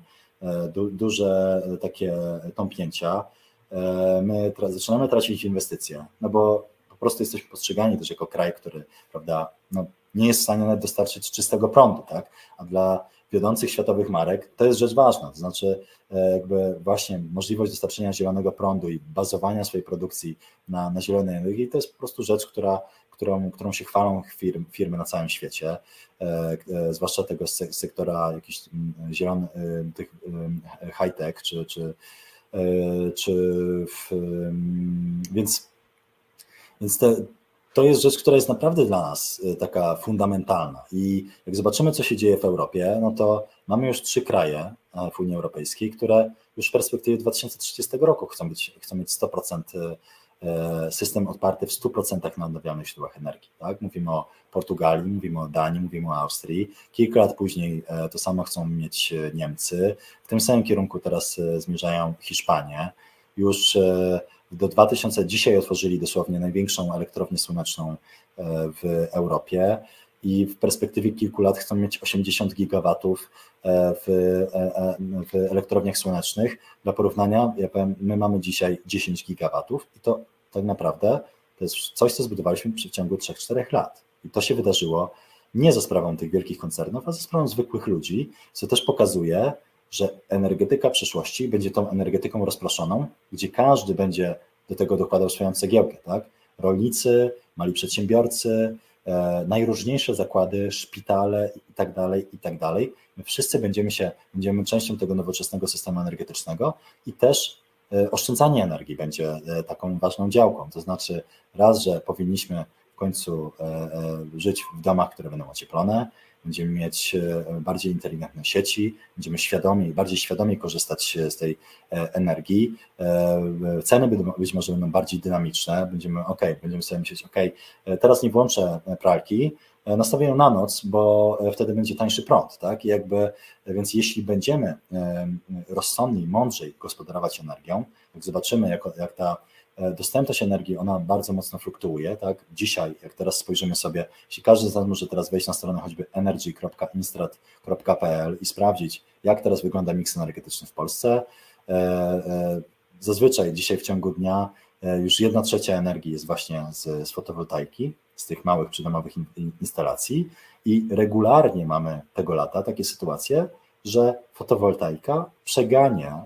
du, duże takie tąpnięcia my tra- zaczynamy tracić inwestycje, no bo po prostu jesteśmy postrzegani też jako kraj, który prawda, no, nie jest w stanie nawet dostarczyć czystego prądu, tak? a dla wiodących światowych marek to jest rzecz ważna, to znaczy jakby właśnie możliwość dostarczenia zielonego prądu i bazowania swojej produkcji na, na zielonej energii to jest po prostu rzecz, która, którą, którą się chwalą firm, firmy na całym świecie, e, e, zwłaszcza tego sektora jakichś zielonych, tych high-tech czy, czy czy w, więc, więc te, to jest rzecz, która jest naprawdę dla nas taka fundamentalna. I jak zobaczymy, co się dzieje w Europie, no to mamy już trzy kraje w Unii Europejskiej, które już w perspektywie 2030 roku chcą, być, chcą mieć 100% system oparty w 100% na odnawialnych źródłach energii. Tak? Mówimy o Portugalii, mówimy o Danii, mówimy o Austrii. Kilka lat później to samo chcą mieć Niemcy. W tym samym kierunku teraz zmierzają Hiszpanie. Już do 2000, dzisiaj otworzyli dosłownie największą elektrownię słoneczną w Europie i w perspektywie kilku lat chcą mieć 80 gigawatów w, w elektrowniach słonecznych. Dla porównania, ja powiem, my mamy dzisiaj 10 gigawatów i to tak naprawdę to jest coś, co zbudowaliśmy w przeciągu 3-4 lat. I to się wydarzyło nie za sprawą tych wielkich koncernów, a za sprawą zwykłych ludzi, co też pokazuje, że energetyka przyszłości będzie tą energetyką rozproszoną, gdzie każdy będzie do tego dokładał swoją cegiełkę, tak? Rolnicy, mali przedsiębiorcy, e, najróżniejsze zakłady, szpitale i tak dalej, i tak dalej. My wszyscy będziemy się, będziemy częścią tego nowoczesnego systemu energetycznego i też e, oszczędzanie energii będzie e, taką ważną działką. To znaczy raz, że powinniśmy w końcu e, e, żyć w domach, które będą ocieplone, będziemy mieć e, bardziej inteligentne sieci, będziemy świadomi, bardziej świadomie korzystać z tej e, energii. E, Ceny być może będą bardziej dynamiczne, będziemy ok, będziemy sobie myśleć, ok, teraz nie włączę pralki, nastawię ją na noc, bo wtedy będzie tańszy prąd, tak? Jakby, więc jeśli będziemy rozsądniej, mądrzej gospodarować energią, jak zobaczymy, jak, jak ta dostępność energii, ona bardzo mocno fluktuuje, tak? Dzisiaj, jak teraz spojrzymy sobie, jeśli każdy z nas może teraz wejść na stronę choćby energy.instrat.pl i sprawdzić, jak teraz wygląda miks energetyczny w Polsce, e, e, zazwyczaj dzisiaj w ciągu dnia e, już jedna trzecia energii jest właśnie z, z fotowoltaiki, z tych małych przydomowych instalacji i regularnie mamy tego lata takie sytuacje, że fotowoltaika przegania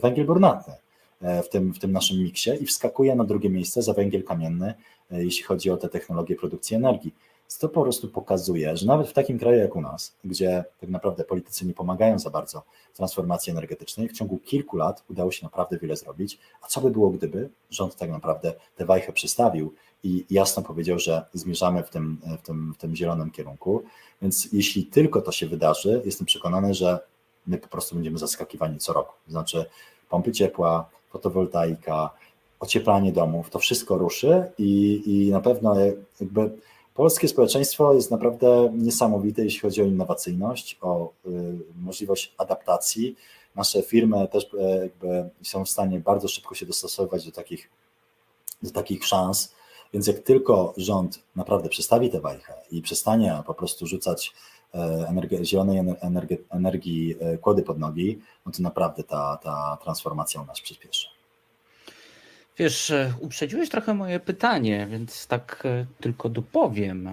węgiel brunatny E, w tym, w tym naszym miksie i wskakuje na drugie miejsce za węgiel kamienny, e, jeśli chodzi o te technologie produkcji energii. To po prostu pokazuje, że nawet w takim kraju jak u nas, gdzie tak naprawdę politycy nie pomagają za bardzo transformacji energetycznej, w ciągu kilku lat udało się naprawdę wiele zrobić. A co by było, gdyby rząd tak naprawdę tę wajchę przystawił i jasno powiedział, że zmierzamy w tym, w tym, w tym zielonym kierunku. Więc jeśli tylko to się wydarzy, jestem przekonany, że my po prostu będziemy zaskakiwani co roku. Znaczy pompy ciepła, fotowoltaika, ocieplanie domów, to wszystko ruszy i, i na pewno jakby polskie społeczeństwo jest naprawdę niesamowite, jeśli chodzi o innowacyjność, o y, możliwość adaptacji. Nasze firmy też y, jakby są w stanie bardzo szybko się dostosowywać do takich, do takich szans, więc jak tylko rząd naprawdę przestawi tę wajchę i przestanie po prostu rzucać energi- zielonej energii, energii e, kłody pod nogi, no to naprawdę ta, ta transformacja u nas przyspieszy. Wiesz, e, uprzedziłeś trochę moje pytanie, więc tak e, tylko dopowiem,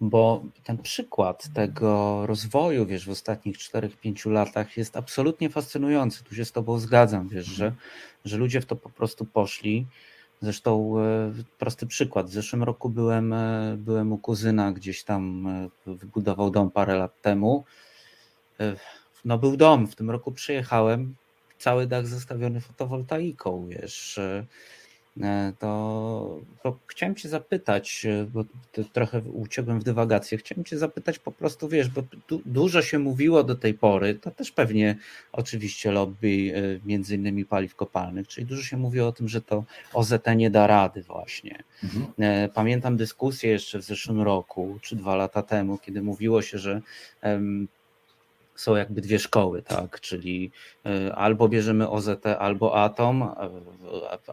bo ten przykład tego rozwoju, wiesz, w ostatnich 4-5 latach jest absolutnie fascynujący. Tu się z Tobą zgadzam, wiesz, że, że ludzie w to po prostu poszli. Zresztą prosty przykład. W zeszłym roku byłem, byłem u kuzyna, gdzieś tam wybudował dom parę lat temu. No był dom, w tym roku przyjechałem, cały dach zastawiony fotowoltaiką, wiesz, e, to, to chciałem cię zapytać, e, bo trochę uciekłem w dywagację, chciałem cię zapytać po prostu, wiesz, bo du, dużo się mówiło do tej pory, to też pewnie oczywiście lobby e, między innymi paliw kopalnych, czyli dużo się mówiło o tym, że to OZT nie da rady właśnie. Mhm. Pamiętam dyskusję jeszcze w zeszłym roku, czy dwa lata temu, kiedy mówiło się, że są jakby dwie szkoły, tak? Czyli e, albo bierzemy OZT, albo Atom, e,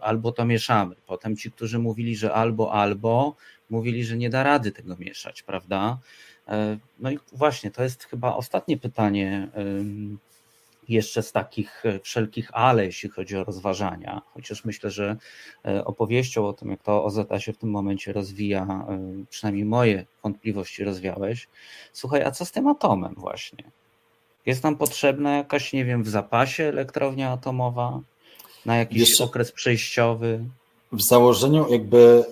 albo to mieszamy. Potem ci, którzy mówili, że albo, albo, mówili, że nie da rady tego mieszać, prawda? E, no i właśnie, to jest chyba ostatnie pytanie jeszcze z takich wszelkich ale, jeśli chodzi o rozważania, chociaż myślę, że opowieścią o tym, jak to OZT się w tym momencie rozwija, przynajmniej moje wątpliwości rozwiałeś. Słuchaj, a co z tym atomem właśnie? Jest nam potrzebna jakaś, nie wiem, w zapasie elektrownia atomowa na jakiś wiesz, okres przejściowy? W założeniu jakby,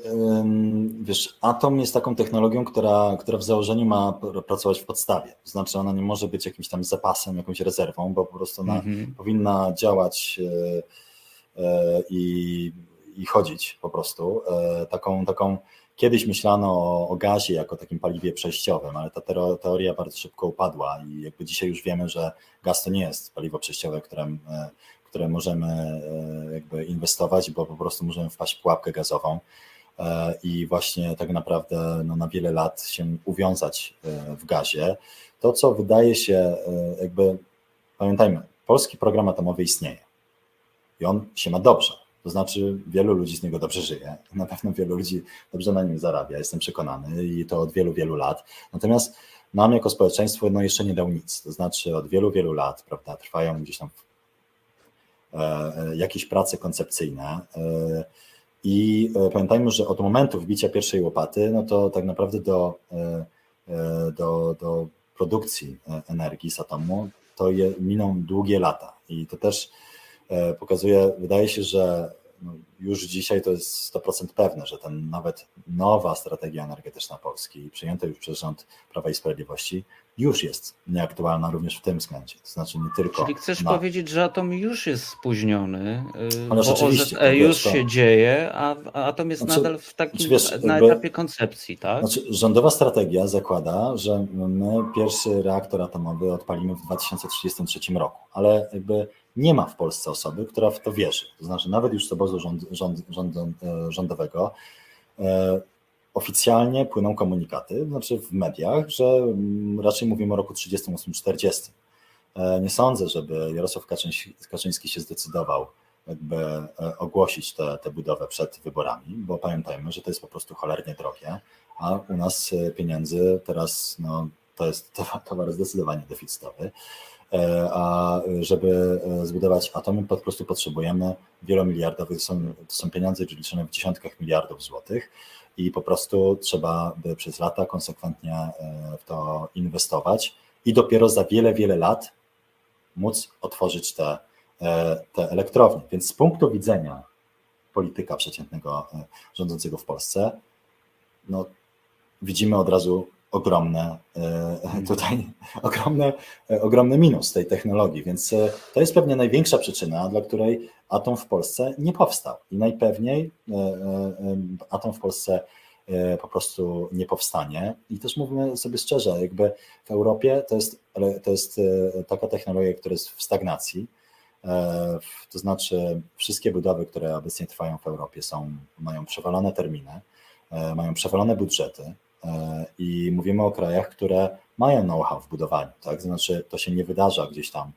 wiesz, atom jest taką technologią, która, która w założeniu ma pracować w podstawie. Znaczy ona nie może być jakimś tam zapasem, jakąś rezerwą, bo po prostu ona mhm. powinna działać e, e, i, i chodzić po prostu. E, taką, taką Kiedyś myślano o, o gazie jako takim paliwie przejściowym, ale ta teoria bardzo szybko upadła i jakby dzisiaj już wiemy, że gaz to nie jest paliwo przejściowe, które, które możemy e, jakby inwestować, bo po prostu możemy wpaść w pułapkę gazową e, i właśnie tak naprawdę no, na wiele lat się uwiązać e, w gazie. To, co wydaje się jakby, pamiętajmy, polski program atomowy istnieje i on się ma dobrze to znaczy, wielu ludzi z niego dobrze żyje. Na pewno wielu ludzi dobrze na nim zarabia, jestem przekonany i to od wielu, wielu lat. Natomiast nam jako społeczeństwo no, jeszcze nie dał nic. To znaczy, od wielu, wielu lat prawda, trwają gdzieś tam e, e jakieś prace koncepcyjne. E, I pamiętajmy, że od momentu wbicia pierwszej łopaty, no to tak naprawdę do, do, do produkcji energii z atomu to je, miną długie lata. I to też pokazuje, wydaje się, że no, już dzisiaj to jest 100% pewne, że ten nawet nowa strategia energetyczna Polski, przyjęta już przez rząd Prawa i Sprawiedliwości, już jest nieaktualna również w tym względzie. To znaczy nie tylko. Czyli chcesz na... powiedzieć, że atom już jest spóźniony, Ale bo OZE już to... się dzieje, a atom jest Znaczy- nadal w takim wiesz, na jakby- etapie koncepcji, tak? Znaczy, rządowa strategia zakłada, że my pierwszy reaktor atomowy odpalimy w 2033 roku, ale jakby nie ma w Polsce osoby, która w to wierzy. To znaczy, nawet już z obozu rząd, rząd, rząd, e, rządowego e, oficjalnie płyną komunikaty, znaczy w mediach, że mm, raczej mówimy o roku 38-40. E, nie sądzę, żeby Jarosław Kaczyński, Kaczyński się zdecydował jakby e, ogłosić tę budowę przed wyborami, bo pamiętajmy, że to jest po prostu cholernie drogie, a u nas e, pieniędzy teraz no, to jest towar zdecydowanie deficytowy. E, A żeby zbudować atomy, po prostu potrzebujemy wielomiliardowych, to są, to są pieniądze liczone w dziesiątkach miliardów złotych i po prostu trzeba by przez lata konsekwentnie w to inwestować i dopiero za wiele, wiele lat móc otworzyć te E, te elektrownie. Więc z punktu widzenia polityka przeciętnego e, rządzącego w Polsce, no, widzimy od razu ogromne e, tutaj ogromne, ogromny minus tej technologii, więc to jest pewnie największa przyczyna, dla której atom w Polsce nie powstał. I najpewniej atom w Polsce po prostu nie powstanie. I też mówimy sobie szczerze, jakby w Europie to jest, to jest taka technologia, która jest w stagnacji, E, to znaczy, wszystkie budowy, które obecnie trwają w Europie, są, mają przewalone terminy, e, mają przewalone budżety. e, i mówimy o krajach, które mają know-how w budowaniu. Tak? Znaczy, to się nie wydarza gdzieś tam,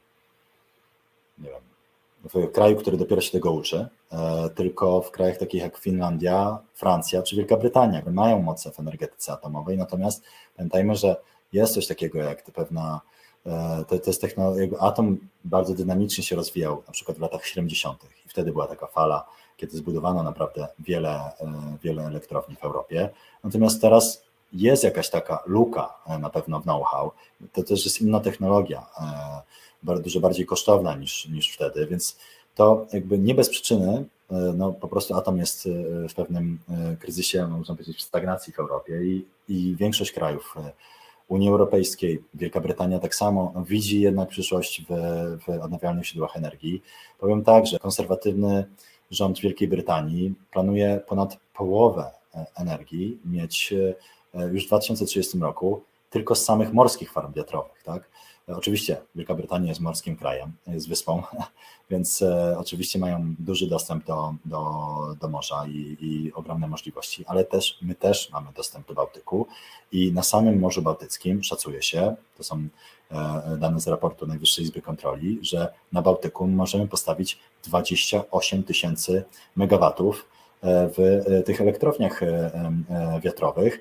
nie wiem, w kraju, który dopiero się tego uczy, tylko w krajach takich jak Finlandia, Francja czy Wielka Brytania, które mają moce w energetyce atomowej. Natomiast pamiętajmy, że jest coś takiego jak pewna E, to, to jest technologia, atom bardzo dynamicznie się rozwijał, na przykład w latach 70. i wtedy była taka fala, kiedy zbudowano naprawdę wiele, e, wiele elektrowni w Europie. Natomiast teraz jest jakaś taka luka e, na pewno w know-how. To też jest inna technologia, dużo bardziej kosztowna niż, niż wtedy, więc to jakby nie bez przyczyny, no po prostu atom jest w pewnym kryzysie, można powiedzieć, w stagnacji w Europie i, i większość krajów Unii Europejskiej, Wielka Brytania tak samo widzi jednak przyszłość w, w odnawialnych źródłach energii. Powiem tak, że konserwatywny rząd Wielkiej Brytanii planuje ponad połowę e, energii mieć e, już w 2030 roku tylko z samych morskich farm wiatrowych. Tak? Oczywiście Wielka Brytania jest morskim krajem, jest wyspą, więc e, oczywiście mają duży dostęp do, do, do morza i, i ogromne możliwości, ale też my też mamy dostęp do Bałtyku i na samym Morzu Bałtyckim szacuje się, to są e, dane z raportu Najwyższej Izby Kontroli, że na Bałtyku możemy postawić 28 tysięcy megawatów e, w tych elektrowniach wiatrowych.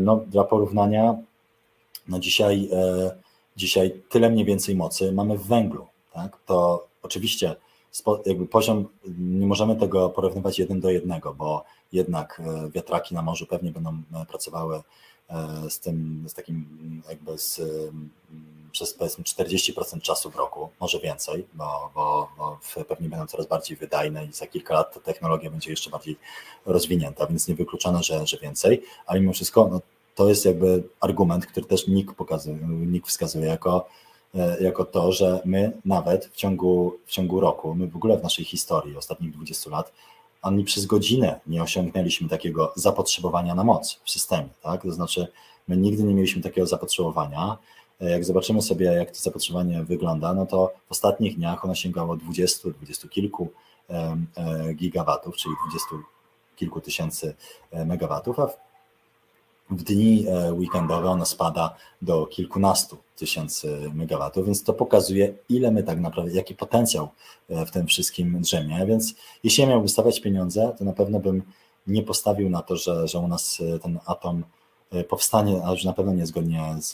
No, dla porównania, no dzisiaj dzisiaj tyle mniej więcej mocy mamy w węglu. Tak? To oczywiście jakby poziom, nie możemy tego porównywać jeden do jednego, bo jednak e, wiatraki na morzu pewnie będą e, pracowały e, z tym, z takim jakby z, przez powiedzmy 40% czasu w roku, może więcej, bo, bo, bo pewnie będą coraz bardziej wydajne i za kilka lat ta technologia będzie jeszcze bardziej rozwinięta, więc niewykluczone, że, że więcej, ale mimo wszystko no, to jest jakby argument, który też NIK pokazuje, NIK wskazuje jako, e, jako to, że my nawet w ciągu, w ciągu roku, my w ogóle w naszej historii ostatnich 20 lat, ani przez godzinę nie osiągnęliśmy takiego zapotrzebowania na moc w systemie. Tak? To znaczy, my nigdy nie mieliśmy takiego zapotrzebowania. E, jak zobaczymy sobie, jak to zapotrzebowanie wygląda, no to w ostatnich dniach ono sięgało 20, 20 kilku e, gigawatów, czyli 20 kilku tysięcy megawatów, a w w dni e, weekendowe ona spada do kilkunastu tysięcy megawatów, więc to pokazuje, ile my tak naprawdę, jaki potencjał e, w tym wszystkim drzemie. Więc jeśli ja miałbym stawiać pieniądze, to na pewno bym nie postawił na to, że, że u nas e, ten atom powstanie, a już na pewno niezgodnie z,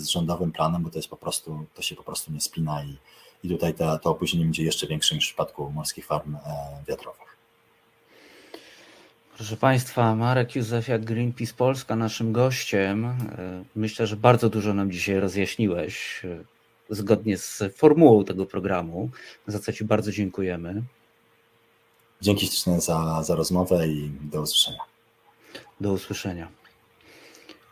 z rządowym planem, bo to jest po prostu, to się po prostu nie spina i, i tutaj to, to opóźnienie będzie jeszcze większe niż w przypadku morskich farm wiatrowych. Proszę Państwa, Marek Józefiak, Greenpeace Polska, naszym gościem. E, Myślę, że bardzo dużo nam dzisiaj rozjaśniłeś, e, zgodnie z formułą tego programu, za co Ci bardzo dziękujemy. Dzięki śliczne za, za rozmowę i do usłyszenia. Do usłyszenia.